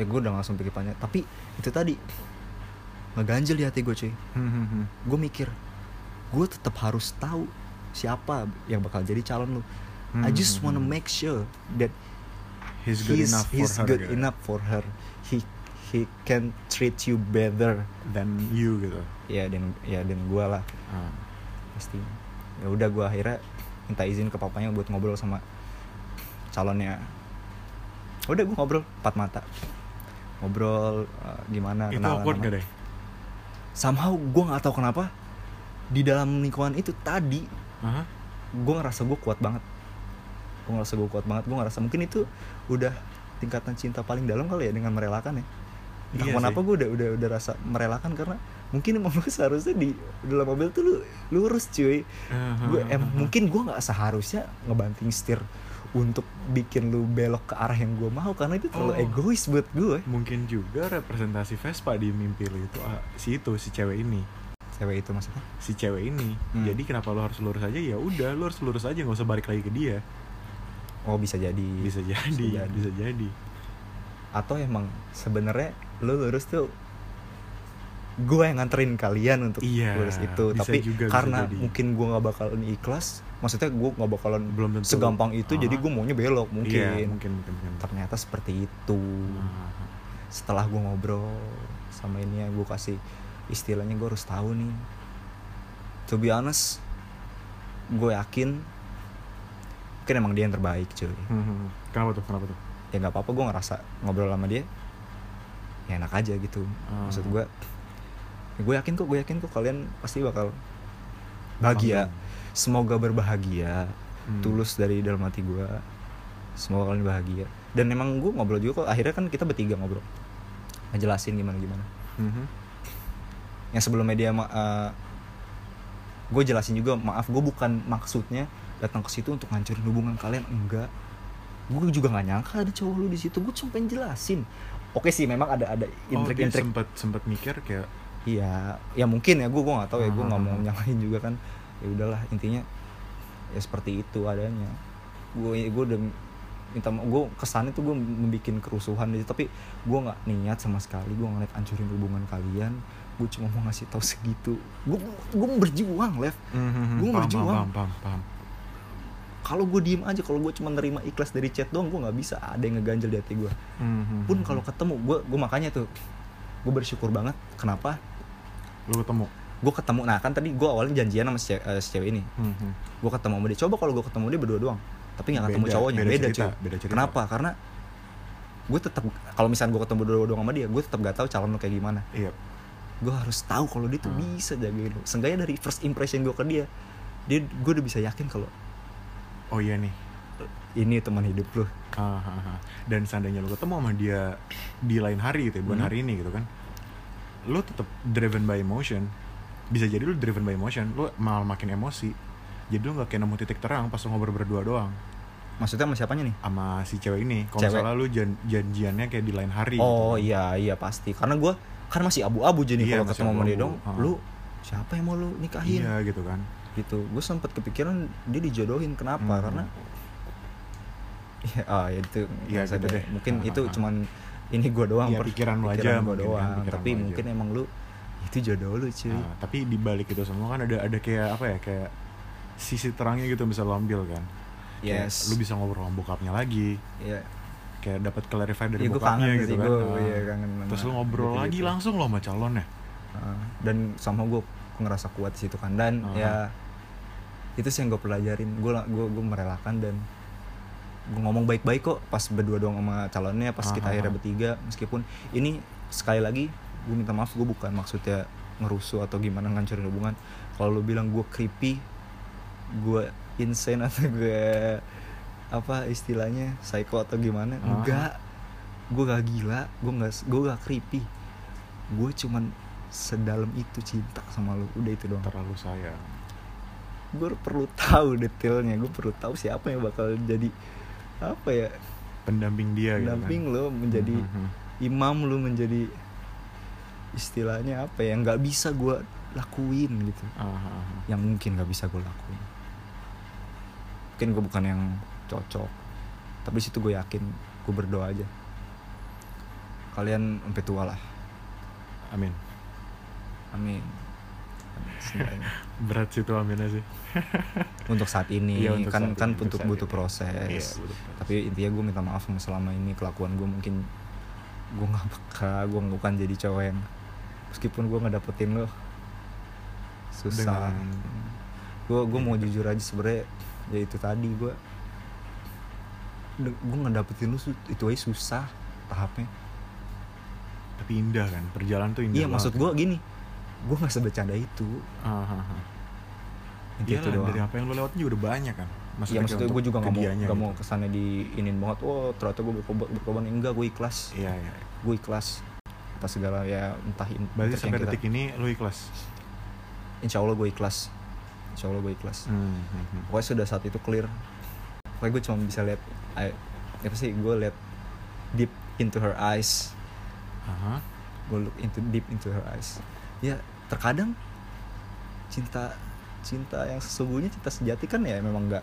ya gue udah langsung pikir panjang. Tapi itu tadi ngeganjel di hati gue cuy. Mhm. gue mikir gue tetap harus tahu siapa yang bakal jadi calon lu. I just wanna Mhm. make sure that he's good enough for he's her good gitu. enough for her. He he can treat you better than you gitu. Ya dan ya dan gue lah. Ah. pasti. Ya udah gue akhirnya minta izin ke papanya buat ngobrol sama calonnya. Udah gue ngobrol empat mata. Ngobrol uh, gimana itu kenalan awkward gak deh? Somehow gue nggak tahu kenapa di dalam lingkungan itu tadi Hah? gue ngerasa gue kuat banget. Gue ngerasa gue kuat banget. Gue ngerasa mungkin itu udah tingkatan cinta paling dalam kali ya dengan merelakan ya. Entah Iya kenapa gue udah udah udah rasa merelakan karena mungkin emang lu seharusnya di dalam mobil tuh lu lurus cuy. Gue em, mungkin gue nggak seharusnya ngebanting setir untuk bikin lu belok ke arah yang gue mau karena itu terlalu Oh. egois buat gue mungkin juga representasi Vespa di mimpi lu itu ah, si itu si cewek ini cewek itu maksudnya si cewek ini Hmm. jadi kenapa lo harus lurus aja ya udah lo harus lurus aja nggak usah balik lagi ke dia oh bisa jadi bisa jadi jadi. bisa jadi atau emang sebenarnya lu lurus tuh gue yang nganterin kalian untuk Iya, lurus itu bisa tapi juga, bisa karena jadi. mungkin gue nggak bakalan ikhlas maksudnya gue nggak bakalan Belum tentu. segampang itu jadi Ah. gue maunya belok mungkin Iya, mungkin mungkin, mungkin. ternyata seperti itu Ah. setelah gue ngobrol sama ini ya gue kasih istilahnya gue harus tahu nih. To be honest gue yakin mungkin emang dia yang terbaik cuy. Hmm, kenapa tuh? Kenapa tuh? Ya nggak apa-apa gue ngerasa ngobrol sama dia ya enak aja gitu. Ah. maksud gue ya gue yakin kok gue yakin kok kalian pasti bakal bahagia. semoga berbahagia Hmm. tulus dari dalam hati gue semoga kalian bahagia. Dan emang gue ngobrol juga kok. Akhirnya kan kita bertiga ngobrol. Ngejelasin gimana gimana Mhm. Yang sebelumnya dia gue jelasin juga maaf gue bukan maksudnya datang ke situ untuk ngancurin hubungan kalian enggak. Gue juga nggak nyangka ada cowok lu di situ gue cuma pengen jelasin. Oke sih memang ada ada oh dia intrik-intrik sempet sempet mikir kayak iya ya mungkin ya gue gue nggak tahu ya gue nggak mau Hmm. nyalahin juga kan. Ya udahlah intinya ya seperti itu adanya. Gue gue udah minta gue kesannya tuh gue membuat kerusuhan gitu tapi gue nggak niat sama sekali gue ngeliat ancurin hubungan kalian gue cuma mau ngasih tahu segitu. Gue gue mau berjuang Lev. Mhm, Gua paham, berjuang. paham paham. Paham kalau gue diem aja kalau gue cuma nerima ikhlas dari chat doang gue nggak bisa. Ada yang ngeganjel di hati gue Mhm, pun mhm. kalau ketemu gue gue makanya tuh gue bersyukur banget. Kenapa? Lu ketemu? Gue ketemu. Nah kan tadi gue awalnya janjian sama si, eh, si cewek ini. Mhm. gue ketemu sama dia. Coba kalau gue ketemu dia berdua doang. Tapi nggak ketemu Beda, cowoknya beda beda, cerita, cuy. beda cerita. kenapa? Karena gue tetap kalau misalnya gue ketemu berdua doang sama dia gue tetap gak tahu calon lo kayak gimana. Iya gue harus tahu kalau dia tuh Hmm. bisa jagain lo seenggaknya dari first impression gue ke dia dia gue udah bisa yakin kalau oh iya nih. Ini teman hidup lo Ah, ah, ah. dan seandainya lo ketemu sama dia di lain hari gitu ya, bukan Hmm. hari ini gitu kan lo tetap driven by emotion. Bisa jadi lo driven by emotion lo malah makin emosi. Jadi lo nggak kayak nemu titik terang pas lo ngobrol berdua doang. Maksudnya sama siapanya nih? Sama si cewek ini. Kalau misalnya lo jan janjiannya kayak di lain hari oh gitu. iya iya pasti. Karena gue kan masih abu-abu jadi Iya, kalau ketemu sama dia dong lu siapa yang mau lu nikahin? Iya gitu kan. Gitu. Gue sempet kepikiran dia dijodohin kenapa? Hmm. karena ya ah ya itu usah gitu deh. deh. mungkin Ah, itu ah, ah. cuman ini gue doang per- pikiran lu aja mungkin kan, doang. pikiran tapi aja. mungkin emang lu itu jodoh lu cuy. Ah, tapi di balik itu semua kan ada ada kayak apa ya kayak sisi terangnya gitu bisa lo ambil kan. Kayak yes. lu bisa ngobrol sama bokapnya lagi. Ya kayak dapat clarify dari gua bokapnya gitu sih, kan. gua, Ah. iya, kangen terus lu ngobrol gitu-gitu. lagi langsung lo sama calonnya Ah, dan sama gue ngerasa kuat di situ kan. Dan Ah. ya itu sih yang gue pelajarin. Gue gue gue merelakan dan gue ngomong baik-baik kok pas berdua doang sama calonnya pas Ah, kita ah, akhirnya bertiga. Meskipun ini sekali lagi gue minta maaf gue bukan maksudnya ngerusuh atau gimana ngancurin hubungan. Kalau lu bilang gue creepy gue insane atau gue apa istilahnya psycho atau gimana? Ah. enggak. Gue gak gila gue gak gue gak creepy. Gue cuman sedalam itu cinta sama lu. Udah itu doang. Terlalu sayang. Gue perlu tahu detailnya. Gue perlu tahu siapa yang bakal jadi apa ya pendamping dia gitu pendamping kan lo menjadi Mhm, mhm. imam lu menjadi istilahnya apa ya nggak bisa gue lakuin gitu. Ah, ah, ah. yang mungkin nggak bisa gue lakuin. Mungkin gue bukan yang cocok. Tapi situ gue yakin gue berdoa aja. Kalian sampai tua lah. Amin. Amin. Berat sih tuh aminnya sih. Untuk saat ini Iya, untuk kan saat kan ini, untuk butuh butuh ini. proses. Iya, butuh proses. tapi intinya gue minta maaf sama selama ini kelakuan gue mungkin gue nggak peka gue bukan jadi cowok yang meskipun gue nggak dapetin lo susah. Gue gue mau jujur aja sebenernya ya itu tadi gue gue nggak dapetin lu itu aja susah tahapnya tapi indah kan perjalanan tuh indah iya maksud gue gini gue nggak sebecanda itu ah, ah. Intinya Iya itu lah, doang dari apa yang lo lewatin juga udah banyak kan Iya maksudnya gue juga nggak mau nggak nggak mau kesannya diinin banget. Oh ternyata gue berkorban, berkorban enggak gue ikhlas. iya iya Gue ikhlas atas segala ya entah in, berarti sampai kita- detik ini lo ikhlas Insya Allah gue ikhlas. Insya Allah gue ikhlas. Hmm, hmm, hmm. Pokoknya sudah saat itu clear. Pokoknya gue cuma bisa lihat, I- apa sih gue lihat deep into her eyes. Aha. Gue look into deep into her eyes. Ya terkadang cinta cinta yang sesungguhnya cinta sejati kan ya memang nggak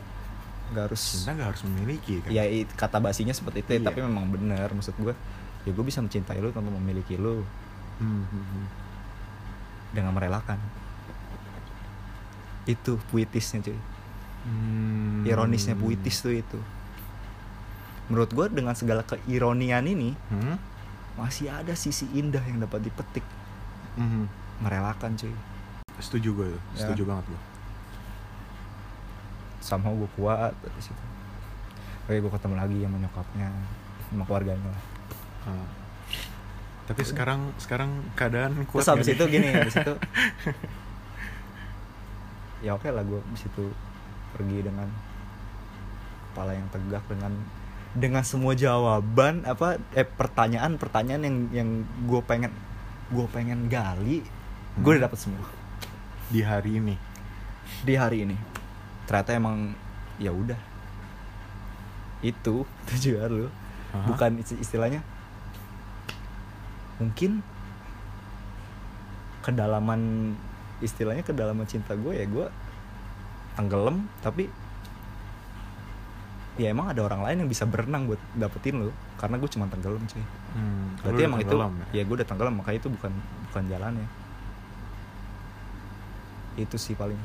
nggak harus cinta nggak harus memiliki kan ya kata basinya seperti itu ya, Iya. tapi memang benar maksud gue ya gue bisa mencintai lu tanpa memiliki lu Hmm, hmm, hmm. dengan merelakan itu puitisnya cuy Hmm. Ironisnya puitis tuh itu. Menurut gue dengan segala keironian ini Hmm? masih ada sisi indah yang dapat dipetik. Mhm. merelakan cuy. Setuju gue Ya. setuju banget gue sama gue kuat dari situ. Oke gue ketemu lagi sama nyokapnya sama keluarganya lah. Ah. tapi sekarang sekarang keadaan kuat terus habis nggak itu gini habis itu ya oke lah gue habis itu pergi dengan kepala yang tegak dengan dengan semua jawaban apa eh pertanyaan pertanyaan yang yang gue pengen gue pengen gali gue udah Hmm. dapet semua di hari ini di hari ini ternyata emang ya udah itu tujuan lu Aha. bukan isti- istilahnya mungkin kedalaman istilahnya kedalaman cinta gue ya gue tenggelam tapi ya emang ada orang lain yang bisa berenang buat dapetin lo karena gue cuma tenggelam cuy. Hmm, berarti emang itu tenggelam ya? gue udah tenggelam. Makanya itu bukan bukan jalannya. Itu sih paling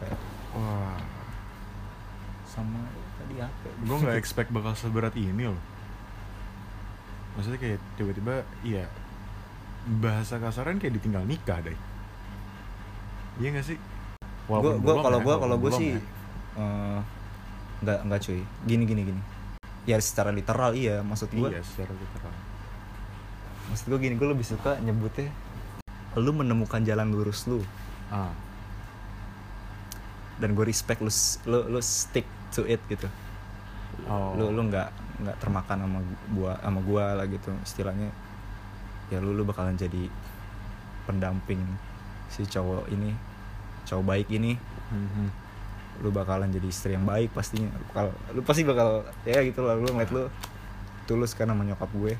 kayak wah. Sama tadi apa ya? gue nggak expect bakal seberat ini loh. Maksudnya kayak tiba-tiba iya bahasa kasaran kayak ditinggal nikah deh. Iya gak sih? Gue kalau ya, gue kalau gue sih ya. eh, nggak nggak cuy. Gini gini gini. Ya secara literal iya maksud gue iya secara literal. Maksud gue gini gue lebih suka nyebutnya lu menemukan jalan lurus lu. Ah. Dan gue respect lu lu lu stick to it gitu. Oh. Lu lu nggak nggak termakan sama gua sama gua lah gitu. Istilahnya ya lu lu bakalan jadi pendamping si cowok ini cowok baik ini. Mhm. Lu bakalan jadi istri yang baik pastinya. Lu bakal lu pasti bakal ya gitu lah lu ngeliat lu tulus karena menyokap gue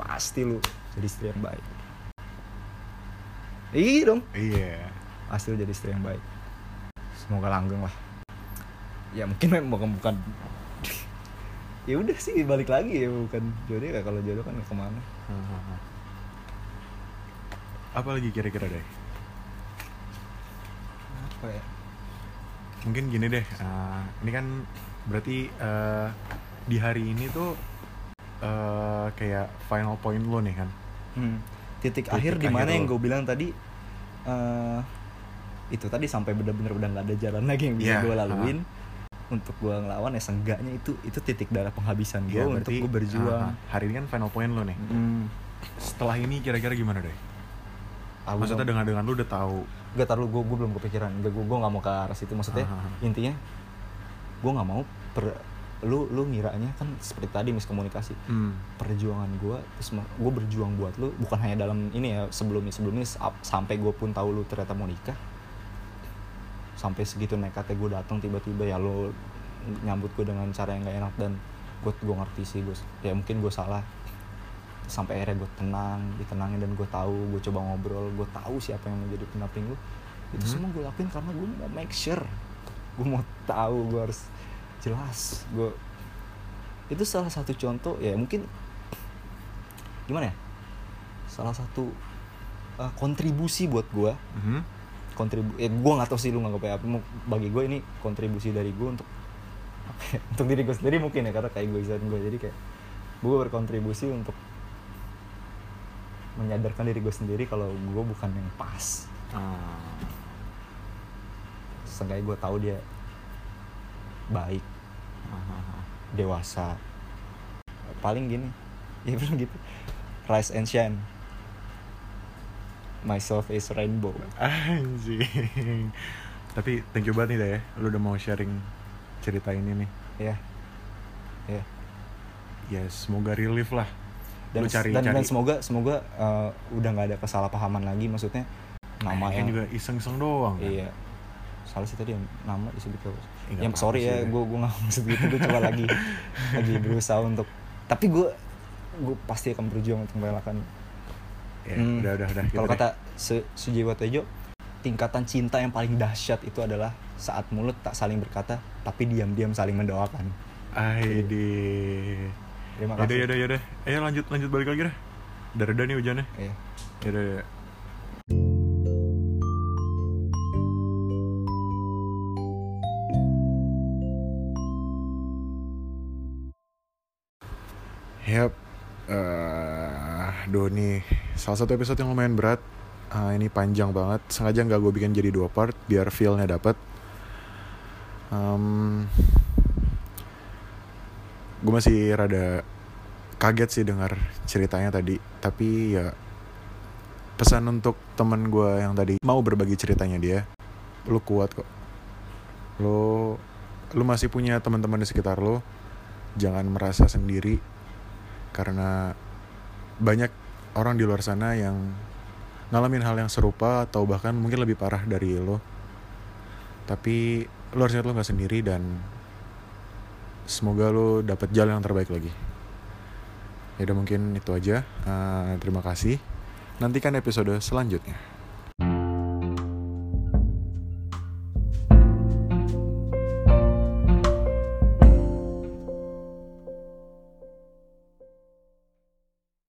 pasti lu jadi istri yang baik. Iya dong. Iya. Pasti lu jadi istri yang baik. Semoga langgeng lah. Ya mungkin memang bukan bukan. Ya udah sih balik lagi ya bukan jodoh ya. Kalau jodoh kan ke mana. Apa lagi kira-kira deh? Apa ya mungkin gini deh eh, ini kan berarti eh, di hari ini tuh eh, kayak final point lo nih kan? Hmm, titik, Titik akhir di mana yang gue bilang tadi eh itu tadi sampai bener-bener udah nggak ada jalan lagi yang bisa Iya, gue laluin untuk gue ngelawan ya seenggaknya itu itu titik darah penghabisan gue Iya, untuk gue berjuang. ah, hari ini kan final point lo nih. Hmm, setelah ini kira-kira gimana deh? Gua maksudnya dengan dengan lu udah tahu Gak taruh gue gue belum kepikiran gue gue nggak mau ke arah situ maksudnya ah. intinya gue nggak mau per lu lu ngiranya kan seperti tadi miskomunikasi hmm. perjuangan gue terus gue berjuang buat lu bukan hanya dalam ini ya sebelumnya sebelumnya sa- sampai gue pun tahu lu ternyata mau nikah sampai segitu nekatnya gue datang tiba-tiba ya lo nyambut gue dengan cara yang gak enak dan gue gue ngerti sih gue ya mungkin gue salah sampai akhirnya gue tenang ditenangin dan gue tahu gue coba ngobrol gue tahu siapa yang menjadi pendamping lu itu Mhm. semua gue lakuin karena gue mau make sure. Gue mau tahu gue harus jelas gue itu salah satu contoh ya mungkin gimana ya? Salah satu uh, kontribusi buat gue Mhm. kontribu eh gue nggak tahu sih lu nggak apa apa bagi gue ini kontribusi dari gue untuk apa ya, untuk diri gue sendiri mungkin ya karena kayak egoisan gue jadi kayak gue berkontribusi untuk menyadarkan diri gue sendiri kalau gue bukan yang pas Ah. seenggaknya gue tahu dia baik Ah, dewasa paling gini ya bilang gitu rise and shine myself is rainbow Anjing. Tapi thank you banget nih ya. Lu udah mau sharing cerita ini nih. ya ya Ya semoga relief lah. Dan Lu cari dan, cari. dan semoga semoga uh, udah nggak ada kesalahpahaman lagi maksudnya nama Eh, yang juga iseng-iseng doang kan. iya salah sih tadi yang nama disebut Eh, yang sorry ya ya. gue gue nggak maksud gitu gue coba lagi lagi berusaha untuk tapi gue gue pasti akan berjuang untuk merelakan Ya, Hmm. udah udah udah. kalau gitu kata Su- Sujiwo Tejo tingkatan cinta yang paling dahsyat itu adalah saat mulut tak saling berkata tapi diam-diam saling mendoakan Aidi. Terima Yaudah, kasih yaudah, yaudah. Ayo lanjut, lanjut balik lagi dah. Udah reda nih hujannya. Iya. Yaudah, yaudah. Yap. Eh, Doni, salah satu episode yang lumayan berat. Ah, ini panjang banget. Sengaja nggak gue bikin jadi dua part biar feel-nya dapet. Um, gue masih rada kaget sih dengar ceritanya tadi. Tapi ya pesan untuk temen gue yang tadi mau berbagi ceritanya dia lu kuat kok. Lu lu masih punya teman-teman di sekitar lu jangan merasa sendiri. Karena banyak orang di luar sana yang ngalamin hal yang serupa atau bahkan mungkin lebih parah dari lo tapi lo harus ingat lo nggak sendiri dan semoga lo dapat jalan yang terbaik lagi. Ya udah mungkin itu aja. Eh, terima kasih. Nantikan episode selanjutnya